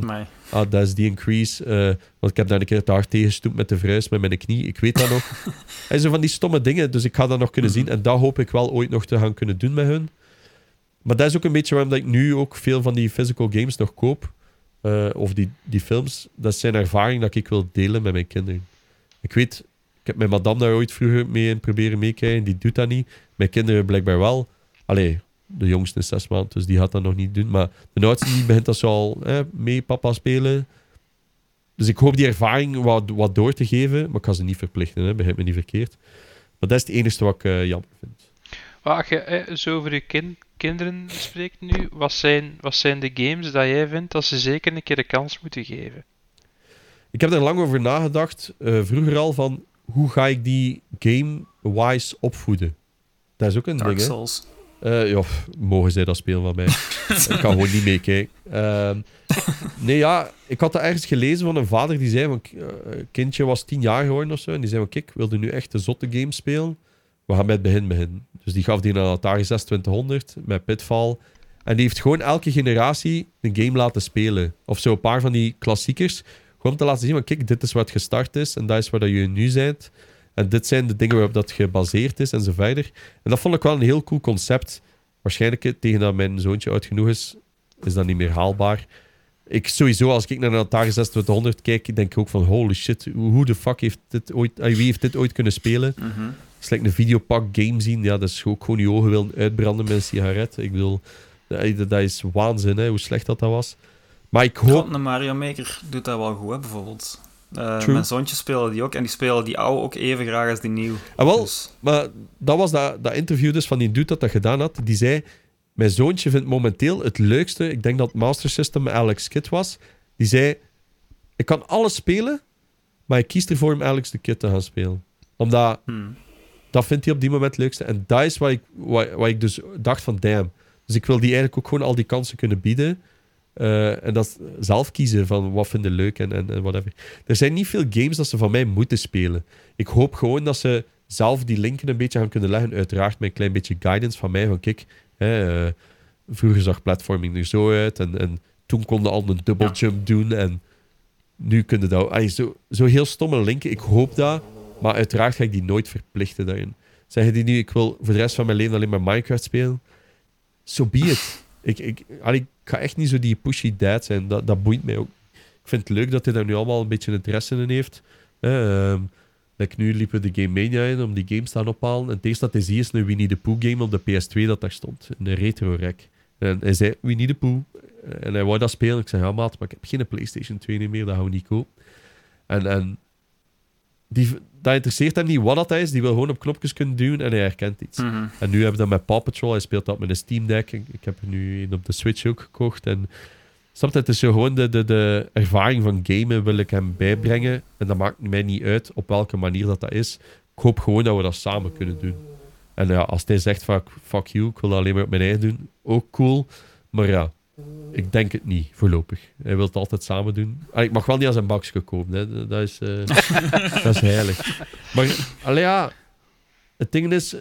ah, dat is die een crease. eh, want ik heb daar een keer te hard tegen gestoept met de vuist, met mijn knie. Ik weet dat nog. En zo van die stomme dingen. Dus ik ga dat nog kunnen zien. En dat hoop ik wel ooit nog te gaan kunnen doen met hun. Maar dat is ook een beetje waarom dat ik nu ook veel van die physical games nog koop. Eh, of die, die films. Dat zijn ervaring dat ik wil delen met mijn kinderen. Ik weet, ik heb mijn madame daar ooit vroeger mee in proberen meekrijgen. Die doet dat niet. Mijn kinderen blijkbaar wel. Allee, de jongste is zes maanden, dus die gaat dat nog niet doen. Maar de oudste die begint dat zo al eh, mee papa spelen. Dus ik hoop die ervaring wat, wat door te geven. Maar ik ga ze niet verplichten, hè, begrijp me niet verkeerd. Maar dat is het enige wat ik eh, jammer vind. Als je eh, zo over je kin- kinderen spreekt nu, wat zijn, wat zijn de games dat jij vindt dat ze zeker een keer de kans moeten geven? Ik heb er lang over nagedacht, eh, vroeger al, van hoe ga ik die game-wise opvoeden? Dat is ook een Dark ding, hè? Souls. Eh, ja, mogen zij dat spelen van mij? ik kan gewoon niet meekijken. Ehm, nee, ja, ik had dat ergens gelezen van een vader die zei: van, eh, kindje was tien jaar geworden of zo. En die zei: van, Kijk, wilde nu echt de zotte game spelen? We gaan met het begin beginnen. Dus die gaf die een Atari 2600 met Pitfall. En die heeft gewoon elke generatie een game laten spelen. Of zo een paar van die klassiekers. Gewoon om te laten zien: van, Kijk, dit is wat gestart is en dat is waar dat je nu bent. En dit zijn de dingen waarop dat gebaseerd is en zo verder. En dat vond ik wel een heel cool concept. Waarschijnlijk tegen dat mijn zoontje oud genoeg is, is dat niet meer haalbaar. Ik sowieso, als ik naar een Atari 2600 kijk, denk ik ook van holy shit, hoe de fuck heeft dit ooit, eh, wie heeft dit ooit kunnen spelen? Het is like een videopak game zien, ja, dat is ook gewoon je ogen willen uitbranden met een sigaret. Ik bedoel, dat, dat is waanzin, hè, hoe slecht dat dat was. Maar ik hoop... Goh, een Mario Maker doet dat wel goed, hè, bijvoorbeeld. Eh, mijn zoontjes spelen die ook, en die spelen die oude ook even graag als die nieuw. Ah, wel, Dus, Maar dat was dat, dat interview dus van die dude dat dat gedaan had. Die zei, mijn zoontje vindt momenteel het leukste, ik denk dat Master System Alex Kidd was. Die zei, ik kan alles spelen, maar ik kies ervoor om Alex the Kid te gaan spelen. Omdat, hmm. Dat vindt hij op die moment het leukste. En dat is wat ik, wat, wat ik dus dacht van, damn. Dus ik wil die eigenlijk ook gewoon al die kansen kunnen bieden. Eh, en dat zelf kiezen van wat vinden leuk en, en, en whatever. Er zijn niet veel games dat ze van mij moeten spelen. Ik hoop gewoon dat ze zelf die linken een beetje gaan kunnen leggen. Uiteraard met een klein beetje guidance van mij. Van kijk, hè, eh, vroeger zag platforming er zo uit. En, en toen konden al een double Ja. jump doen. En nu kunnen dat... Ay, zo, zo heel stomme linken. Ik hoop dat. Maar uiteraard ga ik die nooit verplichten daarin. Zeggen die nu, ik wil voor de rest van mijn leven alleen maar Minecraft spelen. So be it. Ik, ik, ik ga echt niet zo die pushy dad zijn. Dat, dat boeit mij ook. Ik vind het leuk dat hij daar nu allemaal een beetje interesse in heeft. Ehm, like nu liepen de Game Mania in om die games te ophalen. En het eerste dat hij ziet is een Winnie the Pooh game op de PS2 dat daar stond. Een retro rack. En hij zei Winnie the Pooh. En hij wou dat spelen. Ik zei, ja maat, maar ik heb geen PlayStation 2 niet meer. Dat gaan we niet kopen. En, en die, dat interesseert hem niet wat dat is. Die wil gewoon op knopjes kunnen duwen en hij herkent iets. Mhm. En nu hebben we dat met Paw Patrol. Hij speelt dat met een Steam Deck. Ik, ik heb er nu een op de Switch ook gekocht. En snap je, het is zo gewoon de, de, de ervaring van gamen wil ik hem bijbrengen. En dat maakt mij niet uit op welke manier dat, dat is. Ik hoop gewoon dat we dat samen kunnen doen. En ja, als hij zegt van fuck you, ik wil dat alleen maar op mijn eigen doen, ook cool. Maar ja, ik denk het niet, voorlopig. Hij wil het altijd samen doen. Ah, ik mag wel niet aan zijn bakje komen, hè. Dat is, eh, dat is heilig. Maar allee, ja, het ding is,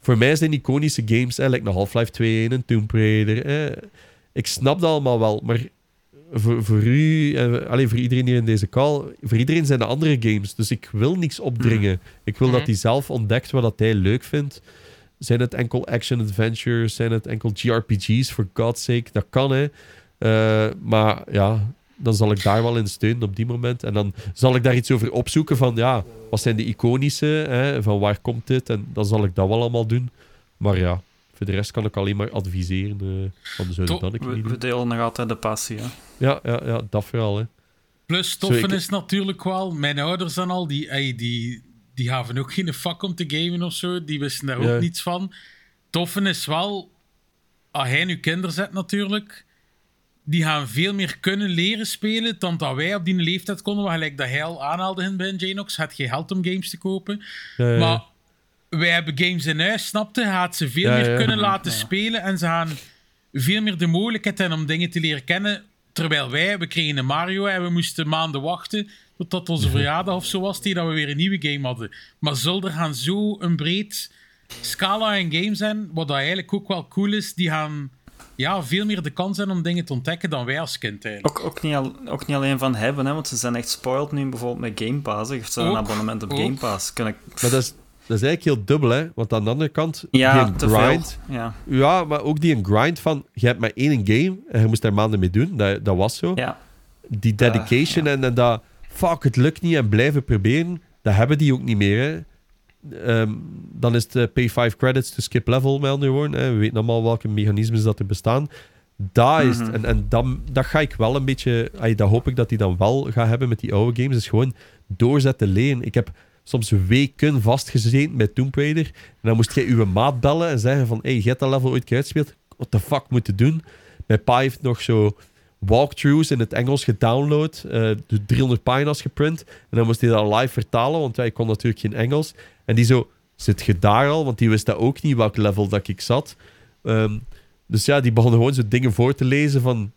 voor mij zijn iconische games, hè, like een Half-Life 2 en een Tomb Raider. Hè. Ik snap dat allemaal wel, maar voor, voor u, en allee, voor iedereen hier in deze call, voor iedereen zijn er andere games. Dus ik wil niks opdringen. Ik wil dat Mhm. hij zelf ontdekt wat dat hij leuk vindt. Zijn het enkel action-adventures? Zijn het enkel JRPG's? For God's sake, dat kan hè. Eh, maar ja, dan zal ik daar wel in steunen op die moment. En dan zal ik daar iets over opzoeken van, ja, wat zijn de iconische? Hè? Van waar komt dit? En dan zal ik dat wel allemaal doen. Maar ja, voor de rest kan ik alleen maar adviseren eh, van zo Toch, dat ik We, niet we doen. delen nog altijd de passie, hè. Ja, ja, ja, dat vooral. Hè. Plus, toffen Zeker. is natuurlijk wel... Mijn ouders dan al, die, ey, die, die gaven ook geen fuck om te gamen of zo. Die wisten daar Ja. ook niets van. Toffen is wel... Als hij nu kinderen zet natuurlijk... die gaan veel meer kunnen leren spelen dan dat wij op die leeftijd konden. Waar gelijk dat hij al aanhaalde in bij Janox, had geen geld om games te kopen. Ja, ja. Maar wij hebben games in huis, snapte? Gaat ze veel Ja, meer ja. kunnen laten spelen en ze gaan veel meer de mogelijkheid hebben om dingen te leren kennen. Terwijl wij, we kregen een Mario en we moesten maanden wachten totdat onze verjaardag of zo was, tegen dat we weer een nieuwe game hadden. Maar Zulder gaan zo een breed scala aan games zijn, wat dat eigenlijk ook wel cool is, die gaan ja, veel meer de kans hebben om dingen te ontdekken dan wij als kind eigenlijk. Ook, ook, niet al, ook niet alleen van hebben, hè, want ze zijn echt spoiled nu bijvoorbeeld met Game Pass. hè. Je hebt zo'n Ook, abonnement op ook. Game Pass. Kan ik... Maar dat is, dat is eigenlijk heel dubbel, hè. Want aan de andere kant, Ja, die te grind... veel. Ja, Ja, maar ook die een grind van... Je hebt maar één game en je moest daar maanden mee doen. Dat, dat was zo. ja. Die dedication en, en dat... Fuck, het lukt niet en blijven proberen. Dat hebben die ook niet meer. Ehm, dan is het eh, pay 5 credits to skip level, met andere woorden. Hè. We weten allemaal welke mechanismes dat er bestaan. Dat is. Mhm. En, en dat, dat ga ik wel een beetje... ay, dat hoop ik dat die dan wel gaat hebben met die oude games. is gewoon doorzetten leren. Ik heb soms weken vastgezeten bij Tomb Raider. En dan moest jij uw maat bellen en zeggen van... Hey, je hebt dat level ooit keer uitgespeeld. What the fuck moet je doen? Mijn pa heeft nog zo walkthroughs in het Engels gedownload. eh, de 300 pagina's geprint. En dan moest hij dat live vertalen, want wij kon natuurlijk geen Engels. En die zo... Zit je daar al? Want die wist dat ook niet, welk level dat ik zat. Ehm, dus ja, die begon gewoon zo dingen voor te lezen van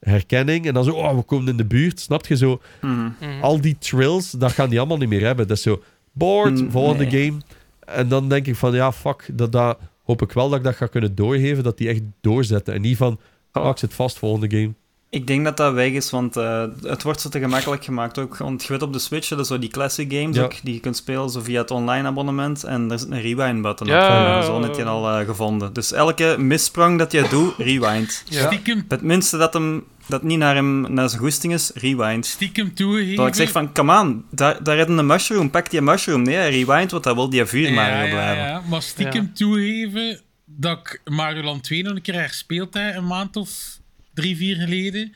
herkenning. En dan zo, oh, we komen in de buurt. Snap je zo? Mhm. Mhm. Al die trills, dat gaan die allemaal niet meer hebben. Dat is zo, board, Mm, volgende nee. game. En dan denk ik van, ja, fuck, dat, dat hoop ik wel dat ik dat ga kunnen doorgeven. Dat die echt doorzetten. En niet van, Oh. oh, ik zit vast, volgende game. Ik denk dat dat weg is, want eh, het wordt zo te gemakkelijk gemaakt ook. Want je weet op de Switch, dat is zo die classic games Ja. ook, die je kunt spelen zo via het online abonnement. En er zit een rewind button op. Ja. En zo net je al eh, gevonden. Dus elke missprong dat je doet, rewind. Ja. Stiekem, Het minste dat hem dat niet naar, hem, naar zijn goesting is, rewind. stiekem toegegeven... Dat ik zeg van, come on, daar, daar redden een mushroom, pak die mushroom. Nee, rewind, want dat wil die vuur maar blijven. ja, maar stiekem toegeven dat ik Mario Land 2 nog een keer herspeeld heb, een maand of drie, vier geleden.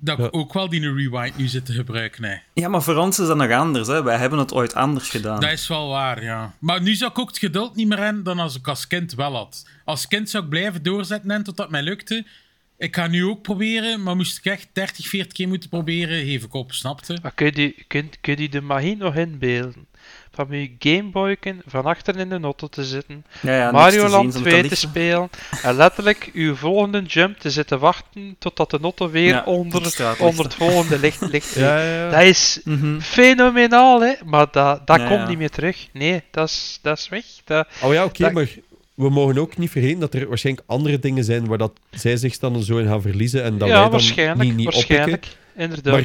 Dat ik Ja. ook wel die rewind nu zit te gebruiken. hè. Ja, maar voor ons is dat nog anders. Hè. Wij hebben het ooit anders gedaan. Dat is wel waar, ja. Maar nu zou ik ook het geduld niet meer hebben dan als ik als kind wel had. Als kind zou ik blijven doorzetten en totdat mij lukte. Ik ga nu ook proberen, maar moest ik echt 30, 40 keer moeten proberen, geef ik op, snapte? Maar kun je, die- kun, kun je de magie nog inbeelden? Van je Gameboyken van achter in de auto te zitten, ja, ja, niks Mario te Land zien, 2 te spelen en letterlijk uw volgende jump te zitten wachten totdat de auto weer Ja, onder, onder het volgende licht ligt. Ja, ja, ja. Dat is Mhm. fenomenaal, hè? Maar dat, dat Ja, komt ja. niet meer terug. Nee, dat is, dat is weg. Dat, Oh ja, oké, maar we mogen ook niet vergeten dat er waarschijnlijk andere dingen zijn waar dat zij zich dan zo in gaan verliezen en dat wij ja, dan waarschijnlijk. niet, niet oppikken. waarschijnlijk. Inderdaad. Maar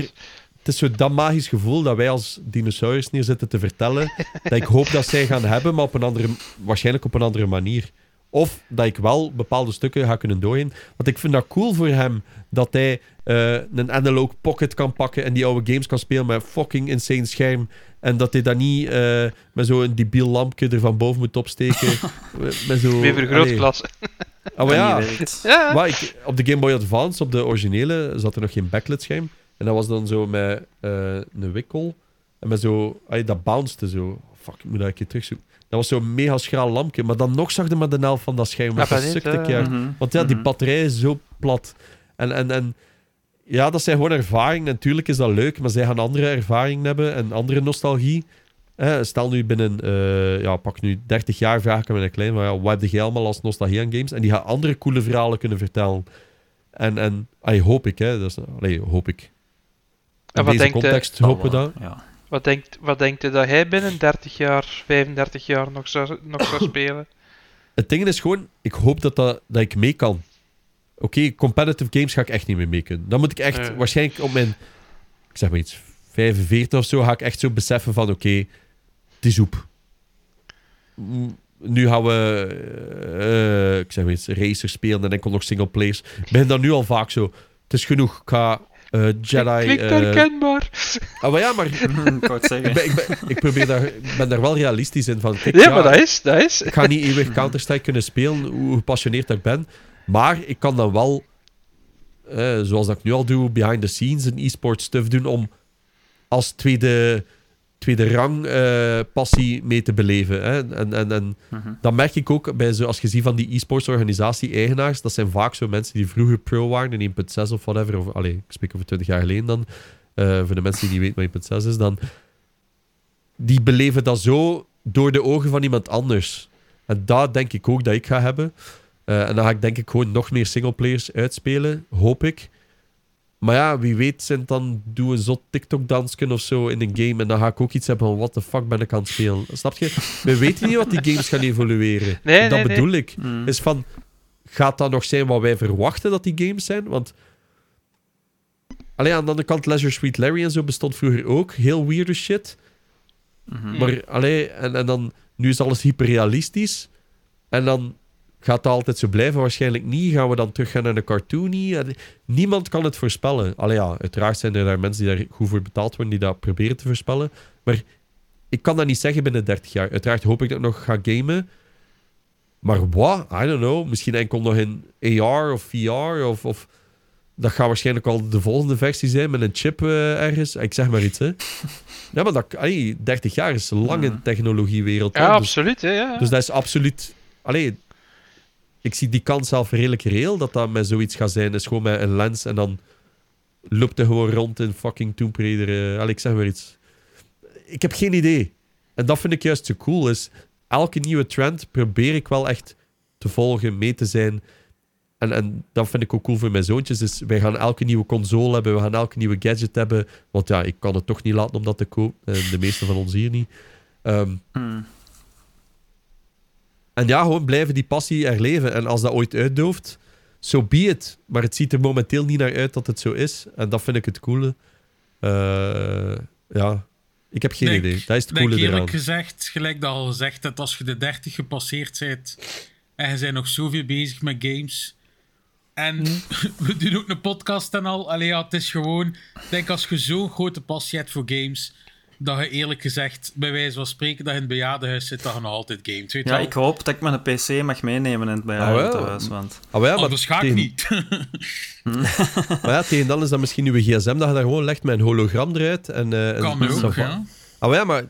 het is zo dat magisch gevoel dat wij als dinosaurus neer zitten te vertellen, dat ik hoop dat zij gaan hebben, maar op een andere, waarschijnlijk op een andere manier. Of dat ik wel bepaalde stukken ga kunnen doorheen. Want ik vind dat cool voor hem dat hij eh, een analog pocket kan pakken en die oude games kan spelen met een fucking insane scherm. En dat hij dat niet eh, met zo'n debiel lampje er van boven moet opsteken. met met zo, Weer vergrootglas. Ah, maar ja. Ja. maar ik, op de Game Boy Advance, op de originele, zat er nog geen backlit scherm. En dat was dan zo met eh, een wikkel. En met zo... ay, dat bounced zo. Fuck, ik moet dat een keer terugzoeken. Dat was zo'n mega schraal lampje. Maar dan nog zag je maar de helft van dat scherm. Dat Ja, sukte ik uit. Mhm. Want ja, die Mhm. batterij is zo plat. En, en, en ja, dat zijn gewoon ervaringen. Natuurlijk is dat leuk, maar zij gaan andere ervaringen hebben en andere nostalgie. Eh, stel nu binnen, eh, ja, pak nu 30 jaar, vraag ik aan mijn klein, maar ja, wat heb je allemaal als nostalgie aan games? En die gaan andere coole verhalen kunnen vertellen. En, en ay, hoop ik, hè. Dat is, allee, hoop ik. In En wat deze denkt, eh, context hopen we dat. Ja. Wat denkt, wat denkt u dat hij binnen 30 jaar, 35 jaar nog zou, nog zou spelen? Het ding is gewoon, ik hoop dat, dat, dat ik mee kan. Oké, competitive games ga ik echt niet meer mee kunnen. Dan moet ik echt, waarschijnlijk op mijn, ik zeg maar iets, 45 of zo, ga ik echt zo beseffen van, oké, het is op. Mm, Nu gaan we, eh, ik zeg maar iets, racers spelen en enkel nog single players. Ik ben dan nu al vaak zo, het is genoeg, ik ga eh, Jedi... Klinkt eh, herkenbaar. ah, maar ja, maar ik ben, ik, ben, ik probeer daar, ik ben daar wel realistisch in van, kijk, Ja, ja, maar dat is, dat is. ik ga niet eeuwig Counter-Strike kunnen spelen, hoe gepassioneerd dat ik ben. Maar ik kan dan wel, eh, zoals dat ik nu al doe, behind the scenes en e-sport stuff doen om als tweede, tweede rang eh, passie mee te beleven. Hè. En, en, en Mhm. dat merk ik ook bij zo, als je ziet van die e-sports organisatie-eigenaars. Dat zijn vaak zo mensen die vroeger pro waren in 1.6 of whatever. Of, allee, ik spreek over 20 jaar geleden dan. Eh, voor de mensen die niet weten wat 1.6 is, dan. Die beleven dat zo door de ogen van iemand anders. En dat denk ik ook dat ik ga hebben. Eh, en dan ga ik denk ik gewoon nog meer singleplayers uitspelen, hoop ik. Maar ja, wie weet zijn dan doe een zot TikTok-dansken of zo in een game. En dan ga ik ook iets hebben van what the fuck ben ik aan het spelen. Snap je? We weten niet wat die games gaan evolueren. Nee, dat nee, nee. bedoel ik. Mm. Is van, gaat dat nog zijn wat wij verwachten dat die games zijn? Want alleen aan de andere kant, Leisure Suite Larry en zo bestond vroeger ook. Heel weirde shit. Mhm. Maar allee, en, en dan, nu is alles hyperrealistisch. En dan gaat dat altijd zo blijven. Waarschijnlijk niet. Gaan we dan teruggaan naar de cartoony? Niemand kan het voorspellen. Allee, ja, uiteraard zijn er daar mensen die daar goed voor betaald worden, die dat proberen te voorspellen. Maar ik kan dat niet zeggen binnen 30 jaar. Uiteraard hoop ik dat ik nog ga gamen. Maar wat? I don't know. Misschien enkel nog in AR of VR of... of dat gaat waarschijnlijk al de volgende versie zijn met een chip eh, ergens. Ik zeg maar iets, hè. Ja, maar dat, allee, 30 jaar is lang in de technologiewereld. hè. Ja, Dus- absoluut. Hè, ja. dus dat is absoluut. Allee, ik zie die kans zelf redelijk reëel dat dat met zoiets gaat zijn. is gewoon met een lens en dan loopt hij gewoon rond in fucking Tomb Raider. eh, ik zeg maar iets. Ik heb geen idee. En dat vind ik juist zo cool. Is elke nieuwe trend probeer ik wel echt te volgen, mee te zijn. En, en dat vind ik ook cool voor mijn zoontjes. Dus wij gaan elke nieuwe console hebben, we gaan elke nieuwe gadget hebben. Want ja, ik kan het toch niet laten om dat te kopen. En de meeste van ons hier niet. Mm. En ja, gewoon blijven die passie er leven. En als dat ooit uitdooft, so be it. Maar het ziet er momenteel niet naar uit dat het zo is. En dat vind ik het coole. Eh, ja, ik heb geen Denk- idee. Dat is het Ik denk coole eraan. eerlijk gezegd, gelijk dat al gezegd hebt, als je de 30 gepasseerd bent en je bent nog zoveel bezig met games. En Hm. we doen ook een podcast en al. Allee, ja, het is gewoon. Ik denk als je zo'n grote passie hebt voor games, dat je eerlijk gezegd, bij wijze van spreken, dat je in het bejaardenhuis zit, dat je nog altijd. Weet je Ja, wel? ik hoop dat ik mijn PC mag meenemen in het Ah, wel. bejaardentehuis. want Ah, maar ja, maar, Anders ga ik tegen, niet. maar ja, tegen dan is dat misschien uw gsm dat je daar gewoon legt met een hologram eruit. En, eh, kan en ook, ja. Ah, maar ja, maar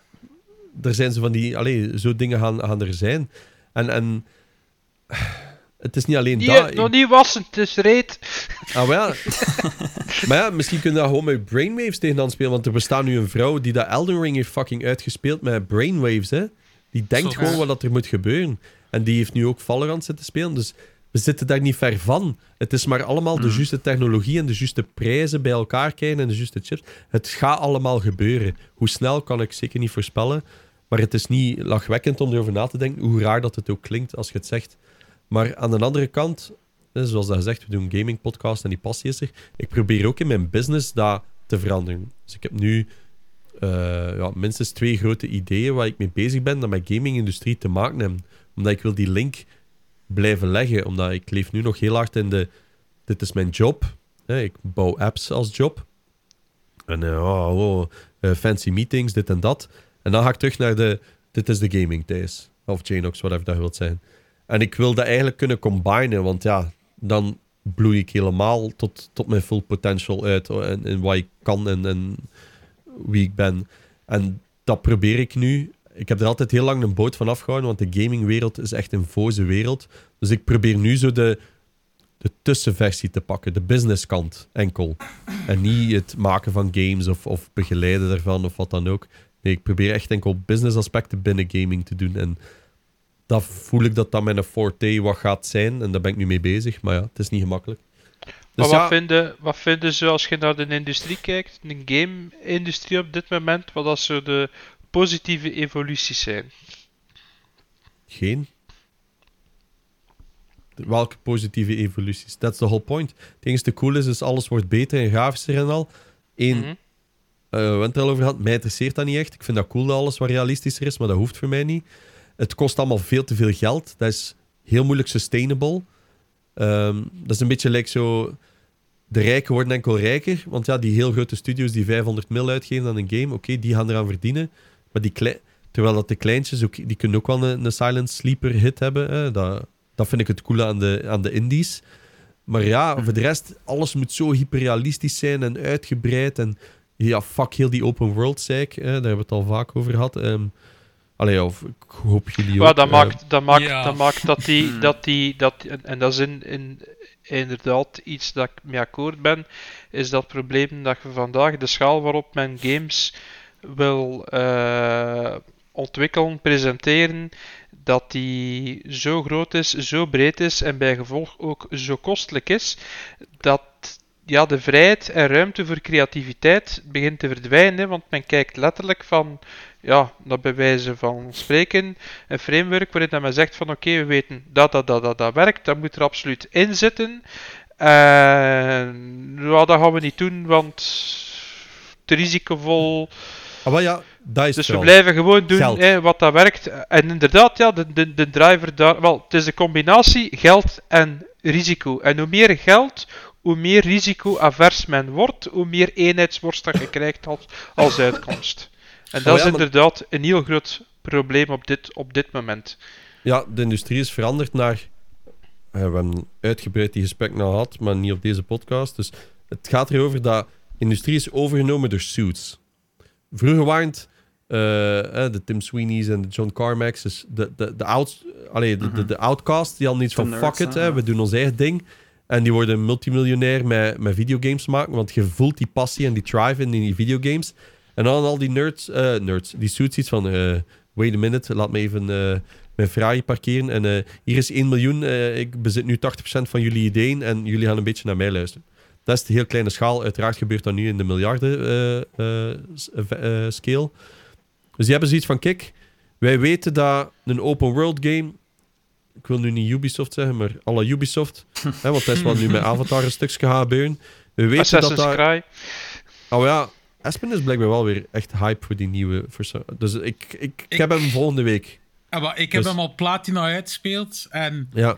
er zijn zo van die... Allee, zo dingen gaan, gaan er zijn. En, en het is niet alleen Niet, dat. nog niet wassen, het is reet. Ah, maar ja. maar ja, misschien kun je dat gewoon met brainwaves tegen dan spelen. Want er bestaat nu een vrouw die dat Elden Ring heeft fucking uitgespeeld met brainwaves, hè. Die denkt Zo, gewoon ja. wat dat er moet gebeuren. En die heeft nu ook Valorant zitten spelen. Dus we zitten daar niet ver van. Het is maar allemaal de juiste technologie en de juiste prijzen bij elkaar krijgen en de juiste chips. Het gaat allemaal gebeuren. Hoe snel kan ik zeker niet voorspellen. Maar het is niet lachwekkend om erover na te denken, hoe raar dat het ook klinkt als je het zegt. Maar aan de andere kant, zoals dat gezegd, we doen een gaming podcast en die passie is er. Ik probeer ook in mijn business dat te veranderen. Dus ik heb nu eh, ja, minstens twee grote ideeën waar ik mee bezig ben dat met gaming-industrie te maken hebben. Omdat ik wil die link blijven leggen. Omdat ik leef nu nog heel hard in de... Dit is mijn job. Ik bouw apps als job. En eh, oh, oh, eh, fancy meetings, dit en dat. En dan ga ik terug naar de... Dit is de gaming days. Of Janox, whatever dat wilt zijn. En ik wil dat eigenlijk kunnen combinen. Want ja, dan bloei ik helemaal tot, tot mijn full potential uit. En, en wat ik kan en, en wie ik ben. En dat probeer ik nu. Ik heb er altijd heel lang een boot van afgehouden, want de gamingwereld is echt een voze wereld. Dus ik probeer nu zo de, de tussenversie te pakken, de businesskant enkel. En niet het maken van games of, of begeleiden daarvan of wat dan ook. Nee, ik probeer echt enkel business aspecten binnen gaming te doen. En dat voel ik dat dat mijn forte wat gaat zijn. En daar ben ik nu mee bezig. Maar ja, het is niet gemakkelijk. Maar Dus wat, ja, vinden, wat vinden ze als je naar de industrie kijkt, de game-industrie op dit moment, wat als zo de positieve evoluties zijn? Geen. Welke positieve evoluties? That's the whole point. Het enige cool is, is alles wordt beter en grafischer en al. Eén, Mhm. eh, we hebben het er al over gehad. Mij interesseert dat niet echt. Ik vind dat cool dat alles wat realistischer is, maar dat hoeft voor mij niet. Het kost allemaal veel te veel geld. Dat is heel moeilijk sustainable. Ehm, dat is een beetje like zo... De rijken worden enkel rijker. Want ja, die heel grote studios die 500 mil uitgeven aan een game, oké, die gaan eraan verdienen. Maar die klei- Terwijl dat de kleintjes, ook, die kunnen ook wel een, een silent sleeper hit hebben. Hè. Dat, dat vind ik het coole aan de, aan de indies. Maar ja, voor de rest, alles moet zo hyperrealistisch zijn en uitgebreid. En ja, fuck heel die open world zeik. Hè, daar hebben we het al vaak over gehad. Ehm allee, of ik hoop jullie ook. Maar dat eh, maakt, dat maakt, Ja. dat maakt dat die, Hmm. dat die, dat, en, en dat is in, in, inderdaad iets dat ik mee akkoord ben, is dat probleem dat je vandaag de schaal waarop men games wil eh, ontwikkelen, presenteren, dat die zo groot is, zo breed is en bij gevolg ook zo kostelijk is, dat ja, de vrijheid en ruimte voor creativiteit begint te verdwijnen, hè, want men kijkt letterlijk van, ja, dat bij wijze van spreken, een framework waarin dat men zegt van oké, we weten dat dat, dat, dat, dat werkt, dat moet er absoluut in zitten. En dat gaan we niet doen, want te risicovol. Ah, maar ja, dat is Dus we blijven gewoon doen hè, wat dat werkt. En inderdaad, ja, de, de, de driver daar. Wel, het is een combinatie geld en risico. En hoe meer geld, hoe meer risico-avers men wordt, hoe meer eenheidsworst dat je krijgt als, als uitkomst. En dat Oh ja, is maar- inderdaad een heel groot probleem op dit, op dit moment. Ja, de industrie is veranderd naar... eh, We hebben uitgebreid die gesprek nou gehad, maar niet op deze podcast. Dus het gaat erover dat industrie is overgenomen door suits. Vroeger waren het eh, eh, de Tim Sweeney's en de John Carmacks, dus de, de, de, out, allee, de, de, de outcast, die hadden iets De van nerds, fuck it, hè, we doen ons eigen ding. En die worden multimiljonair met, met videogames maken, want je voelt die passie en die drive in die videogames. En dan al die nerds, eh, nerds die suits iets van, eh, wait a minute, laat me even eh, mijn Ferrari parkeren. En hier is 1 miljoen, ik bezit nu 80% van jullie ideeën en jullie gaan een beetje naar mij luisteren. Dat is de heel kleine schaal. Uiteraard gebeurt dat nu in de miljarden scale. Dus die hebben zoiets van, kijk, wij weten dat een open world game... Ik wil nu niet Ubisoft zeggen, maar alle Ubisoft. hè, want dat is wat nu met Avatar een stukje gebeuren. We weten dat Assassin's dat... Creed. Oh ja, Aspen is blijkbaar wel weer echt hype voor die nieuwe... voor Dus ik, ik, ik, Ik- heb hem volgende week. Maar ik heb Dus- hem al platina uitgespeeld. En Ja,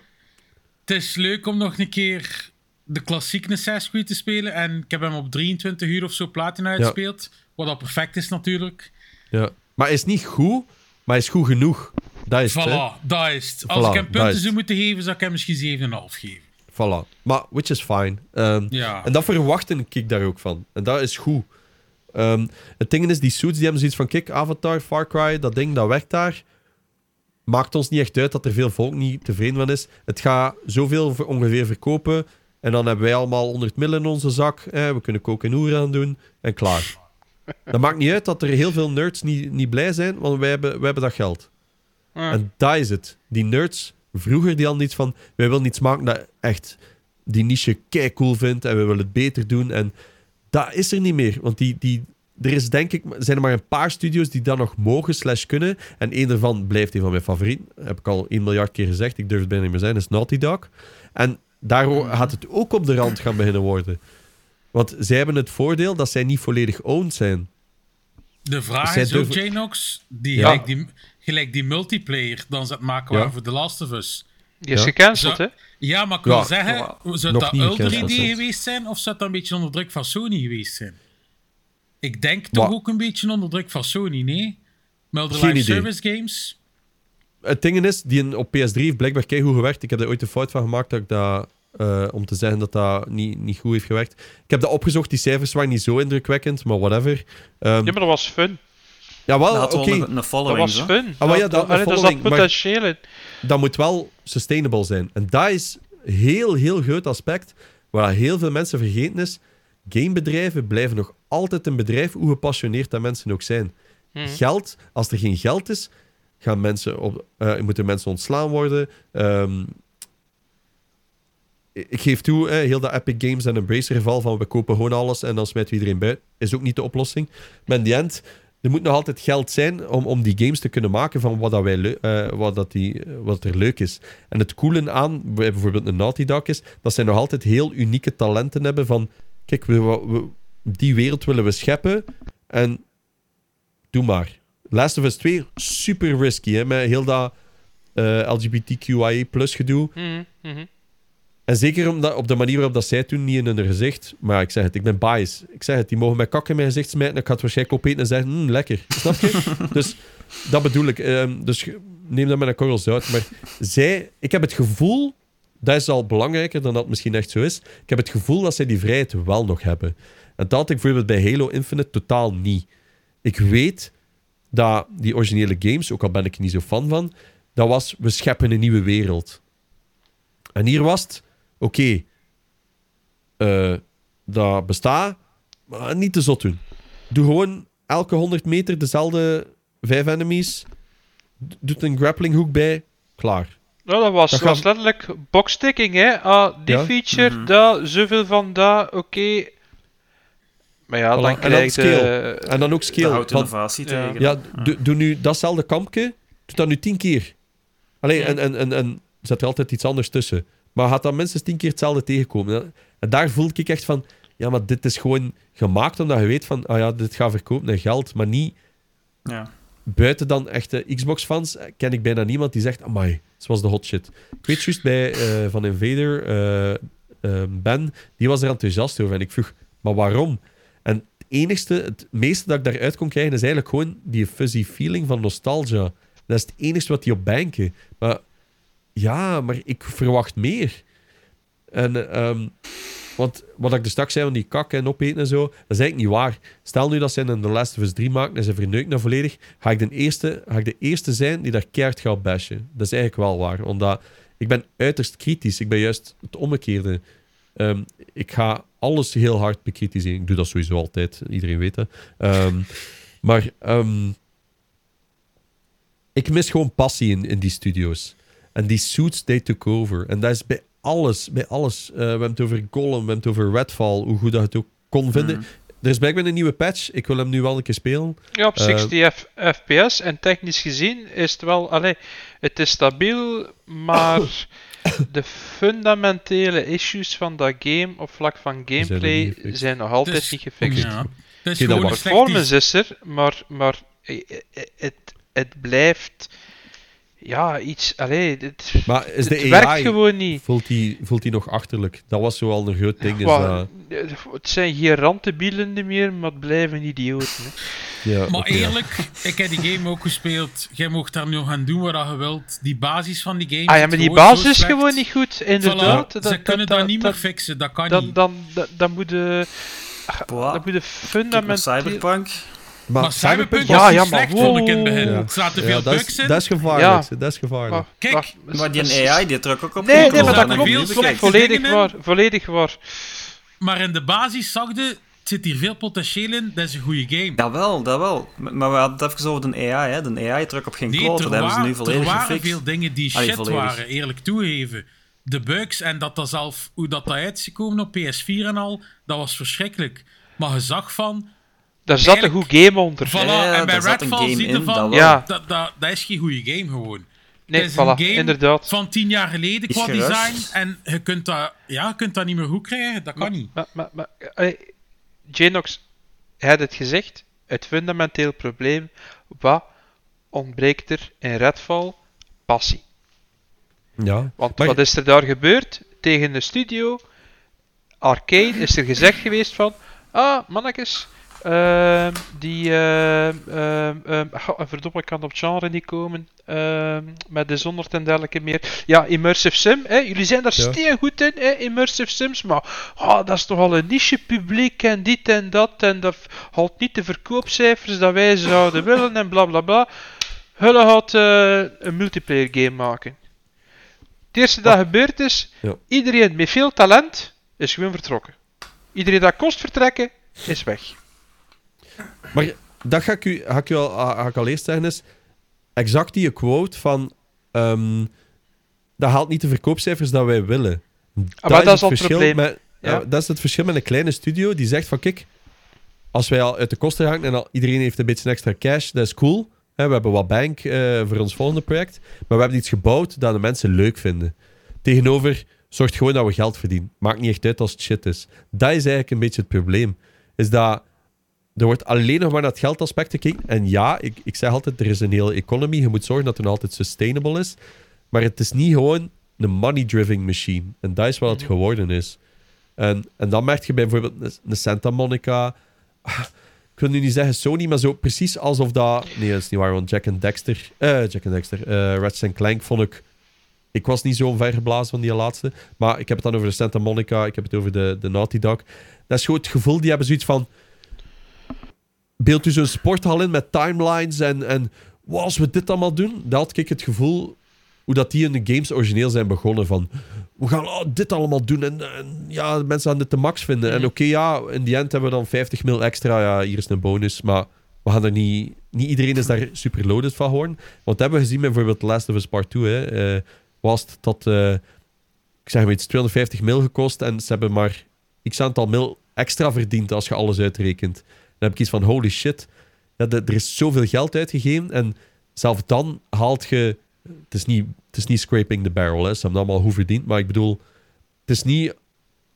het is leuk om nog een keer de klassieke Assassin's te spelen. En ik heb hem op 23 uur of zo platina uitgespeeld. Wat al perfect is natuurlijk. ja. Maar is niet goed, maar is goed genoeg. Dat is het. Voilà, dat is het. Als Voilà, ik hem punten zou moeten geven, zou ik hem misschien 7,5 geven. Voilà. Maar, which is fine. Ehm, Ja. En dat verwachten ik daar ook van. En dat is goed. Ehm, het ding is, die suits die hebben zoiets van... Kijk, Avatar, Far Cry, dat ding, dat werkt daar. Maakt ons niet echt uit dat er veel volk niet tevreden van is. Het gaat zoveel ongeveer verkopen. En dan hebben wij allemaal 100 mil in onze zak. Eh, we kunnen koken en hoeren aan doen. En klaar. Dat maakt niet uit dat er heel veel nerds niet, niet blij zijn, want wij hebben, wij hebben dat geld. Ja. En dat is het. Die nerds, vroeger die hadden iets van... Wij willen iets maken dat echt die niche kei cool vindt en we willen het beter doen. En dat is er niet meer. Want die, die, er is denk ik, zijn er maar een paar studios die dat nog mogen slash kunnen. En één daarvan blijft een van mijn favorieten. Heb ik al 1 miljard keer gezegd. Ik durf het bijna niet meer zijn. is Naughty Dog. En daar gaat het ook op de rand gaan beginnen worden. Want zij hebben het voordeel dat zij niet volledig owned zijn. De vraag Zij is ook, durven- Janox, die, Ja. gelijk, die, gelijk die multiplayer dan ze het maken Ja. voor The Last of Us. Die is Ja. gecanceld, hè? Ja, maar ik wil Ja. zeggen, zou Nog dat niet Ulder gecanceld idee geweest zijn of zou dat een beetje onder druk van Sony geweest zijn? Ik denk toch ook een beetje onder druk van Sony, nee? Melder Geen Live idee. Service Games. Het ding is, die in- op PS3 heeft blijkbaar keigoed gewerkt. Ik heb er ooit een fout van gemaakt dat ik dat, eh, om te zeggen dat dat niet, niet goed heeft gewerkt. Ik heb dat opgezocht, die cijfers waren niet zo indrukwekkend, maar whatever. Ehm, Ja, maar dat was fun. ja, wel, oké, een, een Dat following, was zo. fun. maar ja, dat- allee, een following, maar- potentieel in. Dat moet wel sustainable zijn. En dat is een heel, heel groot aspect, waar heel veel mensen vergeten is. Gamebedrijven blijven nog altijd een bedrijf, hoe gepassioneerd dat mensen ook zijn. Mhm. Geld, als er geen geld is, gaan mensen op, eh, moeten mensen ontslaan worden. Ehm, ik geef toe, heel dat Epic Games en Embracer geval van we kopen gewoon alles en dan smijten we iedereen buiten, is ook niet de oplossing. Maar in die end, er moet nog altijd geld zijn om, om die games te kunnen maken van wat, dat wij eh, wat, dat die, wat er leuk is. En het coole aan bij bijvoorbeeld een Naughty Dog is dat zij nog altijd heel unieke talenten hebben van kijk, we, we- die wereld willen we scheppen en doe maar. Last of Us 2, super risky, hè, met heel dat eh, LGBTQIA plus gedoe. Mhm, mhm. En zeker omdat, op de manier waarop dat zij toen niet in hun gezicht... Maar ik zeg het, ik ben bias. Ik zeg het, die mogen mij kak in mijn gezicht smijten. Ik ga het waarschijnlijk opeten en zeggen, "Mm, lekker. Snap je? dus dat bedoel ik. Ehm, dus neem dat met een korrel zout. Maar zij... Ik heb het gevoel... Dat is al belangrijker dan dat het misschien echt zo is. Ik heb het gevoel dat zij die vrijheid wel nog hebben. En dat had ik bijvoorbeeld bij Halo Infinite totaal niet. Ik weet dat die originele games, ook al ben ik er niet zo fan van, dat was, we scheppen een nieuwe wereld. En hier was het, oké, eh, dat bestaat, maar niet te zot doen. Doe gewoon elke 100 meter dezelfde vijf enemies, doet een grappling hook bij, klaar. Nou, dat was, Dat was gaat- letterlijk boxticking, hè. Ah, die Ja. feature, dat, zoveel van dat, oké. Maar ja, Voilà. dan En dan krijg je... scale. En dan ook Dat scale. houdt innovatie Ja. tegen. Ja, doe, doe nu datzelfde kampje, doe dat nu tien keer. Allee, en, en, en, en zet er altijd iets anders tussen. Maar gaat dan minstens tien keer hetzelfde tegenkomen. En daar voel ik echt van, ja, maar dit is gewoon gemaakt omdat je weet van, ah ja, dit gaat verkopen naar geld, maar niet Ja. buiten dan echte Xbox-fans eh, ken ik bijna niemand die zegt, amai, zoals de hot shit. Ik weet juist bij eh, Van Invader, eh, Ben, die was er enthousiast over. En ik vroeg, maar waarom? En het enigste, het meeste dat ik daaruit kon krijgen, is eigenlijk gewoon die fuzzy feeling van nostalgia. Dat is het enige wat die op banken. Maar ja, maar ik verwacht meer. En, ehm, want wat ik er straks zei van die kakken en opeten en zo, dat is eigenlijk niet waar. Stel nu dat ze een The Last of Us 3 maken en ze verneuken dat volledig, ga ik, de eerste, ga ik de eerste zijn die daar keihard gaat bashen. Dat is eigenlijk wel waar. Omdat ik ben uiterst kritisch. Ik ben juist het omgekeerde. Ehm, ik ga alles heel hard bekritiseren. Ik doe dat sowieso altijd. Iedereen weet dat. Ehm, maar ik mis gewoon passie in, in die studio's. En die suits, they took over. En dat is bij alles. Bij alles. Eh, we hebben het over Gollum, we hebben het over Redfall. Hoe goed dat je het ook kon vinden. Er is blijkbaar een nieuwe patch. Ik wil hem nu wel een keer spelen. Ja, op Eh, 60 F- fps en technisch gezien is het wel... Allee, het is stabiel, maar de fundamentele issues van dat game op vlak van gameplay zijn nog altijd Dus- niet gefixt. Ja. Wacht. slecht Performance is er, maar, maar eh, eh, het, het blijft... Ja, iets... Allee, het, Maar is de het werkt gewoon niet. Voelt die, voelt die nog achterlijk? Dat was zo al een groot ding. Is Wa- dat... Het zijn geen rantebielen meer, maar het blijven idioten. Hè. ja, Maar ja. eerlijk, ik heb die game ook gespeeld. Jij mocht daar nu gaan doen wat je wilt. Die basis van die game Ah ja, maar die basis is gewoon niet goed, Voilà, inderdaad. ze kunnen dat, niet meer fixen, dat kan dan, niet. dan, dan, dan moet je... Boah. Dan moet je naar fundamenteel... Cyberpunk. Maar Cyberpunk Ja, was ja, maar slecht, vond ik in het wow. begin. Ja. Er zaten Ja, veel dat, bugs is, in. dat is gevaarlijk. Ja. Dat is gevaarlijk. Kijk, Maar die AI die trok ook op. Nee, nee, maar dat klopt. klopt volledig waar. Volledig waar. Maar in de basis zag je, het zit hier veel potentieel in, dat is een goede game. Dat wel, dat wel. Maar we hadden het even over de AI. Hè. De AI trok op geen Nee, er, Dat hebben ze waren, nu volledig er waren gefixt. veel dingen die shit waren, eerlijk toegeven. De bugs en dat dat zelf, hoe dat, dat uit is gekomen op PS4 en al, dat was verschrikkelijk. Maar je zag van, Daar zat een goed game onder. voilà, Ja, en bij Redfall game zie je van. Ja. dat, dat, dat is geen goede game gewoon. Nee, het is een voilà, game inderdaad. van tien jaar geleden Is qua gerust. design en je kunt dat, ja, je kunt dat niet meer goed krijgen, dat kan niet. Maar, maar, maar, allee, Janox had het gezegd. Het fundamenteel probleem. Wat ontbreekt er in Redfall? Passie. Ja. Want Maar- wat is er daar gebeurd? Tegen de studio Arcade is er gezegd geweest van... Ah, mannetjes... ehm, die... ehm ehm verdomme, ik kan op het genre niet komen. met de zonder en dergelijke meer. Ja, Immersive Sim. Hè, jullie zijn daar Ja. steen goed in, hè, Immersive Sims. Maar ah, dat is toch al een niche publiek en dit en dat. En dat haalt niet de verkoopcijfers dat wij zouden willen en bla bla bla. Hulle gaat eh, een multiplayer game maken. Het eerste dat gebeurd is, Ja. iedereen met veel talent is gewoon vertrokken. Iedereen dat kost vertrekken, is weg. Maar dat ga ik u, ga ik u al, ga ik al eerst zeggen is... Exact die quote van... ehm, dat haalt niet de verkoopcijfers dat wij willen. Ah, maar dat is het verschil probleem. Met, Ja. dat is het verschil met een kleine studio die zegt van... Kijk, als wij al uit de kosten gaan en al, iedereen heeft een beetje extra cash, dat is cool. Hè, we hebben wat bank eh, voor ons volgende project. Maar we hebben iets gebouwd dat de mensen leuk vinden. Tegenover, zorgt gewoon dat we geld verdienen. Maakt niet echt uit als het shit is. Dat is eigenlijk een beetje het probleem. Is dat er wordt alleen nog maar naar het geldaspect gekeken. En ja, ik, ik zeg altijd, er is een hele economy. Je moet zorgen dat het nog altijd sustainable is. Maar het is niet gewoon een money-driven machine. En dat is wat het geworden is. En, en dan merk je bij bijvoorbeeld een- een Santa Monica. Ik wil nu niet zeggen Sony, maar zo precies alsof dat... Nee, dat is niet waar, want Jack and Dexter... eh Jack and Dexter. Ratchet Clank vond ik ik was niet zo vergeblazen van die laatste. Maar ik heb het dan over de Santa Monica, ik heb het over de, de Naughty Dog. Dat is gewoon het gevoel, die hebben zoiets van... Beeld u zo'n sporthal in met timelines en, en wow, als we dit allemaal doen, dan had ik het gevoel hoe dat die in de games origineel zijn begonnen van we gaan oh, dit allemaal doen en, en ja, mensen gaan dit te max vinden. En oké, ja, in die end hebben we dan 50 mil extra. Ja, hier is een bonus, maar we gaan er niet... Niet iedereen is daar super loaded van geworden. Want dat hebben we gezien met bijvoorbeeld The Last of Us Part 2, hè. eh, was het dat, eh, ik zeg maar iets, 250 mil gekost en ze hebben maar x aantal mil extra verdiend als je alles uitrekent. Dan heb ik iets van, holy shit, ja, er is zoveel geld uitgegeven en zelfs dan haalt je... Het is niet, het is niet scraping the barrel, hè. ze hebben allemaal hoe verdiend, maar ik bedoel, het is niet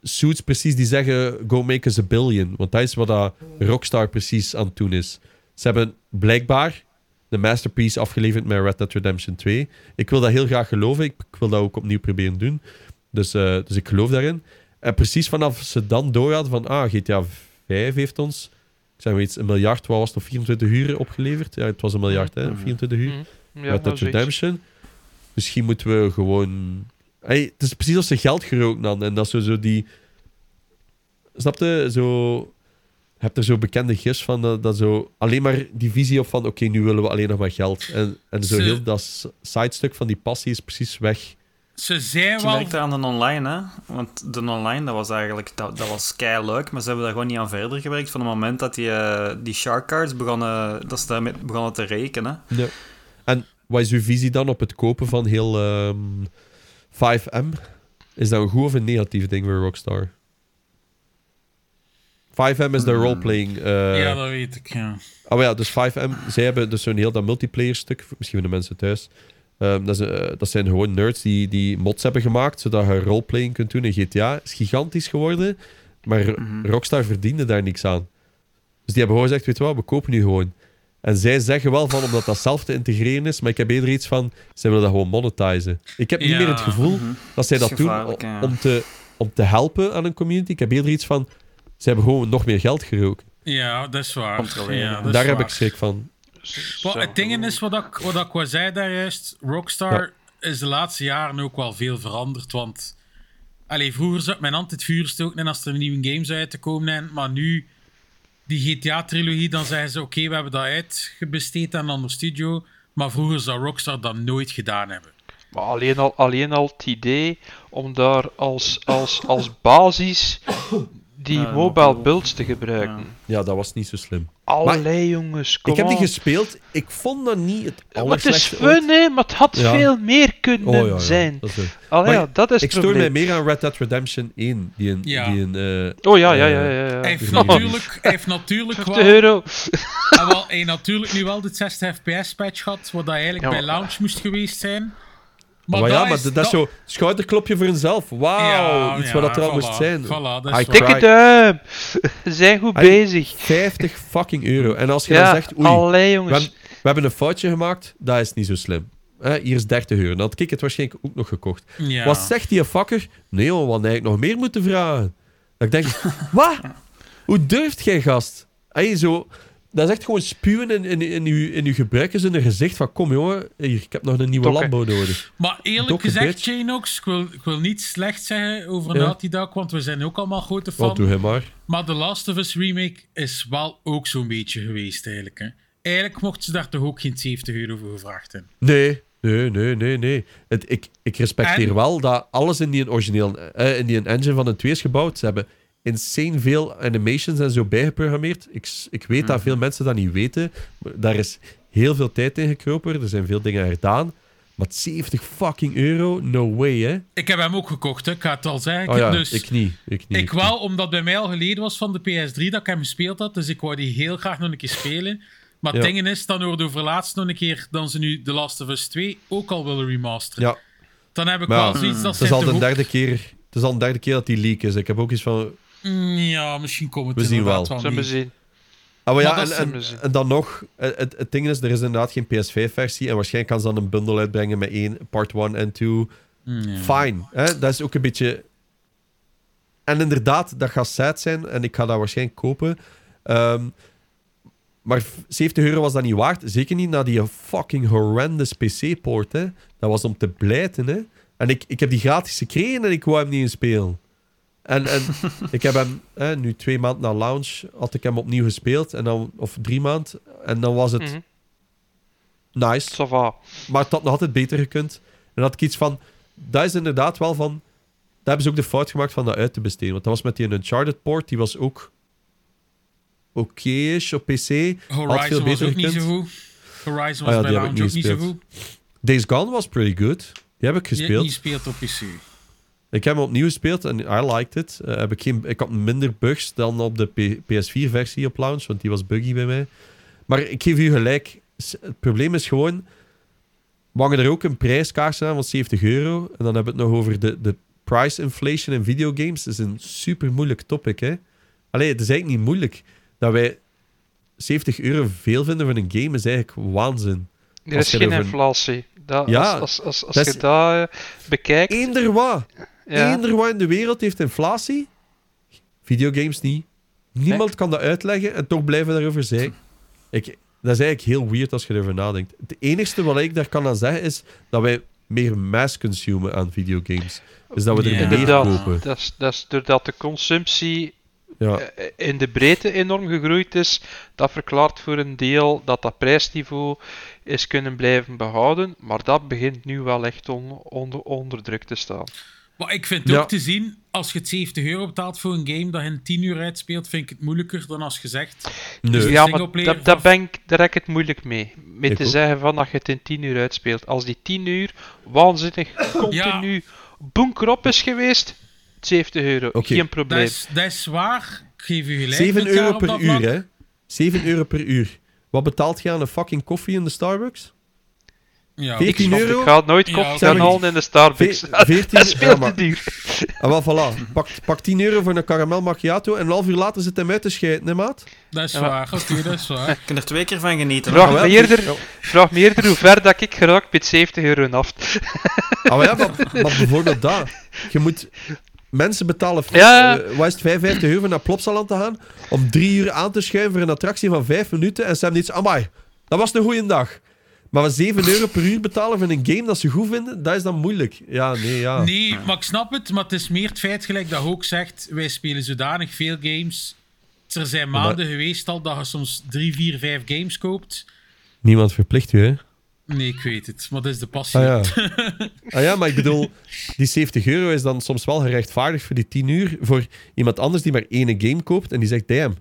suits precies die zeggen go make us a billion, want dat is wat dat Rockstar precies aan het doen is. Ze hebben blijkbaar de masterpiece afgeleverd met Red Dead Redemption 2. Ik wil dat heel graag geloven. Ik, ik wil dat ook opnieuw proberen doen. Dus, eh, dus ik geloof daarin. En precies vanaf ze dan door hadden van... Ah, GTA 5 heeft ons... Ik zeg maar iets, een miljard, wat was het, of 24 uur opgeleverd? Ja, het was een miljard, hè? 24 uur. Mhm. Ja, Red Dead. Redemption. Misschien moeten we gewoon... Hey, het is precies als ze geld geroken dan. En dat zo, zo die... Snap je? Zo... Je hebt er zo bekende gis van dat, dat zo... Alleen maar die visie op van... Oké, nu willen we alleen nog maar geld. En, en zo Ze- heel dat s- sidestuk van die passie is precies weg. Ze zijn Ik wel... merkte aan de online, hè. Want de online, dat was eigenlijk... Dat, dat was kei leuk, maar ze hebben daar gewoon niet aan verder gewerkt. Van het moment dat die, eh, die shark cards begonnen... Dat ze daarmee begonnen te rekenen. Ja. En wat is uw visie dan op het kopen van heel ehm, 5M? Is dat een goed of een negatief ding voor Rockstar? 5M is de Hmm. roleplaying... eh, Ja, dat weet ik, ja. Oh ja, dus 5M, zij hebben dus zo'n heel dat multiplayer stuk, misschien voor de mensen thuis. Ehm, dat, is, eh, dat zijn gewoon nerds die, die mods hebben gemaakt, zodat je roleplaying kunt doen in GTA. is gigantisch geworden, maar Mhm. Rockstar verdiende daar niks aan. Dus die hebben gewoon gezegd, weet je wat, we kopen nu gewoon. En zij zeggen wel van, omdat dat zelf te integreren is, maar ik heb eerder iets van, zij willen dat gewoon monetizen. Ik heb niet Ja, meer het gevoel Mhm. dat zij Dat doen ja. om, te, om te helpen aan een community. Ik heb eerder iets van, ze hebben gewoon nog meer geld geroken. Ja, dat is waar. Ja, dat is Daar heb waar. ik schrik van. Zo. het ding is, wat ik, wat ik wel zei daar juist, Rockstar is de laatste jaren ook wel veel veranderd, want allee, vroeger zat mijn hand het vuur stoken en als er nieuwe games uit te komen zijn, maar nu, die GTA-trilogie, dan zeggen ze, oké, we hebben dat uitgebesteed aan een ander studio, maar vroeger zou Rockstar dat nooit gedaan hebben. Maar alleen al, alleen al het idee om daar als, als, als basis die Ja, mobile builds te gebruiken. Ja, dat was niet zo slim. Allee, jongens, kom ik heb die gespeeld. Ik vond dat niet het Maar het is allerslechtste ooit. fun, hè, maar het had Ja. veel meer kunnen Oh, ja, ja, zijn. dat is het. Allee, Maar ja, dat is Ik stoor mij meer aan Red Dead Redemption 1. Die een, Ja. die een, eh, Oh ja, ja, ja, eh, ja. ja. Hij heeft Ja. natuurlijk, hij heeft natuurlijk 50 wel, euro. en wel, hij heeft natuurlijk nu wel de 60 fps-patch gehad, wat dat eigenlijk Ja, bij launch moest geweest zijn. Maar, ja, maar dat, dat is zo schouderklopje voor eenzelf. Wauw, iets wat dat er al voilà, moest zijn. Voilà, dat is I. Ze zijn goed bezig. 50 fucking euro. En als je Ja, dan zegt, oei, allee, we jongens. hebben, we hebben een foutje gemaakt, dat is niet zo slim. Hè, hier is 30 euro. Dan had ik het waarschijnlijk ook nog gekocht. Ja. Wat zegt die fucker? Nee joh, we hadden eigenlijk nog meer moeten vragen. Dat ik denk, wat? Hoe durft jij, gast? Hey, zo, dat is echt gewoon spuwen in, in, in, uw, in uw gebruikers in hun gezicht van kom jongen, hier, ik heb nog een nieuwe. Lambo nodig. Maar eerlijk Dokke gezegd, bitch. Janox, ik wil, ik wil niet slecht zeggen over Ja. Naughty Dog, want we zijn ook allemaal grote fan. doe hij maar. Maar The Last of Us remake is wel ook zo'n beetje geweest eigenlijk. Hè. Eigenlijk mochten ze daar toch ook geen 70 euro voor gevraagd hebben. Nee, nee, nee, nee, nee. Het, ik, ik respecteer En? wel dat alles in die een origineel, eh, in die een engine van een 2 is gebouwd. Ze hebben insane veel animations en zo bijgeprogrammeerd. Ik, ik weet dat veel mensen dat niet weten. Daar is heel veel tijd in gekropen. Er zijn veel dingen gedaan. Maar 70 fucking euro? No way, hè? Ik heb hem ook gekocht, hè. ik ga het al zeggen. Oh ja, dus ik niet. Ik niet. ik wel, omdat bij mij al geleden was van de PS3 dat ik hem gespeeld had. Dus ik wou die heel graag nog een keer spelen. Maar het Ja. ding is, dan hoorde over laatst nog een keer dan ze nu The Last of Us 2 ook al willen remasteren. Ja, Dan heb ik Maar wel zoiets dat het is, al de derde keer, het is al de derde keer dat die leak is. Ik heb ook iets van... Mm, Ja, misschien komt het We zien inderdaad wel. Zullen we zien. Ah, maar ja, Maar en, en, Zullen we zien. en dan nog, het, het ding is, er is inderdaad geen PS5-versie. En waarschijnlijk kan ze dan een bundle uitbrengen met één, part 1 en 2. Mm, ja. Fine. Hè? Dat is ook een beetje... En inderdaad, dat gaat sad zijn. En ik ga dat waarschijnlijk kopen. Ehm, maar 70 euro was dat niet waard. Zeker niet na die fucking horrendous PC-poort. hè. Dat was om te blijten. Hè? En ik, ik heb die gratis gekregen en ik wou hem niet in spelen. En, en ik heb hem hè, nu twee maanden na launch had ik hem opnieuw gespeeld. En dan, of drie maanden. En dan was het Mhm. nice. Ça va. Maar het had nog altijd beter gekund. En dan had ik iets van... Dat is inderdaad wel van... Daar hebben ze ook de fout gemaakt van dat uit te besteden. Want dat was met die Uncharted port. Die was ook... Oké-ish op PC. Had veel Horizon was ook niet zo goed. Horizon Ah was ja, bij die launch ook niet zo goed. Days Gone was pretty good. Die heb ik Die heb gespeeld. niet gespeeld op PC. Ik heb hem opnieuw gespeeld en I liked it. Eh, heb ik, geen, ik had minder bugs dan op de P- PS4-versie op launch, want die was buggy bij mij. Maar ik geef u gelijk. Het probleem is gewoon... We hangen er ook een prijskaars aan van 70 euro. En dan hebben we het nog over de, de price inflation in videogames. Dat is een super moeilijk topic, hè. Allee, het is eigenlijk niet moeilijk. Dat wij 70 euro veel vinden voor een game is eigenlijk waanzin. Er is geen inflatie. Dat, Ja, als als, als, als dat je is- dat eh, bekijkt. Eender wat. Ja. Eender wat in de wereld heeft inflatie. Videogames niet. Niemand kan dat uitleggen en toch blijven we daarover zeggen. Ik, dat is eigenlijk heel weird als je erover nadenkt. Het enige wat ik daar kan aan zeggen is dat wij meer mass consumen aan videogames. Dus dat we er Ja. meer Inderdaad. kopen. Dat is, dat is doordat de consumptie Ja. eh, in de breedte enorm gegroeid is. Dat verklaart voor een deel dat dat prijsniveau is kunnen blijven behouden. Maar dat begint nu wel echt on- onder, onder druk te staan. Maar ik vind Ja. ook te zien, als je het 70 euro betaalt voor een game dat je in 10 uur uitspeelt, vind ik het moeilijker dan als je zegt. Nee. Dus- ja, maar singleplayer dat, dat ben ik, daar heb ik het moeilijk mee. Met Ik te ook. zeggen van dat je het in 10 uur uitspeelt. Als die 10 uur waanzinnig continu bunker op is geweest, 70 euro, Oké. geen Dat probleem. is, dat is waar. Ik geef u gelijk. 7 met jaar euro per dat uur, vlak. hè? 7 euro per uur. Wat betaalt je aan een fucking koffie in de Starbucks? Ja, 14 Ik snap, euro? Ik ga nooit Ja, koffie oké. gaan halen in de Starbucks. Ve- 14 dat is veel ja, duur. Ah, wel, voilà. Pak, pak 10 euro voor een caramel macchiato en een half uur later zit hem uit te scheiden, hè, maat? Dat is Ja, waar. Oké, dat is waar. Je kunt er twee keer van genieten. Vraag Ah, wel, me eerder, ja. vraag me eerder hoe ver dat ik geraakt met 70 euro af. Ah, maar ja, maar, maar bijvoorbeeld dat. Je moet... Mensen betalen Ja. eh, wat is het, 55 euro naar Plopsaland te gaan, om drie uur aan te schuiven voor een attractie van 5 minuten en ze hebben iets... Amai, dat was een goede dag. Maar we 7 euro per uur betalen voor een game dat ze goed vinden, dat is dan moeilijk. Ja, nee, ja. Nee, maar ik snap het. Maar het is meer het feit, gelijk dat je ook zegt, wij spelen zodanig veel games. Er zijn maar- maanden geweest al dat je soms 3, 4, 5 games koopt. Niemand verplicht u, hè? Nee, ik weet het. Maar dat is de passie. Ah ja. ah ja, maar ik bedoel, die 70 euro is dan soms wel gerechtvaardigd voor die 10 uur. Voor iemand anders die maar één game koopt en die zegt, damn,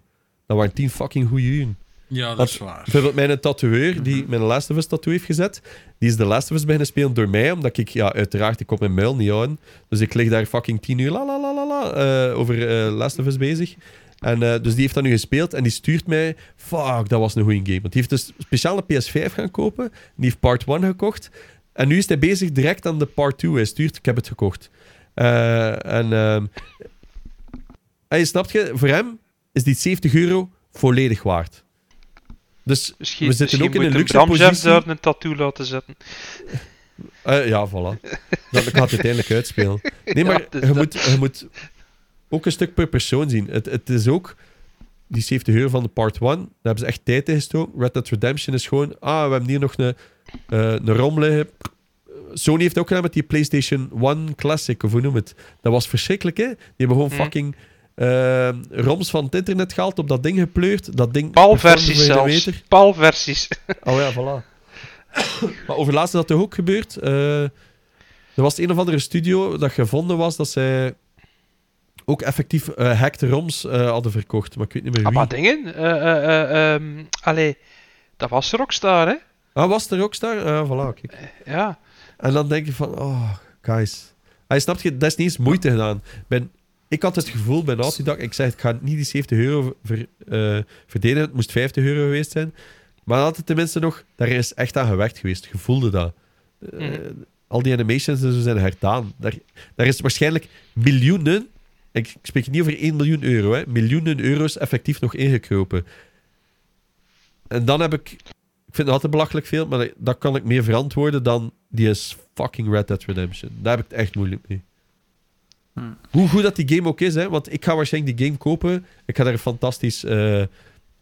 dat waren 10 fucking goede uren. Ja, dat is waar. Bijvoorbeeld mijn tatoeëur, die mijn Last of Us tattoo heeft gezet, die is de Last of Us beginnen spelen door mij, omdat ik, ja, uiteraard, ik kon mijn muil niet houden. Dus ik lig daar fucking 10 uur la la la la la eh, over eh, Last of Us bezig. En eh, dus die heeft dat nu gespeeld en die stuurt mij, fuck, dat was een goede game. Want die heeft dus speciaal een PS5 gaan kopen, die heeft Part 1 gekocht. En nu is hij bezig direct aan de Part 2. Hij stuurt, ik heb het gekocht. Eh, en ehm hij snapt je, voor hem is die 70 euro volledig waard. Dus Misschien, we zitten ook in een luxe Bram positie. daar een tattoo laten zetten. Eh, ja, voilà. Dat gaat het uiteindelijk uitspelen. Nee, maar Ja, dus je, dat- moet, je moet ook een stuk per persoon zien. Het, het is ook die 70 euro van de part 1. Daar hebben ze echt tijd in gestoken. Red Dead Redemption is gewoon... Ah, we hebben hier nog een, eh een ROM liggen. Sony heeft het ook gedaan met die PlayStation 1 Classic, of hoe noem het. Dat was verschrikkelijk, hè? Die hebben gewoon Hmm. fucking eh, ROMs van het internet gehaald, op dat ding gepleurd. Dat ding... Performde voor zelfs. meter. Palversies. Oh ja, voilà. maar overlaatst is dat toch ook gebeurd? Eh, er was een of andere studio dat gevonden was dat zij ook effectief eh hacked ROMs eh, hadden verkocht. Maar ik weet niet meer Ah, wie. maar dingen. eh eh eh, ehm, allee, dat was Rockstar, hè? Ah, was er Rockstar? Ah, voilà, kijk. Ja. En dan denk je van, oh, guys. Hij snapt je, dat is niet eens moeite gedaan. Ben, ik had het gevoel bij Naughty Dog, ik zei, ik ga niet die 70 euro ver, eh, verdedigen, het moest 50 euro geweest zijn. Maar dan had het tenminste nog, daar is echt aan gewerkt geweest. Je voelde dat. Eh, Mhm. Al die animations en zo zijn herdaan. Daar, daar is waarschijnlijk miljoenen, ik, ik spreek niet over 1 miljoen euro, hè, miljoenen euro's effectief nog ingekropen. En dan heb ik, ik vind het altijd belachelijk veel, maar dat, dat kan ik meer verantwoorden dan die is fucking Red Dead Redemption. Daar heb ik het echt moeilijk mee. Hmm. Hoe goed dat die game ook is, hè? want ik ga waarschijnlijk die game kopen. Ik ga daar fantastisch eh,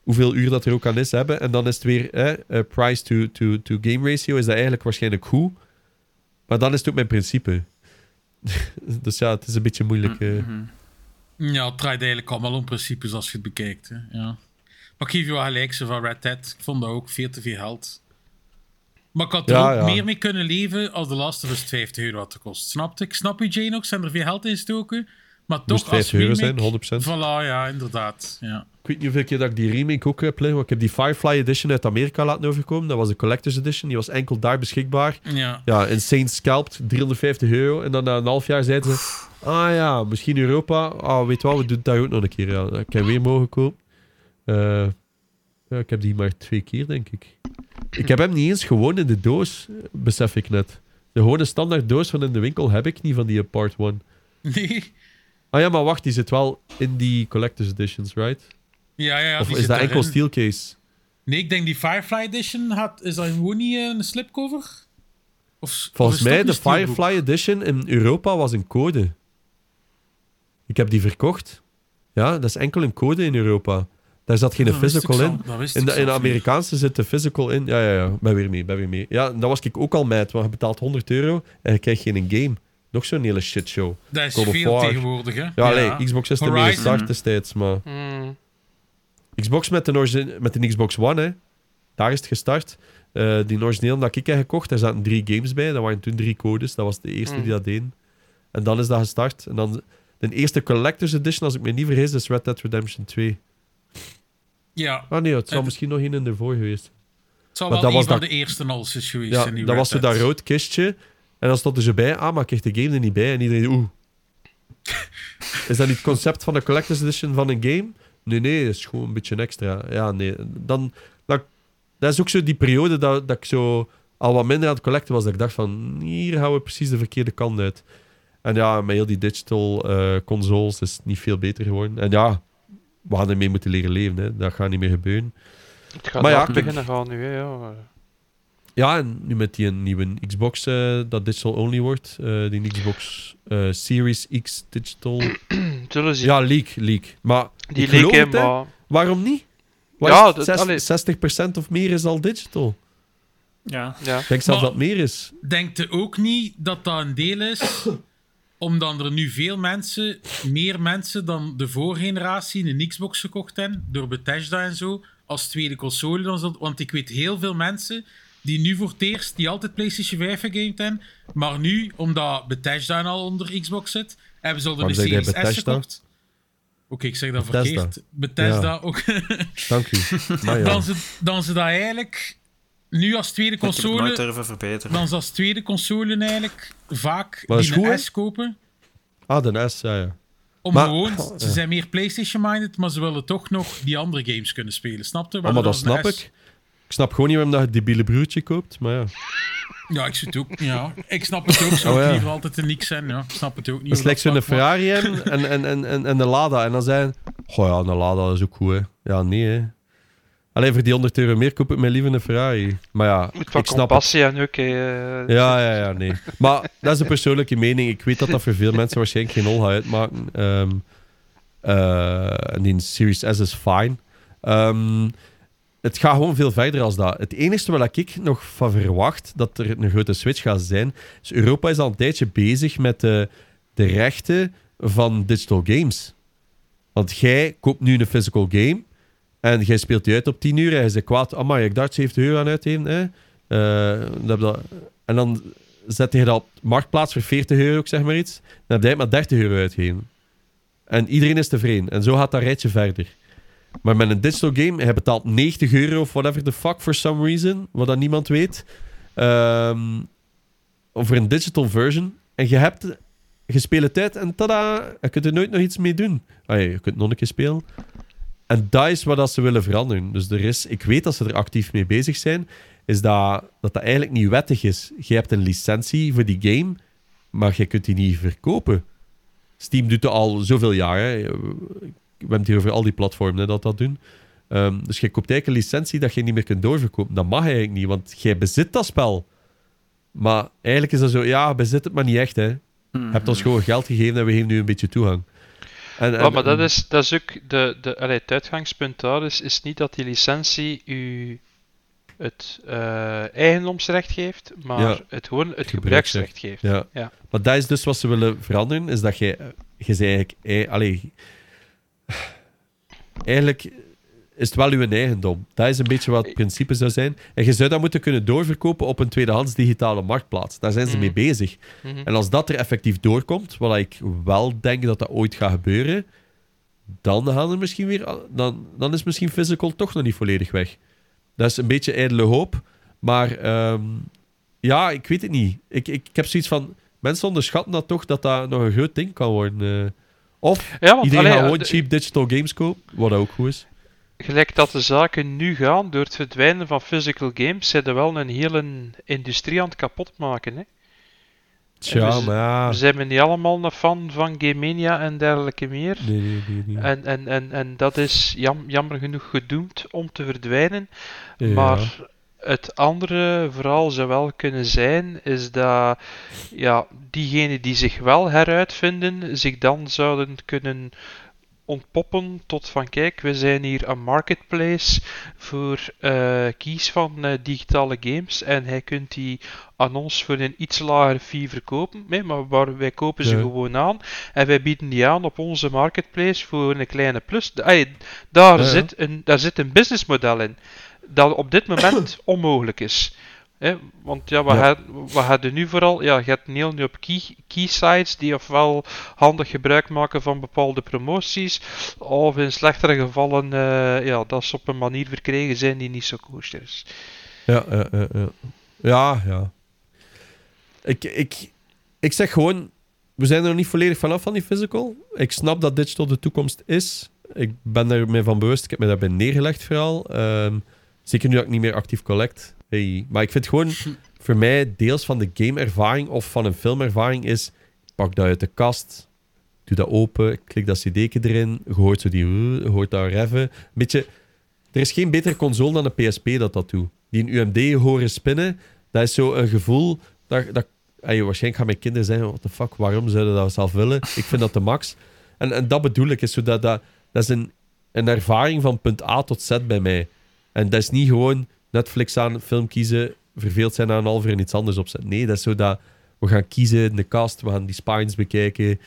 hoeveel uur dat er ook aan is hebben. En dan is het weer hè, eh, price to, to, to game ratio, is dat eigenlijk waarschijnlijk goed. Maar dan is het ook mijn principe. dus ja, het is een beetje moeilijk. eh. Mhm. Ja, het draait eigenlijk allemaal om principes als je het bekijkt. Hè. Ja. Maar ik geef je wel gelijk, ze van Red Dead. Ik vond dat ook veel te veel geld. Maar ik had er Ja, ook ja. meer mee kunnen leven als de Last of Us 50 euro had gekost. Snapte ik? Snap je, Jane ook? Zijn er veel geld in gestoken? Maar toch Moest als 50 euro remake... zijn, 100%. Voilà, ja, inderdaad. Ja. Ik weet niet hoeveel keer dat ik die remake ook heb liggen. Ik heb die Firefly Edition uit Amerika laten overkomen. Dat was de Collector's Edition. Die was enkel daar beschikbaar. Ja. Ja, Insane Scalped, 350 euro. En dan na een half jaar zeiden ze... Ah ja, misschien Europa. Ah, weet je wat, we doen dat ook nog een keer. Ja. Ik heb weer mogen kopen. Eh, ja, ik heb die maar twee keer, denk ik. Ik heb hem niet eens gewoon in de doos, besef ik net. De gewone standaard doos van in de winkel heb ik niet van die Part 1. Nee. Ah ja, maar wacht, die zit wel in die Collector's Editions, right? Ja, ja, ja. of die is dat enkel steelcase? Nee, ik denk die Firefly Edition had, is dat gewoon niet een slipcover? Of, Volgens mij, de? Firefly Edition in Europa was een code. Ik heb die verkocht. Ja, dat is enkel een code in Europa. Daar zat geen Dat physical in. In de, in de. Amerikaanse zit de physical in. Ja, ja, ja. Ben weer mee, ben weer mee. Ja, dat was ik ook al met, want je betaalt 100 euro en je krijgt geen game. Nog zo'n hele shitshow. Dat is God veel tegenwoordig, hè? Ja, nee, Xbox is ermee gestart destijds, maar... Hmm. Xbox met de, met de Xbox One, hè. Daar is het gestart. Eh, die origineel dat ik heb gekocht, daar zaten drie games bij. Dat waren toen drie codes. Dat was de eerste Mm. die dat deden. En dan is dat gestart. En dan de eerste Collector's Edition, als ik me niet vergis, is Red Dead Redemption 2. Ja, Ah nee, het En- misschien nog één in ervoor geweest. het Maar wel dat een was van dat- de eerste als is geweest. Ja, dat Red was zo dat rood kistje. En dan stond er zo bij, ah, maar ik krijg de game er niet bij. En iedereen, oeh. is dat niet het concept van de Collector's Edition van een game? Nee, nee, dat is gewoon een beetje extra. Ja, nee. Dan, dan, dat is ook zo die periode dat, dat ik zo al wat minder aan het collecten was. Dat ik dacht van, hier gaan we precies de verkeerde kant uit. En ja, met heel die digital eh, consoles is het niet veel beter geworden. En ja, we gaan ermee moeten leren leven. Hè. Dat gaat niet meer gebeuren. Het gaat Maar ja, beginnen gaan nu, hè, ja. Ja, en nu met die nieuwe Xbox eh, dat digital only wordt, eh, die Xbox eh, Series X digital. Zullen ze Ja, leak, leak. Maar die leken, het, maar... waarom niet? Wat Ja, is het? dat- Zes- allee. 60% of meer is al digital. Ja. Ja. Ik denk zelfs Maar- dat meer is. Denkt u ook niet dat dat een deel is omdat er nu veel mensen, meer mensen dan de voorgeneratie, een Xbox gekocht hebben, door Bethesda en zo, als tweede console. Want ik weet heel veel mensen die nu voor het eerst, die altijd PlayStation 5 gegamed hebben, maar nu, omdat Bethesda al onder Xbox zit, hebben ze al de Series S gekocht. Oké, ik zeg dat Bethesda. verkeerd. Bethesda Ja. ook. Dank u. Dan, ze, dan ze dat eigenlijk nu als tweede Ik nooit console durven verbeteren. dan als tweede console eigenlijk vaak die goed, een? S kopen. Ah, de S, ja, ja. Om Maar- gewoon, oh, ze ja. zijn meer PlayStation-minded, maar ze willen toch nog die andere games kunnen spelen. Snap je? Oh, maar dat snap een S- ik. Ik snap gewoon niet waarom dat je het debiele broertje koopt, maar ja. Ja, ik, zie het ook, ja. ik snap het ook. Zou Oh, ik ja. liever altijd een niks zijn. Ja. Ik snap het ook niet. Vlak, maar- Ferrari en, en, en, en, en de Lada. En dan zijn goh ja, een Lada is ook goed, hè. Ja, nee, hè. Alleen voor die 100 euro meer koop ik mij liever een Ferrari. Maar ja, Moet ik snap het. compassie en ook, eh. Ja, ja, ja, nee. Maar dat is een persoonlijke mening. Ik weet dat dat voor veel mensen waarschijnlijk geen hol gaat uitmaken. Ehm eh, en die Series S is fine. Ehm, het gaat gewoon veel verder als dat. Het enige wat ik nog van verwacht dat er een grote switch gaat zijn, is Europa is al een tijdje bezig met de, de rechten van digital games. Want jij koopt nu een physical game en jij speelt die uit op 10 uur en je zegt kwaad, amai, ik dacht 70 euro aan uitgeven. Hè? Eh, en dan zet je dat op marktplaats voor 40 euro, zeg maar iets. Dan heb het maar 30 euro uitgeven. En iedereen is tevreden. En zo gaat dat rijtje verder. Maar met een digital game, hij betaalt 90 euro of whatever the fuck for some reason, wat dat niemand weet. Ehm voor een digital version. En je hebt je speelt het uit en tada, je kunt er nooit nog iets mee doen. Ah, je kunt nog een keer spelen. En dat is wat dat ze willen veranderen. Dus er is, ik weet dat ze er actief mee bezig zijn, is dat dat, dat eigenlijk niet wettig is. Je hebt een licentie voor die game, maar je kunt die niet verkopen. Steam doet het al zoveel jaar. Hè. We hebben het hier over al die platformen hè, dat dat doen. Ehm, dus je koopt eigenlijk een licentie dat je niet meer kunt doorverkopen. Dat mag eigenlijk niet, want jij bezit dat spel. Maar eigenlijk is dat zo, ja, bezit het maar niet echt. Hè. Je hebt ons gewoon geld gegeven en we geven nu een beetje toegang. En, maar dat is, dat is ook de, de, allee, het uitgangspunt daar is, is niet dat die licentie u het eh, eigendomsrecht geeft, maar Ja. het gewoon het Gebruiksrecht. gebruiksrecht geeft. Ja. Ja. Maar dat is dus wat ze willen veranderen, is dat je, je zei eigenlijk, eh, allee, eigenlijk is het wel uw eigendom. Dat is een beetje wat het principe zou zijn. En je zou dat moeten kunnen doorverkopen op een tweedehands digitale marktplaats. Daar zijn ze Mhm. mee bezig. Mhm. En als dat er effectief doorkomt, wat ik wel denk dat dat ooit gaat gebeuren, dan gaan er misschien weer, dan, dan is misschien physical toch nog niet volledig weg. Dat is een beetje ijdele hoop, maar ehm, ja, ik weet het niet. Ik, ik, ik heb zoiets van, mensen onderschatten dat toch, dat dat nog een groot ding kan worden. eh. Of Ja, want iedereen allee, gaat gewoon de- cheap digital games kopen, wat ook goed is. Gelijk dat de zaken nu gaan, door het verdwijnen van physical games, zijn er wel een hele industrie aan het kapot maken. Hè? Tja, we maar ja. We zijn niet allemaal een fan van Game Mania en dergelijke meer. Nee, nee, nee. nee. En, en, en, en dat is jam, jammer genoeg gedoemd om te verdwijnen. Ja. Maar het andere vooral zou wel kunnen zijn, is dat ja, diegenen die zich wel heruitvinden, zich dan zouden kunnen ontpoppen tot van kijk, we zijn hier een marketplace voor eh, kies van eh, digitale games en hij kunt die aan ons voor een iets lager fee verkopen, nee, maar waar, wij kopen ze Ja. gewoon aan en wij bieden die aan op onze marketplace voor een kleine plus. Ey, daar, Ja, ja. Zit een, daar zit een businessmodel in dat op dit moment onmogelijk is. Hè, want ja, wat, Ja. Er nu vooral, ja, je hebt heel nu op key, key sites die ofwel handig gebruik maken van bepaalde promoties, of in slechtere gevallen, eh, ja, dat ze op een manier verkregen zijn die niet zo kosher is. Ja, ja, ja, ja. Ja, ja. Ik, ik, ik zeg gewoon, we zijn er nog niet volledig vanaf van die physical. Ik snap dat digital de toekomst is. Ik ben mij van bewust. Ik heb me daarbij neergelegd vooral. Ehm, zeker nu dat ik niet meer actief collect. Hey. Maar ik vind gewoon, voor mij, deels van de gameervaring of van een filmervaring is, pak dat uit de kast, doe dat open, klik dat cd'tje erin, je hoort zo die, je hoort dat reffen. Een beetje, er is geen betere console dan een PSP dat dat doet. Die een UMD horen spinnen, dat is zo een gevoel dat, dat ey, waarschijnlijk gaan mijn kinderen zeggen, what the fuck, waarom zouden dat zelf willen? Ik vind dat de max. En, en dat bedoel ik, is zo dat, dat, dat is een, een ervaring van punt A tot Z bij mij. En dat is niet gewoon Netflix aan, film kiezen, verveeld zijn aan een en iets anders opzetten. Nee, dat is zo dat we gaan kiezen in de cast, we gaan die spines bekijken.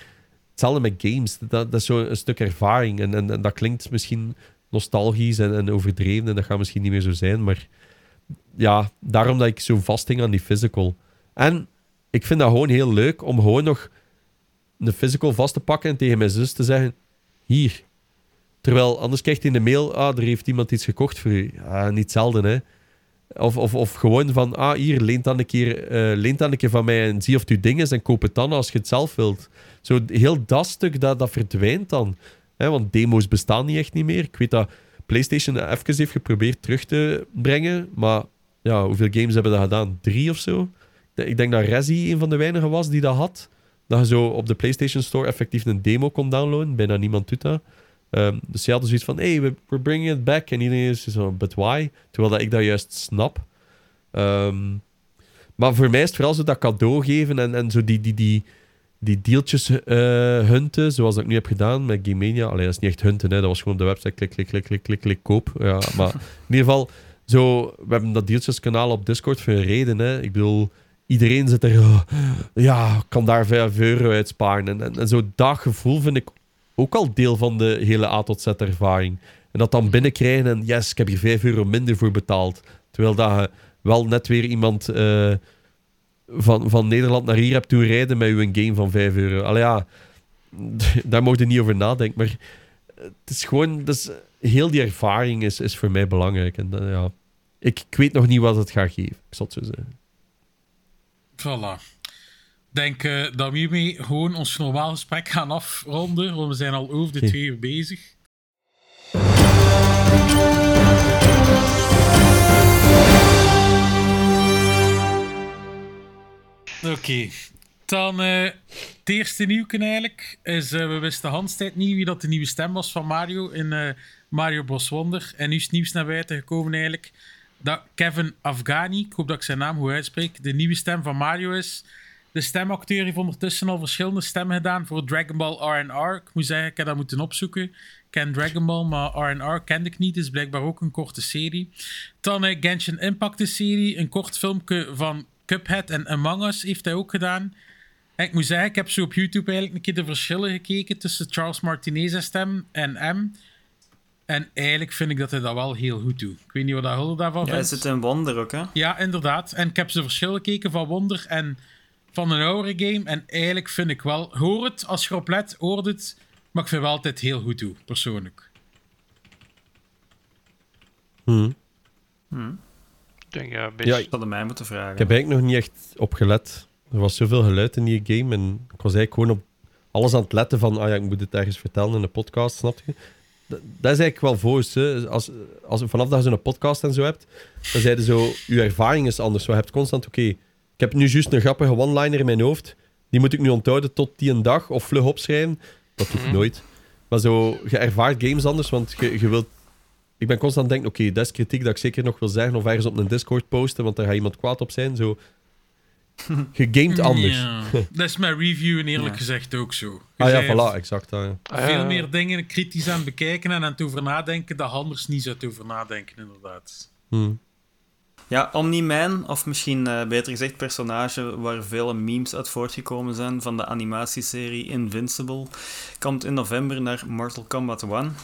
Hetzelfde met games, dat, dat is zo een stuk ervaring. En, en, dat klinkt misschien nostalgisch en, en overdreven en dat gaat misschien niet meer zo zijn, maar ja, daarom dat ik zo vasthing aan die physical. En ik vind dat gewoon heel leuk om gewoon nog een physical vast te pakken en tegen mijn zus te zeggen: Hier. Terwijl anders krijgt hij in de mail: Ah, er heeft iemand iets gekocht voor u. Niet zelden, hè. Of, of, of gewoon van: Ah, hier, leent dan, een keer, eh, leent dan een keer van mij en zie of het uw ding is en koop het dan als je het zelf wilt. Zo heel dat stuk, dat, dat verdwijnt dan. Hè, want demo's bestaan niet echt niet meer. Ik weet dat PlayStation even heeft geprobeerd terug te brengen, maar ja, hoeveel games hebben dat gedaan? Drie of zo? Ik denk dat Resi een van de weinigen was die dat had. Dat je zo op de PlayStation Store effectief een demo kon downloaden. Bijna niemand doet dat. Ehm, dus ze hadden zoiets van: hey, we- we're bringing it back. En iedereen is zo, but why? Terwijl dat ik dat juist snap. Ehm, maar voor mij is het vooral zo dat cadeau geven en, en zo die, die, die, die deeltjes eh, hunten, zoals dat ik nu heb gedaan met Game Mania. Allee, dat is niet echt hunten, hè. dat was gewoon op de website klik, klik, klik, klik, klik, klik, koop. Ja, maar in ieder geval, zo, we hebben dat deeltjeskanaal op Discord voor een reden. Hè. Ik bedoel, iedereen zit er, oh, ja, kan daar 5 euro uitsparen. En, en, en zo dat gevoel vind ik ook al deel van de hele A tot Z ervaring. En dat dan binnenkrijgen en yes, ik heb hier 5 euro minder voor betaald. Terwijl dat je wel net weer iemand eh, van, van Nederland naar hier hebt doen rijden met uw game van 5 euro. Allee ja, daar mocht je niet over nadenken. Maar het is gewoon, dus, heel die ervaring is, is voor mij belangrijk. En eh, ja, ik, ik weet nog niet wat het gaat geven. Ik zal het zo zeggen. Voilà. Ik denk eh, dat we hiermee gewoon ons normaal gesprek gaan afronden, want we zijn al over de twee uur bezig. Oké. Dan eh, het eerste nieuwke eigenlijk is, eh, we wisten handstijd niet wie dat de nieuwe stem was van Mario in Mario Bros. Wonder. En nu is het nieuws naar buiten gekomen eigenlijk dat Kevin Afghani, ik hoop dat ik zijn naam goed uitspreek, de nieuwe stem van Mario is. De stemacteur heeft ondertussen al verschillende stemmen gedaan voor Dragon Ball R&R. Ik moet zeggen, ik heb dat moeten opzoeken. Ik ken Dragon Ball, maar R&R kende ik niet. is blijkbaar ook een korte serie. Dan eh, Genshin Impact de serie. Een kort filmpje van Cuphead en Among Us heeft hij ook gedaan. En ik moet zeggen, ik heb zo op YouTube eigenlijk een keer de verschillen gekeken tussen Charles Martinez's stem en M. En eigenlijk vind ik dat hij dat wel heel goed doet. Ik weet niet wat dat Hulde daarvan Ja, vindt. zit in Wonder ook, hè? Ja, inderdaad. En ik heb ze verschil gekeken van Wonder en van een oudere game. En eigenlijk vind ik wel... Hoor het, als je erop let, hoort het. Maar ik vind wel altijd heel goed toe, persoonlijk. Hm. Ik denk, ja, een beetje... Ja, mij moeten vragen. Ik heb eigenlijk nog niet echt op gelet. Er was zoveel geluid in die game en ik was eigenlijk gewoon op alles aan het letten van, ah ja, ik moet het ergens vertellen in een podcast, snap je? Dat, dat is eigenlijk wel. Hè. Als, als, vanaf dat je zo'n podcast en zo hebt, dan zeiden zo, je ervaring is anders. Je hebt constant, oké, ik heb nu juist een grappige one-liner in mijn hoofd, die moet ik nu onthouden tot die een dag of vlug opschrijven. Dat hoeft Mhm. nooit. Maar zo, je ervaart games anders, want je, je wilt... Ik ben constant aan het denken, oké, dat is kritiek dat ik zeker nog wil zeggen, of ergens op een Discord posten, want daar gaat iemand kwaad op zijn. Zo, je gamet anders. Ja, dat is mijn review en eerlijk Ja. gezegd ook zo. Je Ah ja, voilà, exact. ja. Ah, Veel ja. meer dingen kritisch aan het bekijken en aan het over nadenken dat je anders niet zou over nadenken, inderdaad. Hm. Ja, Omni-Man, of misschien eh, beter gezegd personage waar vele memes uit voortgekomen zijn van de animatieserie Invincible, komt in november naar Mortal Kombat 1.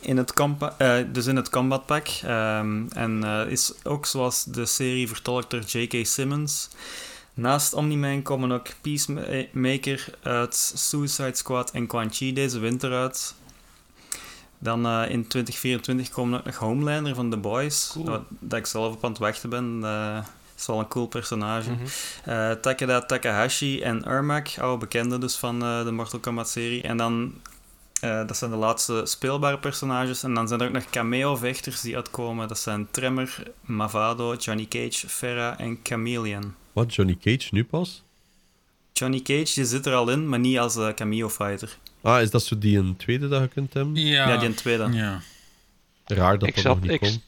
In het eh, dus in het Combat Pack. ehm, en eh, is ook zoals de serie vertolkt door J.K. Simmons. Naast Omni-Man komen ook Peacemaker uit Suicide Squad en Quan Chi deze winter uit. Dan eh, in 2024 komen ook nog Homelander van The Boys. Cool. Dat, dat ik zelf op aan het wachten ben. eh is wel een cool personage. Eh, Takeda Takahashi en Ermac, oude bekenden dus van eh, de Mortal Kombat-serie. En dan, eh, dat zijn de laatste speelbare personages. En dan zijn er ook nog cameo-vechters die uitkomen. Dat zijn Tremor, Mavado, Johnny Cage, Farah en Chameleon. Wat, Johnny Cage nu pas? Johnny Cage die zit er al in, maar niet als eh, cameo-fighter. Ah, is dat zo die een tweede dat je kunt hebben? Ja, Ja, die een tweede. ja. Raar dat ik dat zat, nog niet ik, kon.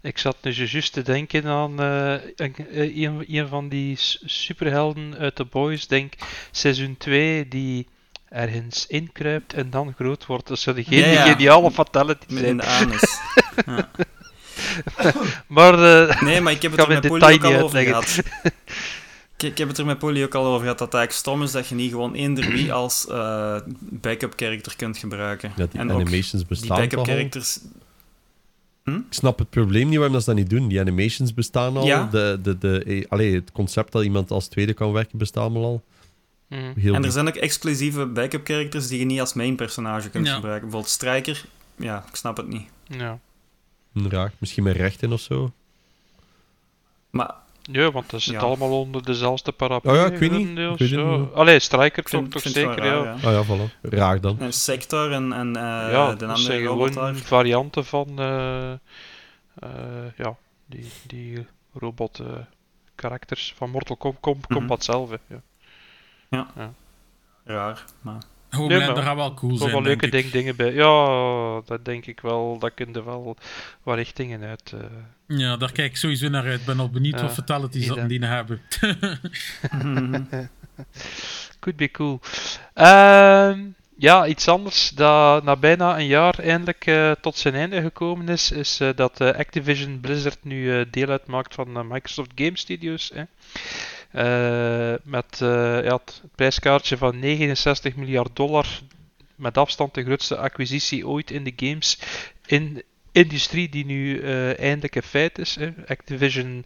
ik zat nu juist te denken aan eh, een, eh, een, een van die superhelden uit The Boys, denk seizoen 2, die ergens inkruipt en dan groot wordt. Dat zou degene Ja, ja. geniale fatality Met zijn. de anus. Maar eh, Nee, maar ik heb het er met in Polly ook detail al niet over uitleggen. gehad. Ik, ik heb het er met Polly ook al over gehad dat het eigenlijk stom is dat je niet gewoon eender wie als eh, backup character kunt gebruiken. Ja, die en animations die bestaan backup toch al? characters... Ik snap het probleem niet waarom dat ze dat niet doen. Die animations bestaan al. Ja. De, de, de, eh, allee, het concept dat iemand als tweede kan werken bestaat al mm, Heel En er zijn ook exclusieve backup characters die je niet als main personage kunt Ja. gebruiken. Bijvoorbeeld Striker. Ja, ik snap het niet. ja. Raar. Misschien met rechten of zo. Maar ja, want dat zit Ja. allemaal onder dezelfde paraplu. Oh ja, ik weet niet. grotendeels, Ik weet het ja. niet. Allee, Striker ik toch, toch zeker, raar, ja. ja. Ah ja, voilà. Raar dan. En Sector en, en eh, ja, de dat zijn andere gewoon robot daar. varianten van eh, eh, ja, die, die robot karakters van Mortal Mhm. Kombat zelf. hè, Ja. Raar, maar... Homelander maar- gaat wel cool zijn, wel leuke ding, dingen bij. Ja, dat denk ik wel. Dat kun je wel wat richtingen uit. eh. Ja, daar kijk ik sowieso naar uit. Ik ben al benieuwd wat fatalities dat die hebben. Could be cool. Ehm, ja, iets anders dat na bijna een jaar eindelijk eh, tot zijn einde gekomen is, is eh, dat Activision Blizzard nu deel uitmaakt van Microsoft Game Studios. Hè. Eh, met eh, ja, het prijskaartje van 69 miljard dollar, met afstand de grootste acquisitie ooit in de games in industrie die nu eh, eindelijk een feit is. Hè. Activision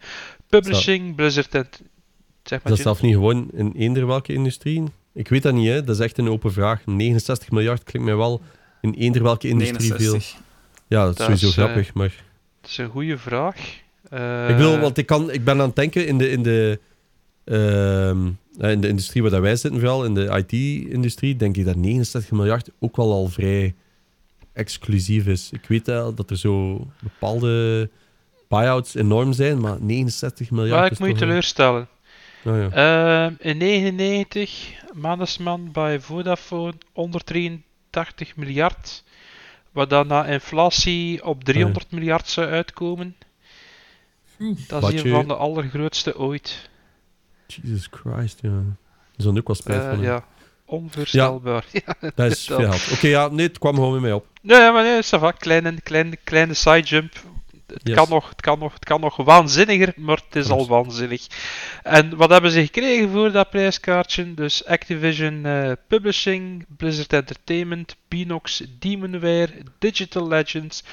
Publishing, Blizzard en... Zeg maar, Is dat zelf niet gewoon in eender welke industrie? Ik weet dat niet, hè. Dat is echt een open vraag. 69 miljard klinkt mij wel in eender welke industrie veel. 69. Ja, dat is Dat sowieso is, eh, grappig, maar... Dat is een goede vraag. Eh, Ik bedoel, want ik, kan, ik ben aan het denken in de, in de, eh, in de industrie waar dat wij zitten, vooral in de IT-industrie, denk ik dat 69 miljard ook wel al vrij exclusief is. Ik weet wel dat er zo bepaalde buyouts enorm zijn, maar 69 miljard Maar ik moet je teleurstellen. Oh, ja. Ehm, in 99, management bij Vodafone 183 miljard. Wat dan na inflatie op 300 miljard zou uitkomen. Dat is een je- van de allergrootste ooit. Jesus Christ, ja. Er zal ook wel spijt Eh, van ja. onvoorstelbaar. Ja. Dat is veel. Oké, ja, nee, het kwam gewoon bij mij op. Nee, maar nee, ça va. Kleine, kleine, kleine sidejump. Het, Yes. kan nog, het, kan nog, het kan nog waanzinniger, maar het is al waanzinnig. En wat hebben ze gekregen voor dat prijskaartje? Dus Activision eh, Publishing, Blizzard Entertainment, Pinox, Demonware, Digital Legends,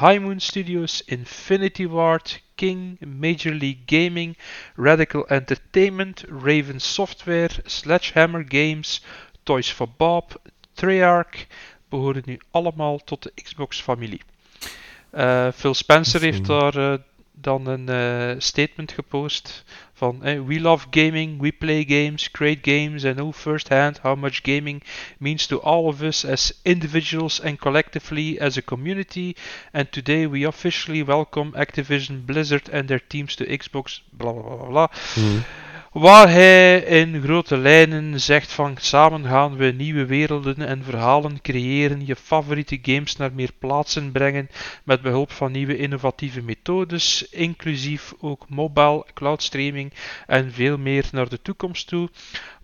High Moon Studios, Infinity Ward, King, Major League Gaming, Radical Entertainment, Raven Software, Sledgehammer Games, Toys for Bob, Treyarch, behoren nu allemaal tot de Xbox-familie. Eh, Phil Spencer heeft daar eh, dan een eh, statement gepost van eh, We love gaming, we play games, create games and know firsthand how much gaming means to all of us as individuals and collectively as a community. And today we officially welcome Activision Blizzard and their teams to Xbox. Bla bla bla bla. Waar hij in grote lijnen zegt van samen gaan we nieuwe werelden en verhalen creëren, je favoriete games naar meer plaatsen brengen met behulp van nieuwe innovatieve methodes, inclusief ook mobile, cloud streaming en veel meer naar de toekomst toe.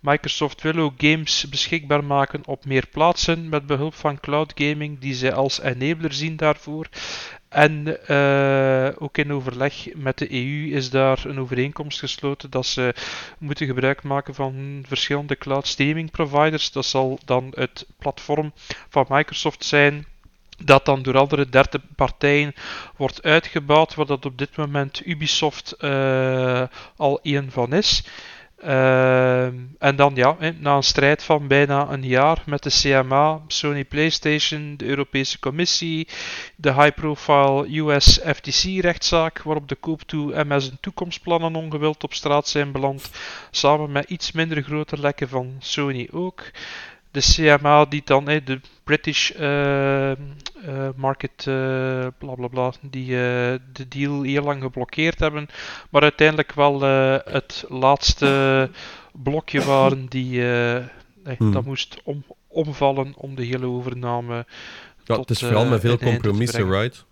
Microsoft wil ook games beschikbaar maken op meer plaatsen met behulp van cloud gaming die zij als enabler zien daarvoor. En eh, ook in overleg met de EU is daar een overeenkomst gesloten dat ze moeten gebruik maken van verschillende cloud streaming providers. Dat zal dan het platform van Microsoft zijn. Dat dan door andere derde partijen wordt uitgebouwd, waar dat op dit moment Ubisoft eh, al één van is. Ehm, en dan ja, na een strijd van bijna een jaar met de CMA, Sony PlayStation, de Europese Commissie, de high-profile US FTC-rechtszaak, waarop de koop toe MS en toekomstplannen ongewild op straat zijn beland, samen met iets minder grote lekken van Sony ook. De CMA die dan de British eh, eh, market eh bla die eh, de deal heel lang geblokkeerd hebben, maar uiteindelijk wel het laatste blokje waren die eh, Hmm. dat moest om, omvallen om de hele overname Ja, tot, het is vooral met veel compromissen, right?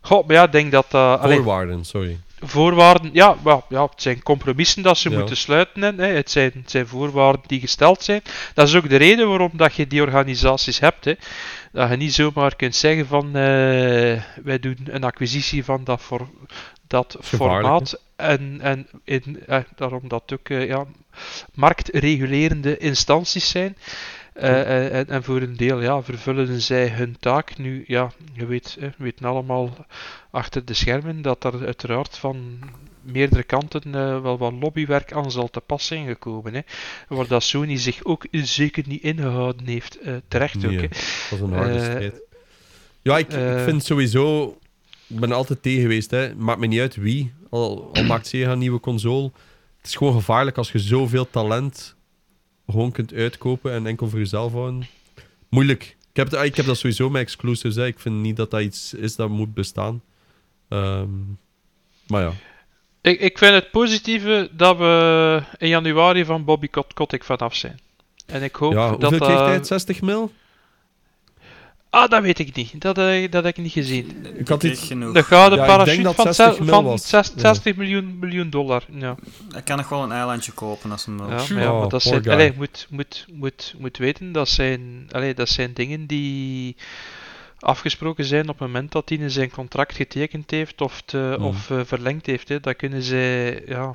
Goh, maar ja, ik denk dat dat... allee, Voorwaarden, sorry. Voorwaarden, ja, wel, ja, het zijn compromissen dat ze Ja. moeten sluiten. En, hè, het, zijn, het zijn voorwaarden die gesteld zijn. Dat is ook de reden waarom dat je die organisaties hebt. Hè. Dat je niet zomaar kunt zeggen van eh, wij doen een acquisitie van dat, voor, dat formaat. En, en in, eh, daarom dat ook eh, ja, marktregulerende instanties zijn. En, en voor een deel ja, vervullen zij hun taak. Nu, ja, je weet, eh, we weten allemaal achter de schermen dat er uiteraard van meerdere kanten eh, wel wat lobbywerk aan zal te pas zijn gekomen. Hè. Waar dat Sony zich ook zeker niet ingehouden heeft. eh, terecht ook. Hè. dat was een harde Eh, strijd. Ja, ik, ik vind sowieso... Ik ben altijd tegen geweest, hè. Maakt me niet uit wie. Al, al maakt Sega een nieuwe console. Het is gewoon gevaarlijk als je zoveel talent gewoon kunt uitkopen en enkel voor jezelf houden. Moeilijk. Ik heb, ik heb dat sowieso met exclusives. Hè. Ik vind niet dat dat iets is dat moet bestaan. Ehm, maar ja. Ik, ik vind het positieve dat we in januari van Bobby Kot- Kotick vanaf zijn. En ik hoop ja dat hoeveel kreeg hij? 60 mil? Ah, dat weet ik niet. Dat, eh, dat heb ik niet gezien. Ik had iets... genoeg. De gouden Ja, ik parachute van, 60 zes- mil van was. zes- Ja. 60 miljoen, miljoen dollar. Ja, Hij kan nog wel een eilandje kopen als hem wil. ja, maar, ja, Oh, maar dat zijn, allee, moet, moet, moet, moet weten, dat zijn, allee, dat zijn dingen die afgesproken zijn op het moment dat hij in zijn contract getekend heeft of, te, Hmm. of eh, verlengd heeft. Hè. Dat kunnen zij, ja,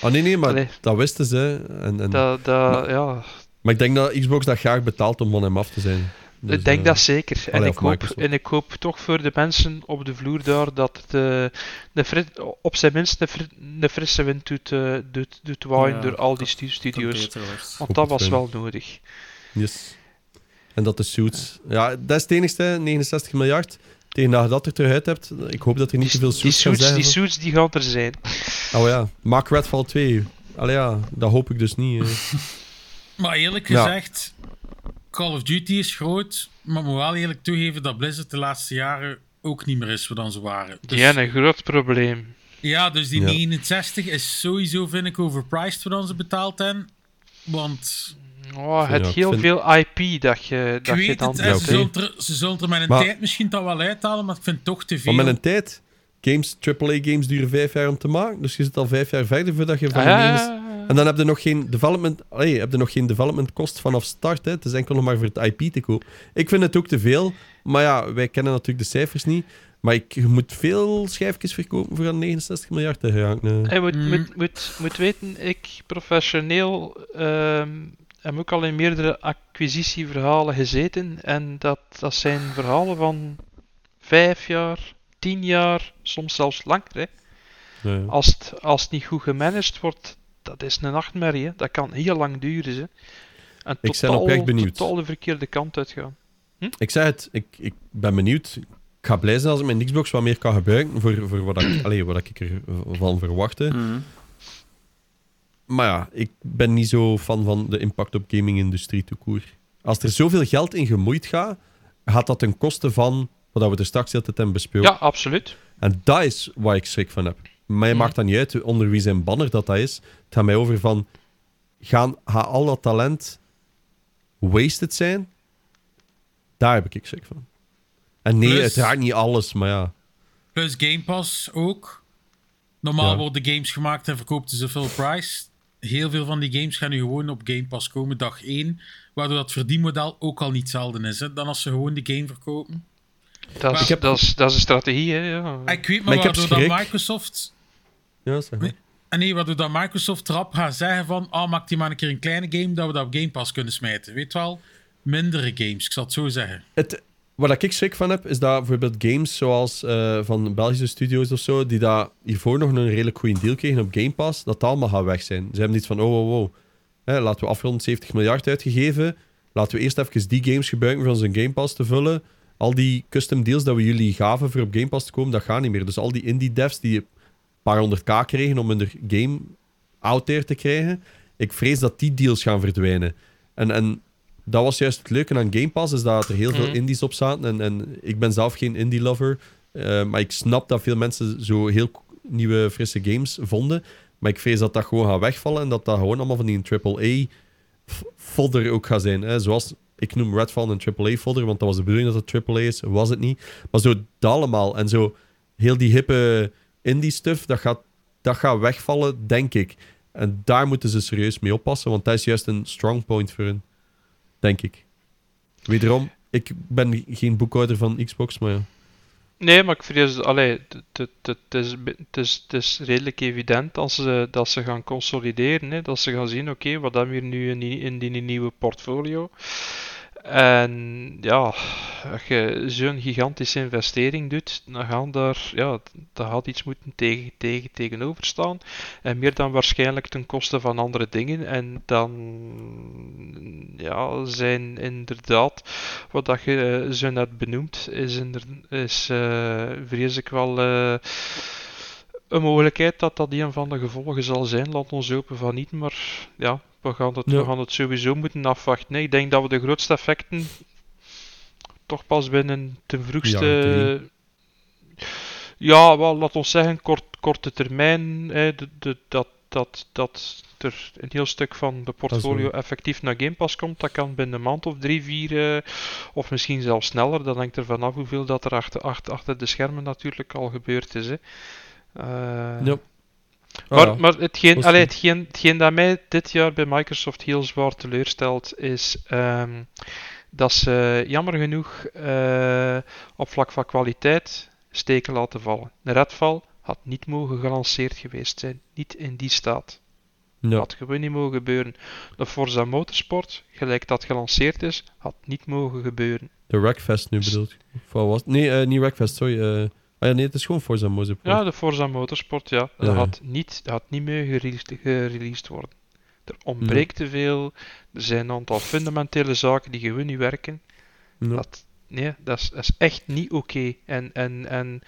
Ah, nee, nee, maar Allee. dat wisten ze. En, en... dat, dat, Maar- ja, Maar ik denk dat Xbox dat graag betaalt om van hem af te zijn. Dus, ik denk eh, dat zeker. En ik, hoop, en ik hoop toch voor de mensen op de vloer daar dat het eh, op zijn minst een frisse wind doet, eh, doet, doet waaien Ja, door al die studio's. Want dat was wel nodig. Yes. En dat de suits... Ja, dat is het enigste, 69 miljard. Tegen dat je dat er terug uit hebt, ik hoop dat er niet te Die, veel die suits suits, zijn. die suits die gaan er zijn. Oh ja, maak Redfall 2. Allee ja, dat hoop ik dus niet. Maar eerlijk Ja. gezegd, Call of Duty is groot, maar moet wel eerlijk toegeven dat Blizzard de laatste jaren ook niet meer is wat dan ze waren. Dus, Die hebben een groot probleem. ja, dus die Ja. 69 is sowieso, vind ik, overpriced wat dan ze betaald hebben. Want Oh, het Ja, heel vind- veel IP dat je, dat je weet dan het, Ja, ze, zullen er, ze zullen er met een Maar- tijd misschien dat wel uithalen, maar ik vind het toch te veel. Maar met een tijd, games, AAA-games duren vijf jaar om te maken. Dus je zit al vijf jaar verder voordat je van Ah, En dan heb je nog geen development, allee, heb je nog geen development kost vanaf start. Hè. Het is enkel nog maar voor het IP te kopen. Ik vind het ook te veel. Maar ja, wij kennen natuurlijk de cijfers niet. Maar ik, je moet veel schijfjes verkopen voor aan 69 miljard te. Je moet, Mm. moet, moet, moet weten, ik professioneel ehm, heb ook al in meerdere acquisitieverhalen gezeten. En dat, dat zijn verhalen van vijf jaar, tien jaar, soms zelfs langer. Hè. Ja. Als, het, als het niet goed gemanaged wordt, dat is een nachtmerrie. Hè. Dat kan heel lang duren. Hè. En Ik ben oprecht benieuwd. totaal de verkeerde kant uitgaan. Ik zeg het, ik, ik ben benieuwd. Ik ga blij zijn als ik mijn Xbox wat meer kan gebruiken voor, voor wat, ik, allee, wat ik ervan verwachtte. Maar ja, ik ben niet zo fan van de impact op gaming-industrie toekoer. Als er zoveel geld in gemoeid gaat, gaat dat ten koste van wat we er straks altijd hebben besproken. Ja, absoluut. En dat is waar ik schrik van heb. Mij Mhm. maakt dat niet uit onder wie zijn banner dat dat is. Het gaat mij over van... Gaan, gaat al dat talent wasted zijn? Daar heb ik schrik van. En nee, Plus- uiteraard niet alles, maar ja. Plus Game Pass ook. Normaal Ja. worden games gemaakt en verkoopt ze full price. Heel veel van die games gaan nu gewoon op Game Pass komen dag 1. Waardoor dat verdienmodel ook al niet hetzelfde is. Hè, dan als ze gewoon de game verkopen. Dat is, Ik heb- dat is, dat is een strategie. Hè, ja. Ik weet Maar maar, ik heb waardoor dat. Microsoft... ja zeg maar. En nee, waardoor dat Microsoft erop gaat zeggen van... Ah, maak die maar een keer een kleine game, dat we dat op Game Pass kunnen smijten. Weet wel? Mindere games, ik zal het zo zeggen. Het, wat ik schrik van heb, is dat bijvoorbeeld games zoals eh, van Belgische studios of zo, die daar hiervoor nog een redelijk goede deal kregen op Game Pass, dat allemaal gaat weg zijn. Ze hebben niet van, oh, oh, oh. Hè, laten we afronden 70 miljard uitgegeven. Laten we eerst even die games gebruiken voor onze Game Pass te vullen. Al die custom deals dat we jullie gaven voor op Game Pass te komen, dat gaat niet meer. Dus al die indie devs die een paar honderd k kregen om hun game out there te krijgen, ik vrees dat die deals gaan verdwijnen. En, en dat was juist het leuke aan Game Pass, is dat er heel veel Mhm. indies op zaten. En, en ik ben zelf geen indie-lover, eh, maar ik snap dat veel mensen zo heel nieuwe, frisse games vonden. Maar ik vrees dat dat gewoon gaat wegvallen en dat dat gewoon allemaal van die AAA-fodder ook gaat zijn. Hè? Zoals, ik noem Redfall een AAA-fodder, want dat was de bedoeling dat het AAA is, was het niet. Maar zo dat allemaal. En zo heel die hippe indie-stuff, dat gaat, dat gaat wegvallen, denk ik. En daar moeten ze serieus mee oppassen, want dat is juist een strong point voor hun. Denk ik. Wederom, ik ben geen boekhouder van Xbox, maar ja. Nee, maar ik vrees, allee, het- is, is, is redelijk evident als ze, dat ze gaan consolideren. Hè, dat ze gaan zien, oké, wat hebben we hier nu in die, in die nieuwe portfolio? En ja, als je zo'n gigantische investering doet, dan gaan daar, ja, gaat iets moeten tegen, tegen, tegenover staan. En meer dan waarschijnlijk ten koste van andere dingen. En dan ja, zijn inderdaad, wat dat je eh, zo net benoemt, is, is eh, vrees ik wel eh, een mogelijkheid dat dat een van de gevolgen zal zijn. Laat ons hopen van niet, maar ja, we gaan het, Ja. we gaan het sowieso moeten afwachten. Nee, ik denk dat we de grootste effecten toch pas binnen ten vroegste... Jaren Ja, wel, laat ons zeggen, kort, korte termijn, hè, de, de, dat, dat, dat er een heel stuk van de portfolio effectief naar Game Pass komt. Dat kan binnen een maand of drie, vier, eh, of misschien zelfs sneller. Dat hangt er vanaf hoeveel dat er achter, achter, achter de schermen natuurlijk al gebeurd is. Hè. Eh, Ja. Maar, ja. maar hetgeen, allee, hetgeen, hetgeen dat mij dit jaar bij Microsoft heel zwaar teleurstelt, is ehm, dat ze jammer genoeg eh, op vlak van kwaliteit steken laten vallen. Een Redfall had niet mogen gelanceerd geweest zijn, niet in die staat. Ja. Dat had gewoon niet mogen gebeuren. De Forza Motorsport, gelijk dat gelanceerd is, had niet mogen gebeuren. De Rackfest nu bedoeld. Nee, eh, niet Rackfest, sorry. eh ah ja, nee, het is gewoon Forza Motorsport. Ja, de Forza Motorsport, ja. Dat Ja. had niet, dat had niet meer gereleased, gereleased worden. Er ontbreekt te veel. Er zijn een aantal fundamentele zaken die gewoon niet werken. Dat, nee, dat is, dat is echt niet oké. En, en, en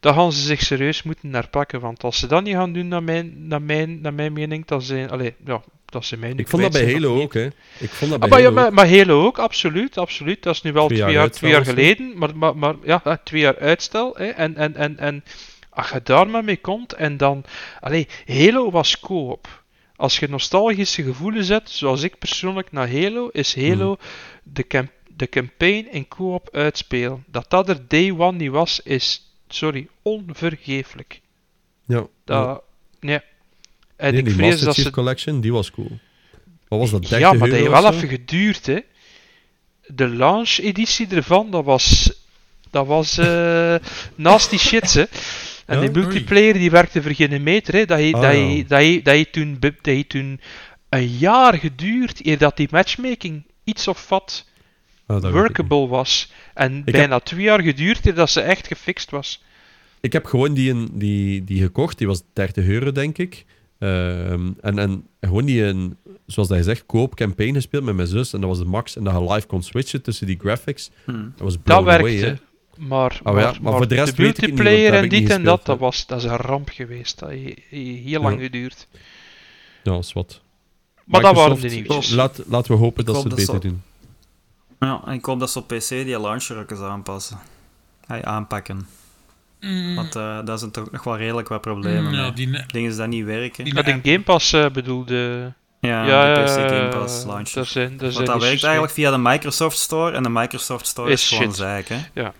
daar gaan ze zich serieus moeten naar pakken. Want als ze dat niet gaan doen, naar mijn, naar mijn, naar mijn mening, dan zijn... Allee, ja, dat ze mij nu Ik vond dat bij Halo niet. ook, hè. Ik vond dat Ah, bij maar, ja, Halo maar, ook. maar Halo ook, absoluut, absoluut. Dat is nu wel Twee twee, jaar twee jaar geleden, maar, maar, maar ja, twee jaar uitstel. Hè, en, en, en, en als je daar maar mee komt en dan... Allee, Halo was co-op. Als je nostalgische gevoelens hebt, zoals ik persoonlijk naar Halo, is Halo Mhm. de, cam- de campaign in co-op uitspelen. Dat dat er day one niet was, is, sorry, onvergeeflijk. Ja. Dat, nee. En Nee, ik die vrees Master dat Chief ze... Collection, die was cool. Wat was dat, 30 Ja, maar dat heeft wel zo? even geduurd, hè. De launch-editie ervan, dat was... Dat was eh nasty shit, hè. En Ja? die multiplayer die werkte voor geen meter, hè. Dat heeft Ah, dat ja. dat toen, be- dat heeft toen een jaar geduurd eer dat die matchmaking iets of wat Ah, niet. workable was. En bijna twee jaar geduurd eer dat ze echt gefixt was. Ik heb gewoon die, een- die, die gekocht. Die was 30 euro, denk ik. Ehm, en, en gewoon die, een, zoals dat je zegt, koop campaign gespeeld met mijn zus. En dat was de max. En dat je live kon switchen tussen die graphics. Hm. Dat was Dat blown werkte. hè. Maar, Oh ja, maar voor de rest weet ik het niet, want multiplayer en dit en dat, dat, was, dat is een ramp geweest. Dat heeft heel lang Ja. geduurd. Ja, dat is wat. Maar dat waren de nieuwtjes. Laat, laten we hopen dat ze het dat beter doen. Ja, en ik hoop dat ze op PC die launcher ook eens aanpassen. Hey, aanpakken. Mm, Want eh daar zijn toch nog wel redelijk wat problemen ja, mee. die, Dingen dat niet werken. die Dat app- Game Pass eh, bedoelde... Ja, ja, de PC ja, Game ja, Pass ja. launcher. Zijn, daar Want dat werkt eigenlijk via de Microsoft Store en de Microsoft Store is, Is gewoon zaak, hè.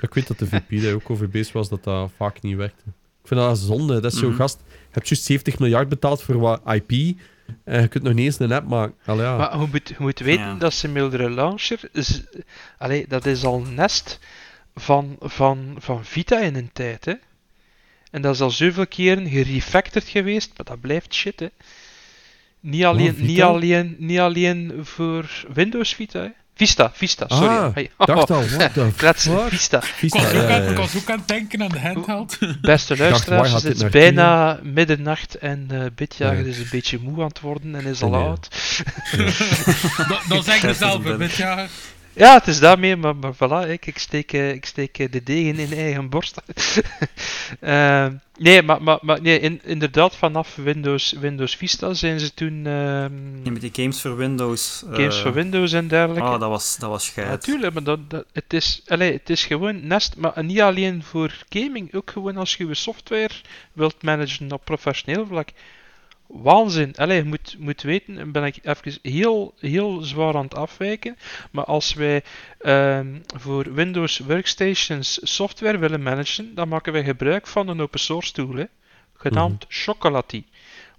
Ik weet dat de VP daar ook over bezig was, dat dat vaak niet werkte. Ik vind dat zonde. Dat is zo'n Mhm. gast... Je hebt juist 70 miljard betaald voor wat IP. En je kunt nog niet eens een app maken. Allee, ja. Maar je moet, je moet weten Ja. dat Simulator Launcher... Is, allee, dat is al nest van, van, van Vita in een tijd, hè. En dat is al zoveel keren gerefactored geweest, maar dat blijft shit, hè. Niet alleen, Vita? niet alleen, niet alleen voor Windows Vita, hè. Vista, Vista, sorry. Ah, Hey. dacht al, what the Kletsen, fuck? Vista. Ik Vista, was, ook ja, aan, ja, ik ja. was ook aan het denken aan de handheld. Beste luisteraars, gaat het is bijna middernacht en eh Bitjager Ja. is een beetje moe aan het worden en is al Nee. oud. dat, dat zeg ik mezelf dat Ja, het is daarmee, maar, maar voilà, ik, ik, steek, eh, ik steek eh, de degen in eigen borst. Eh, nee, maar, maar, maar nee, in, inderdaad, vanaf Windows, Windows Vista zijn ze toen ehm, Ja, met die games voor Windows. eh, games voor Windows en dergelijke. Oh, dat was, dat was scheid. Natuurlijk, maar dat, dat, het, is, allee, het is gewoon nest, maar niet alleen voor gaming, ook gewoon als je je software wilt managen op professioneel vlak. Waanzin. Allee, je moet, moet weten, en ben ik even heel, heel zwaar aan het afwijken, maar als wij ehm, voor Windows Workstations software willen managen, dan maken wij gebruik van een open source tool, hè, genaamd Chocolatey.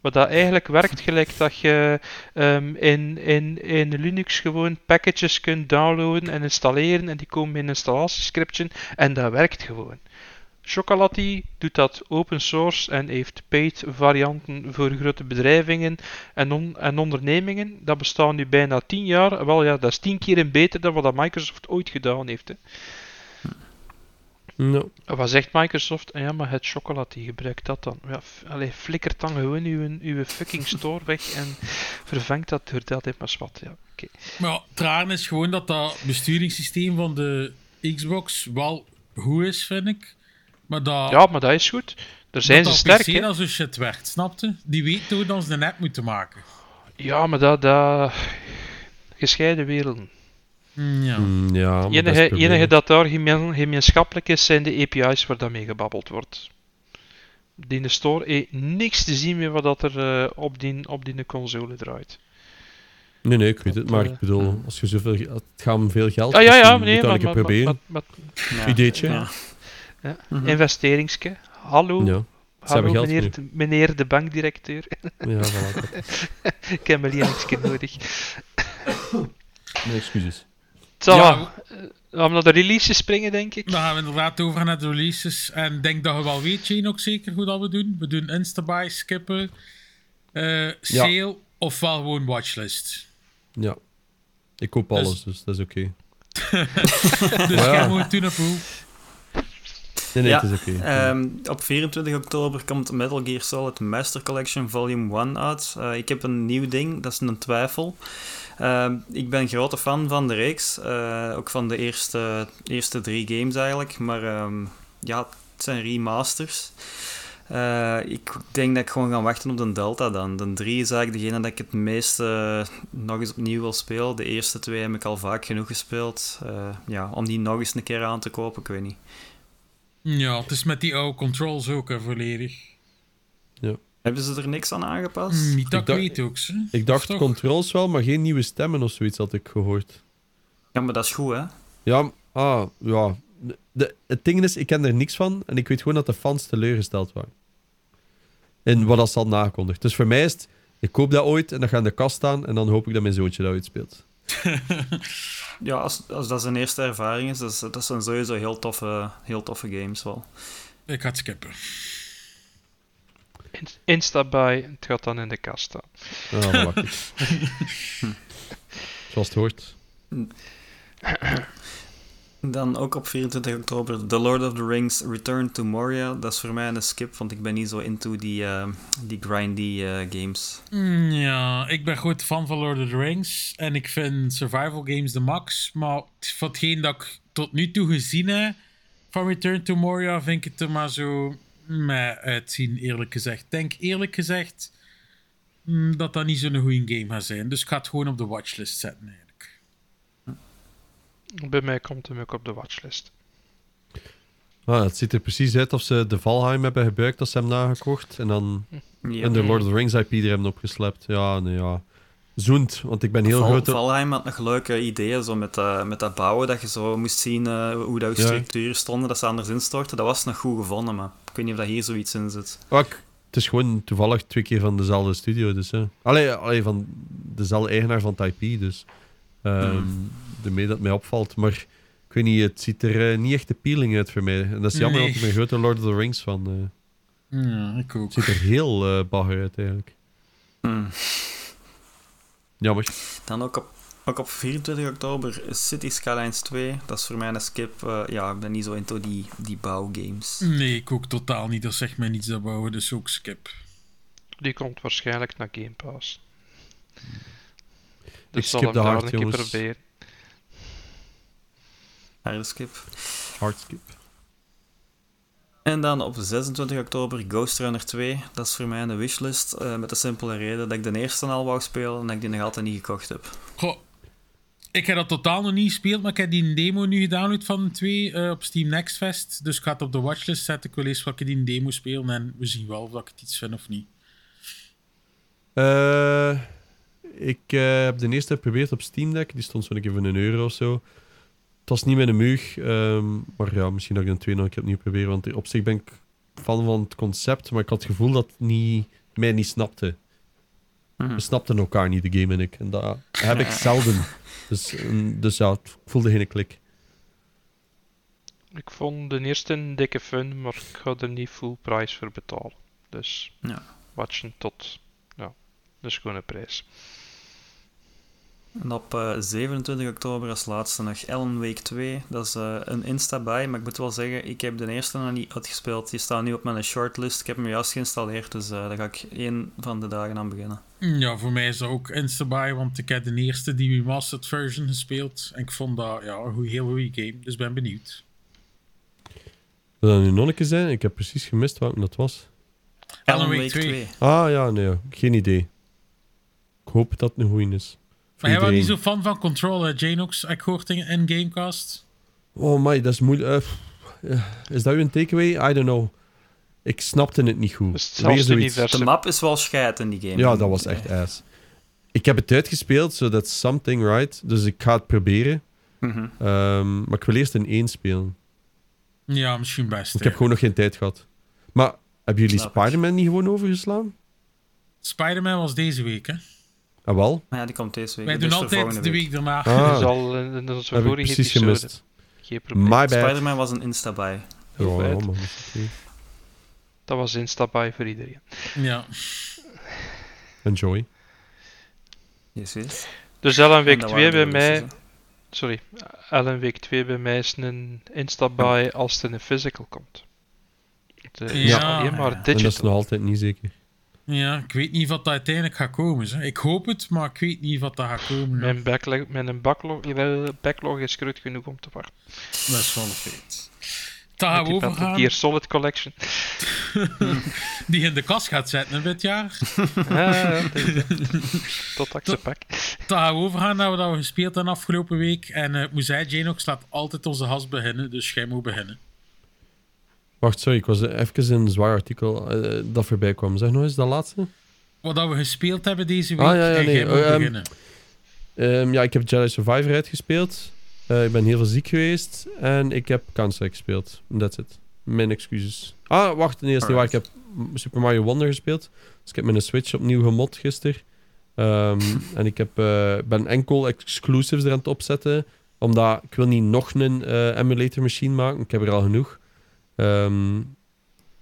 Wat dat eigenlijk werkt gelijk dat je ehm, in, in, in Linux gewoon packages kunt downloaden en installeren en die komen in een installatiescriptje en dat werkt gewoon. Chocolatey doet dat open source en heeft paid varianten voor grote bedrijvingen en, on- en ondernemingen. Dat bestaat nu bijna 10 jaar. Wel ja, dat is 10 keer en beter dan wat dat Microsoft ooit gedaan heeft. Hè. No. Wat zegt Microsoft? Ah Ja, maar het chocolatey, gebruik dat dan. Ja, allee, flikkert dan gewoon uw, uw fucking store weg en vervangt dat door dat heeft maar wat. Ja, oké. Maar ja, het raar is gewoon dat dat besturingssysteem van de Xbox wel goed is, vind ik. Maar dat, ja, maar dat is goed. Daar zijn dat ze sterk. Hè. als een shit werkt, snapte? Die weet hoe dat ze een app moeten maken. Ja, maar dat... dat... Gescheiden werelden. Mm, Ja. Mm, ja, maar enige, dat daar gemeen- gemeenschappelijk is, zijn de API's waar daarmee gebabbeld wordt. Die in de store heeft niks te zien met wat dat er eh, op, die, op die console draait. Nee, nee, ik weet het. Maar eh, ik bedoel, als je zoveel... Het gaat om veel geld. Ah, ja, ja, nee, maar, maar, maar, proberen. maar- maar- Ja. Ja. Ja. Mhm. investeringske. Hallo, Ja, hallo meneer, meneer de bankdirecteur. Ja, voilà. Ik heb mijn leerlingske nodig. Nee, excuses. Zo, Ja. Gaan we naar de releases springen, denk ik. Dan gaan we inderdaad over naar de releases. En ik denk dat je wel weet, Jane, ook zeker hoe dat we doen. We doen Instabuy, skippen, eh, sale of wel gewoon watchlist. Ja. Ik koop Dus- alles, dus dat is oké. Dus Ja. jij moet doen op hoe. Nee, nee, Ja, het is oké. Ehm, op 24 oktober komt Metal Gear Solid Master Collection Volume 1 uit. Eh, ik heb een nieuw ding, dat is een twijfel. Ehm, ik ben grote fan van de reeks, eh, ook van de eerste, eerste drie games eigenlijk. Maar ehm, ja, het zijn remasters. Eh, ik denk dat ik gewoon ga wachten op de Delta dan. De 3 is eigenlijk degene dat ik het meeste nog eens opnieuw wil spelen. De eerste twee heb ik al vaak genoeg gespeeld. Ja, om die nog eens een keer aan te kopen, ik weet niet. Ja, het is met die oude controls ook hè, volledig. Hebben ze er niks aan aangepast? Mm, Niet dat ik dacht- weet ook. Ze. Ik dacht toch? controls wel, maar geen nieuwe stemmen of zoiets had ik gehoord. Ja, maar dat is goed, hè? Ja, ah, ja. De, het ding is, ik ken er niks van en ik weet gewoon dat de fans teleurgesteld waren. En wat dat al nagekondigd. Dus voor mij is het, ik koop dat ooit en dat gaat in de kast staan en dan hoop ik dat mijn zoontje dat uitspeelt. Ja, als, als dat zijn eerste ervaring is, dat, is- dat zijn sowieso heel toffe, heel toffe games wel. Ik ga het skippen. In- Insta bij, het gaat dan in de kast staan. Ja, ik. Zoals het hoort. Dan ook op 24 oktober The Lord of the Rings Return to Moria. Dat is voor mij een skip, want ik ben niet zo into die, eh, die grindy eh, games. Mm, Ja, ik ben groot fan van Lord of the Rings. En ik vind survival games de max. Maar van hetgeen dat ik tot nu toe gezien heb van Return to Moria, vind ik het er maar zo uitzien, eerlijk gezegd. Denk eerlijk gezegd mm, dat dat niet zo'n goede game gaat zijn. Dus ik ga het gewoon op de watchlist zetten. Bij mij komt hem ook op de watchlist. Ah, het ziet er precies uit of ze de Valheim hebben gebruikt als ze hem nagekocht. En dan Ja. en de Lord of the Rings IP er hebben opgeslept. Ja, nee, ja. Zoend, want ik ben heel Val- groot... Valheim had nog leuke ideeën, zo met, dat met dat bouwen, dat je zo moest zien eh, hoe dat je Ja. structuren stonden, dat ze anders instortten. Dat was nog goed gevonden, maar ik weet niet of dat hier zoiets in zit. Ik- het is gewoon toevallig twee keer van dezelfde studio, dus... Hè. Allee, allee, van dezelfde eigenaar van het IP, dus... ehm Daarmee dat mij opvalt. Maar ik weet niet, het ziet er eh, niet echt appealing uit voor mij. En dat is jammer, Nee. want ik ben een grote Lord of the Rings van. eh Ja, ik ook. het ziet er heel eh bagger uit, eigenlijk. Hmm. Jammer. Dan ook op, ook op 24 oktober City Skylines 2. Dat is voor mij een skip. ja, ik ben niet zo into die, die bouwgames. Nee, ik ook totaal niet. Dat zegt mij niets dat bouwen, dus ook skip. Die komt waarschijnlijk naar Game Pass. Ik zal skip hem de daar hard, een keer jongens. proberen. Harde skip. Hardskip. En dan op 26 oktober Ghost Runner 2. Dat is voor mij een wishlist. eh, met de simpele reden dat ik de eerste al wou spelen en dat ik die nog altijd niet gekocht heb. Goh, ik heb dat totaal nog niet gespeeld, maar ik heb die demo nu gedownload van de twee eh, op Steam Next Fest. Dus ik ga het op de watchlist zetten. Ik wil eens welke die demo spelen en we zien wel of dat ik het iets vind of niet. Eh, ik eh, heb de eerste geprobeerd op Steam Deck. Die stond zo'n keer voor een euro of zo. Het was niet mijn mug. ehm, maar ja, misschien dat ik een twee nog een keer opnieuw probeer. Want op zich ben ik fan van het concept. Maar ik had het gevoel dat het niet, mij niet snapte. Mhm. We snapten elkaar niet, de game en ik. En dat heb ik zelden. Dus, mm, dus ja, het voelde geen klik. Ik vond de eerste een dikke fun, maar ik ga er niet full prijs voor betalen. Dus Ja. watchen tot ja, de schone prijs. En op eh, 27 oktober als laatste nog Ellen Week 2. Dat is eh, een Insta-buy, maar ik moet wel zeggen, ik heb de eerste nog niet uitgespeeld. Die staat nu op mijn shortlist. Ik heb hem juist geïnstalleerd, dus eh, daar ga ik één van de dagen aan beginnen. Ja, voor mij is dat ook Instabuy, want ik heb de eerste die remastered version gespeeld. En ik vond dat ja, een heel goede game, dus ben benieuwd. Wil dat nu nog een keer zijn? Ik heb precies gemist welke dat was. Alan Wake 2. Ah ja, nee, geen idee. Ik hoop dat het een goeie is. Maar jij was niet zo fan van Control, hè, Janox? Ik hoorde in in Gamecast. Oh my, dat is moeilijk. eh, eh, is dat uw takeaway? I don't know. Ik snapte het niet goed. Het universum. De map is wel scheid in die game. Ja, dat was echt ass. Ik heb het uitgespeeld, so that's something right. Dus ik ga het proberen. Mhm. Ehm, maar ik wil eerst in één spelen. Ja, misschien best. Ik hè. heb gewoon nog geen tijd gehad. Maar hebben jullie Snap ik. Spider-Man niet gewoon overgeslaan? Spider-Man was deze week, hè? Ah, wel? Maar ja, die komt deze week. Wij dus doen voor altijd volgende de week daarna. Ah, Dat is al in in onze heb ik vorige precies episode. gemist. Geen probleem. My bad. Spider-Man was een Insta-buy. Ja, man, dat was Insta-buy voor iedereen. Ja. Enjoy. Yes, yes. Dus Ellen En Week dat 2 waren bij mij... releases, Sorry. Ellen Week 2 bij mij is een Insta-buy als het in een physical komt. Het eh, is Ja. alleen maar En En dat is digital. nog altijd niet zeker. Ja, ik weet niet wat dat uiteindelijk gaat komen. Hè. Ik hoop het, maar ik weet niet wat dat gaat komen. Mijn backlog, mijn backlog, backlog is groot genoeg om te wachten. Dat is wel een feit. Dan gaan we overgaan. Solid Collection. Die in de kast gaat zetten dit jaar. Ja, ja, Tot dat ik ze pak. Dan gaan we overgaan naar wat we gespeeld hebben afgelopen week. En eh, ik moet zeggen, Janox laat altijd onze gast beginnen, dus jij moet beginnen. Wacht, sorry, ik was even in een zwaar artikel eh, dat voorbij kwam. Zeg nog eens dat laatste. Wat dat we gespeeld hebben deze week, Ah, ja, ja, nee, eh, ehm, beginnen. Ehm, ja, ik heb Jedi Survivor uitgespeeld. Eh, ik ben heel veel ziek geweest. En ik heb Counter gespeeld. That's it. Mijn excuses. Ah, wacht, nee, dat is niet waar. Ik heb Super Mario Wonder gespeeld. Dus ik heb mijn Switch opnieuw gemod gisteren. Ehm, en ik heb, eh, ben enkel exclusives er aan het opzetten. Omdat ik wil niet nog een eh, emulator machine maken. Ik heb er al genoeg. Ehm,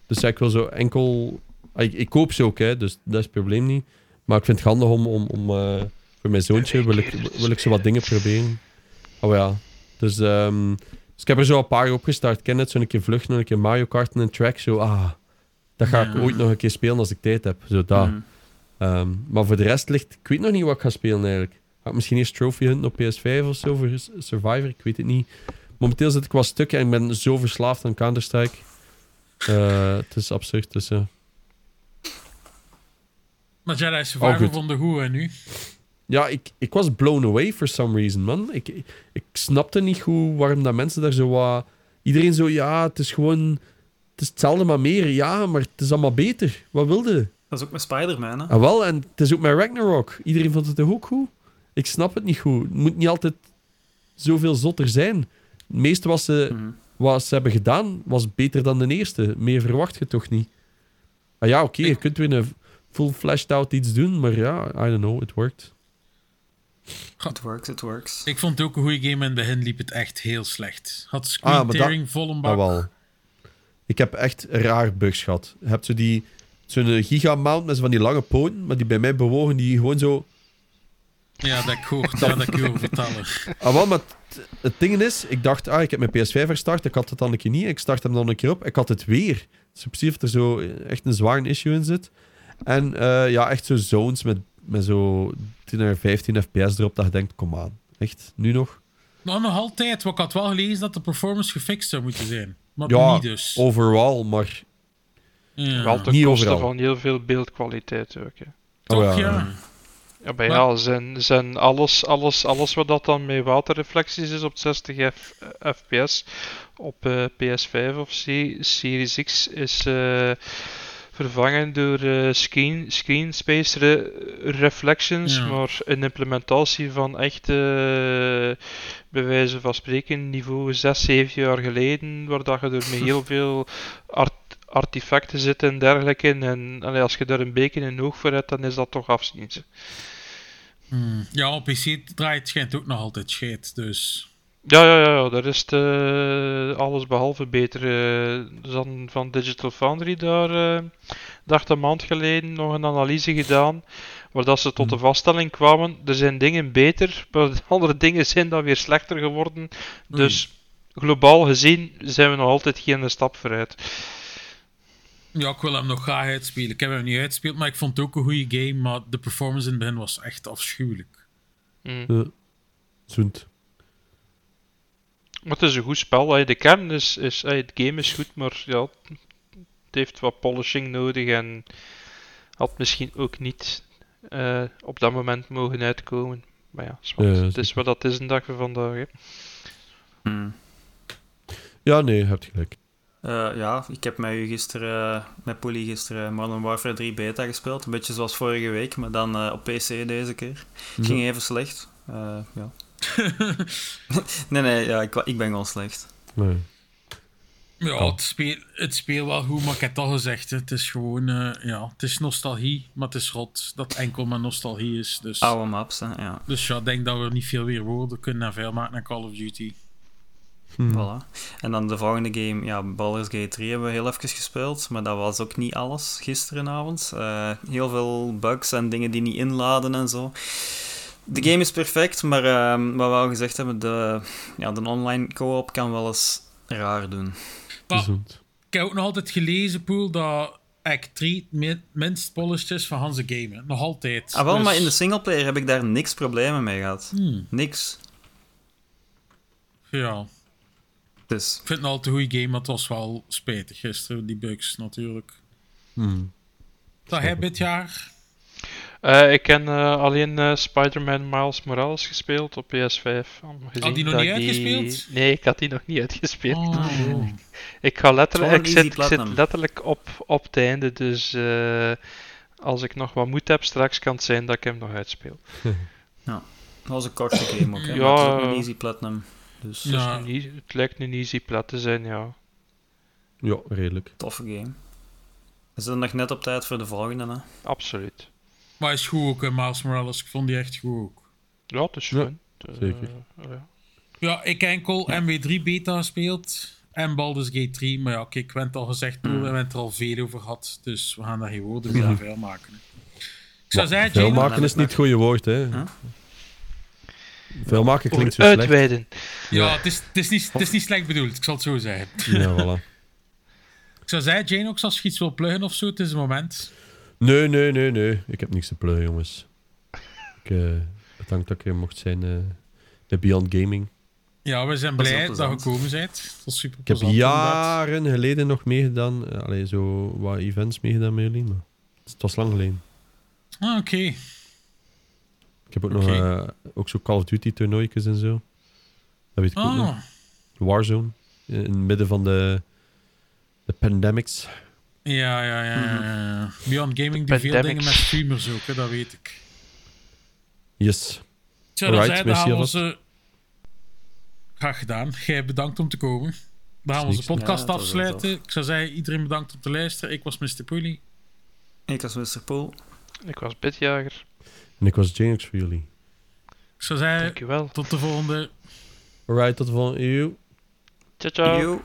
dus ja, ik wil zo enkel... ah, Ik, ik koop ze ook, hè, dus dat is het probleem niet. Maar ik vind het handig om... om, om eh, voor mijn zoontje wil ik, wil ik zo wat dingen proberen. Oh ja. Dus, ehm, dus ik heb er zo een paar opgestart. Ik ken het, zo een keer vlucht, nog een keer Mario Kart en een track. Zo, ah, dat ga ik ooit nog een keer spelen als ik tijd heb. Zo dat. Mm. Ehm, maar voor de rest ligt... Ik weet nog niet wat ik ga spelen eigenlijk. Ga ik misschien eerst Trophy Hunt op PS5 of zo voor Survivor? Ik weet het niet. Momenteel zit ik wel stukken en ik ben zo verslaafd aan Counter-Strike. Eh, het is absurd, dus ja. Maar Jedi Survivor vond de goed, hè, nu? Ja, ik, ik was blown away for some reason, man. Ik, ik snapte niet goed waarom dat mensen daar zo wat... Iedereen zo, ja, het is gewoon... Het is hetzelfde maar meer. Ja, maar het is allemaal beter. Wat wilde? Dat is ook met Spider-Man, hè? Ah, wel, en het is ook met Ragnarok. Iedereen vond het ook goed? Ik snap het niet goed. Het moet niet altijd zoveel zotter zijn. Het meeste wat ze, Mhm. wat ze hebben gedaan, was beter dan de eerste. Meer verwacht je toch niet? Ah ja, oké, je kunt weer een full fleshed out iets doen, maar ja, I don't know, it worked. It works, it works. Ik vond het ook een goede game en in het begin liep het echt heel slecht. Had Ah, screen dat- tearing vol een bak. Ah, wel. Ik heb echt raar bugs gehad. Je hebt zo die, zo'n gigamount met zo van die lange poten, maar die bij mij bewogen, die gewoon zo... Ja, dat ik hoort, ja, dat ik je over vertellen. Ah, wel, maar het, het ding is, ik dacht, ah, ik heb mijn PS5 herstart, ik had het dan een keer niet, ik start hem dan een keer op, ik had het weer. Dus precies of er zo echt een zwaar issue in zit. En eh, ja, echt zo zones met, met zo 10 naar 15 fps erop, dat je denkt, kom aan, echt, nu nog? Nou, nog altijd. Want ik had wel gelezen dat de performance gefixt zou moeten zijn. Maar Ja, niet dus. overal, maar... Ja. Wel ten Niet koste overal. van heel veel beeldkwaliteit ook. Hè. Toch, Oh, ja. Ja, Maar- ja, zijn, zijn alles, alles, alles wat dat dan met waterreflecties is op 60 F- fps op eh, PS5 of C- Series X is eh, vervangen door eh, screen, screen space re- reflections, Ja. maar een implementatie van echt, eh, bij wijze van spreken, niveau 6, 7 jaar geleden, waar dat je er met heel veel art artefacten zitten en dergelijke. En als je daar een beetje een oog voor hebt, dan is dat toch afzien. Hmm. Ja, op PC draait schijnt ook nog altijd scheet. Dus Ja, ja, ja, ja, daar is eh, alles behalve beter. eh, dan van Digital Foundry daar, eh dacht een maand geleden, nog een analyse gedaan. Waar dat ze tot de vaststelling kwamen: er zijn dingen beter, maar andere dingen zijn dan weer slechter geworden. Dus globaal gezien zijn we nog altijd geen stap vooruit. Ja, ik wil hem nog graag uitspelen. Ik heb hem niet uitgespeeld, maar ik vond het ook een goede game. Maar de performance in het begin was echt afschuwelijk. Mm. zoent. Maar het is een goed spel. hè. De kern is, is hè, het game is goed, maar ja, het heeft wat polishing nodig en had misschien ook niet eh, op dat moment mogen uitkomen. Maar ja. Ja, het is wat dat is een dag van vandaag. Hè. Hmm. Ja, nee, je hebt gelijk. Eh, ja, ik heb met u gisteren, eh, met Polly gisteren Modern Warfare 3 beta gespeeld. Een beetje zoals vorige week, maar dan eh, op PC deze keer. Het ging even slecht. Eh, ja. nee, nee, ja, ik, ik ben gewoon slecht. Nee. Ja, het, speel, het speelt wel goed, maar ik heb het al gezegd. hè. Het is gewoon, eh, ja, het is nostalgie, maar het is rot dat enkel maar nostalgie is. Dus, Oude maps, hè, ja. dus ja, ik denk dat we niet veel weer woorden kunnen naar veel maken naar Call of Duty. Voilà. En dan de volgende game, ja, Baldur's Gate 3 hebben we heel even gespeeld, maar dat was ook niet alles gisterenavond. Eh, heel veel bugs en dingen die niet inladen en zo. De game is perfect, maar ehm, wat we al gezegd hebben, de, ja, de online co-op kan wel eens raar doen. Maar ik heb ook nog altijd gelezen, Poel, dat Act 3 het min- minst polished is van Hanse Game. hè. Nog altijd. Ah, wel, Dus- maar in de singleplayer heb ik daar niks problemen mee gehad. Hmm, Niks. ja, Dus, ik vind het altijd een goede game, maar het was wel spijtig gisteren, die bugs natuurlijk. Hmm. Dat heb dit jaar. Eh, ik heb eh, alleen eh, Spider-Man Miles Morales gespeeld op PS5. Om gezien Had die nog niet uitgespeeld? Nee, ik had die nog niet uitgespeeld. Oh. Ik ga letterlijk, ik zit, ik zit letterlijk op, op het einde, dus eh, als ik nog wat moed heb, straks kan het zijn dat ik hem nog uitspeel. dat was een korte game ook, hè. Ja. maar het is ook een easy platinum. Dus, Het, Ja. lijkt een easy plat te zijn, ja. Ja, redelijk. toffe game. We zijn nog net op tijd voor de volgende. Hè? Absoluut. Maar is goed ook, hè, Miles Morales. Ik vond die echt goed ook. Ja, het is Ja, fun. Eh, zeker. ja. Ja, ik enkel MW3 beta gespeeld. En Baldur's Gate 3. Maar ja, oké, ik het al gezegd, Paul, we hebben het er al veel over gehad. Dus we gaan daar geen woorden meer veel maken. Ik zou zeggen, Veel Jane, maken is niet het goede woord, hè. Veel maken klinkt zo slecht. Uitweiden. Ja, het is, het, is niet, het is niet slecht bedoeld, ik zal het zo zeggen. Ja, voilà. Ik zou zeggen, Jane, ook als je iets wil pluggen of zo, het is het moment. Nee, nee, nee, nee. Ik heb niks te pleuren, jongens. Ik, eh, bedankt dat ik er mocht zijn eh, bij Beyond Gaming. Ja, we zijn blij dat je gekomen bent. Dat was super Ik heb inderdaad. jaren geleden nog meegedaan. eh, Allee, zo wat events meegedaan met jullie, maar het was lang geleden. Ah, oké. Heb ook nog eh, ook zo Call of Duty toernooitjes en zo. Dat weet ik ook nog. Ah, Warzone. In het midden van de, de pandemics. ja, ja, ja, ja, ja. Beyond Gaming doet veel dingen met streamers ook, hè, dat weet ik. Yes. Ik zou dan gaan we onze... Graag gedaan. Jij bedankt om te komen. Dan gaan we onze podcast Ja, was afsluiten. Ik zou zeggen, iedereen bedankt om te luisteren. Ik was Mr. Pooley. Ik als Mr. Pool. Ik was bitjager. En ik was Janux voor jullie. Ik zou zeggen, Dankjewel. tot de volgende. Alright, tot de volgende. Eeuw. Ciao, ciao.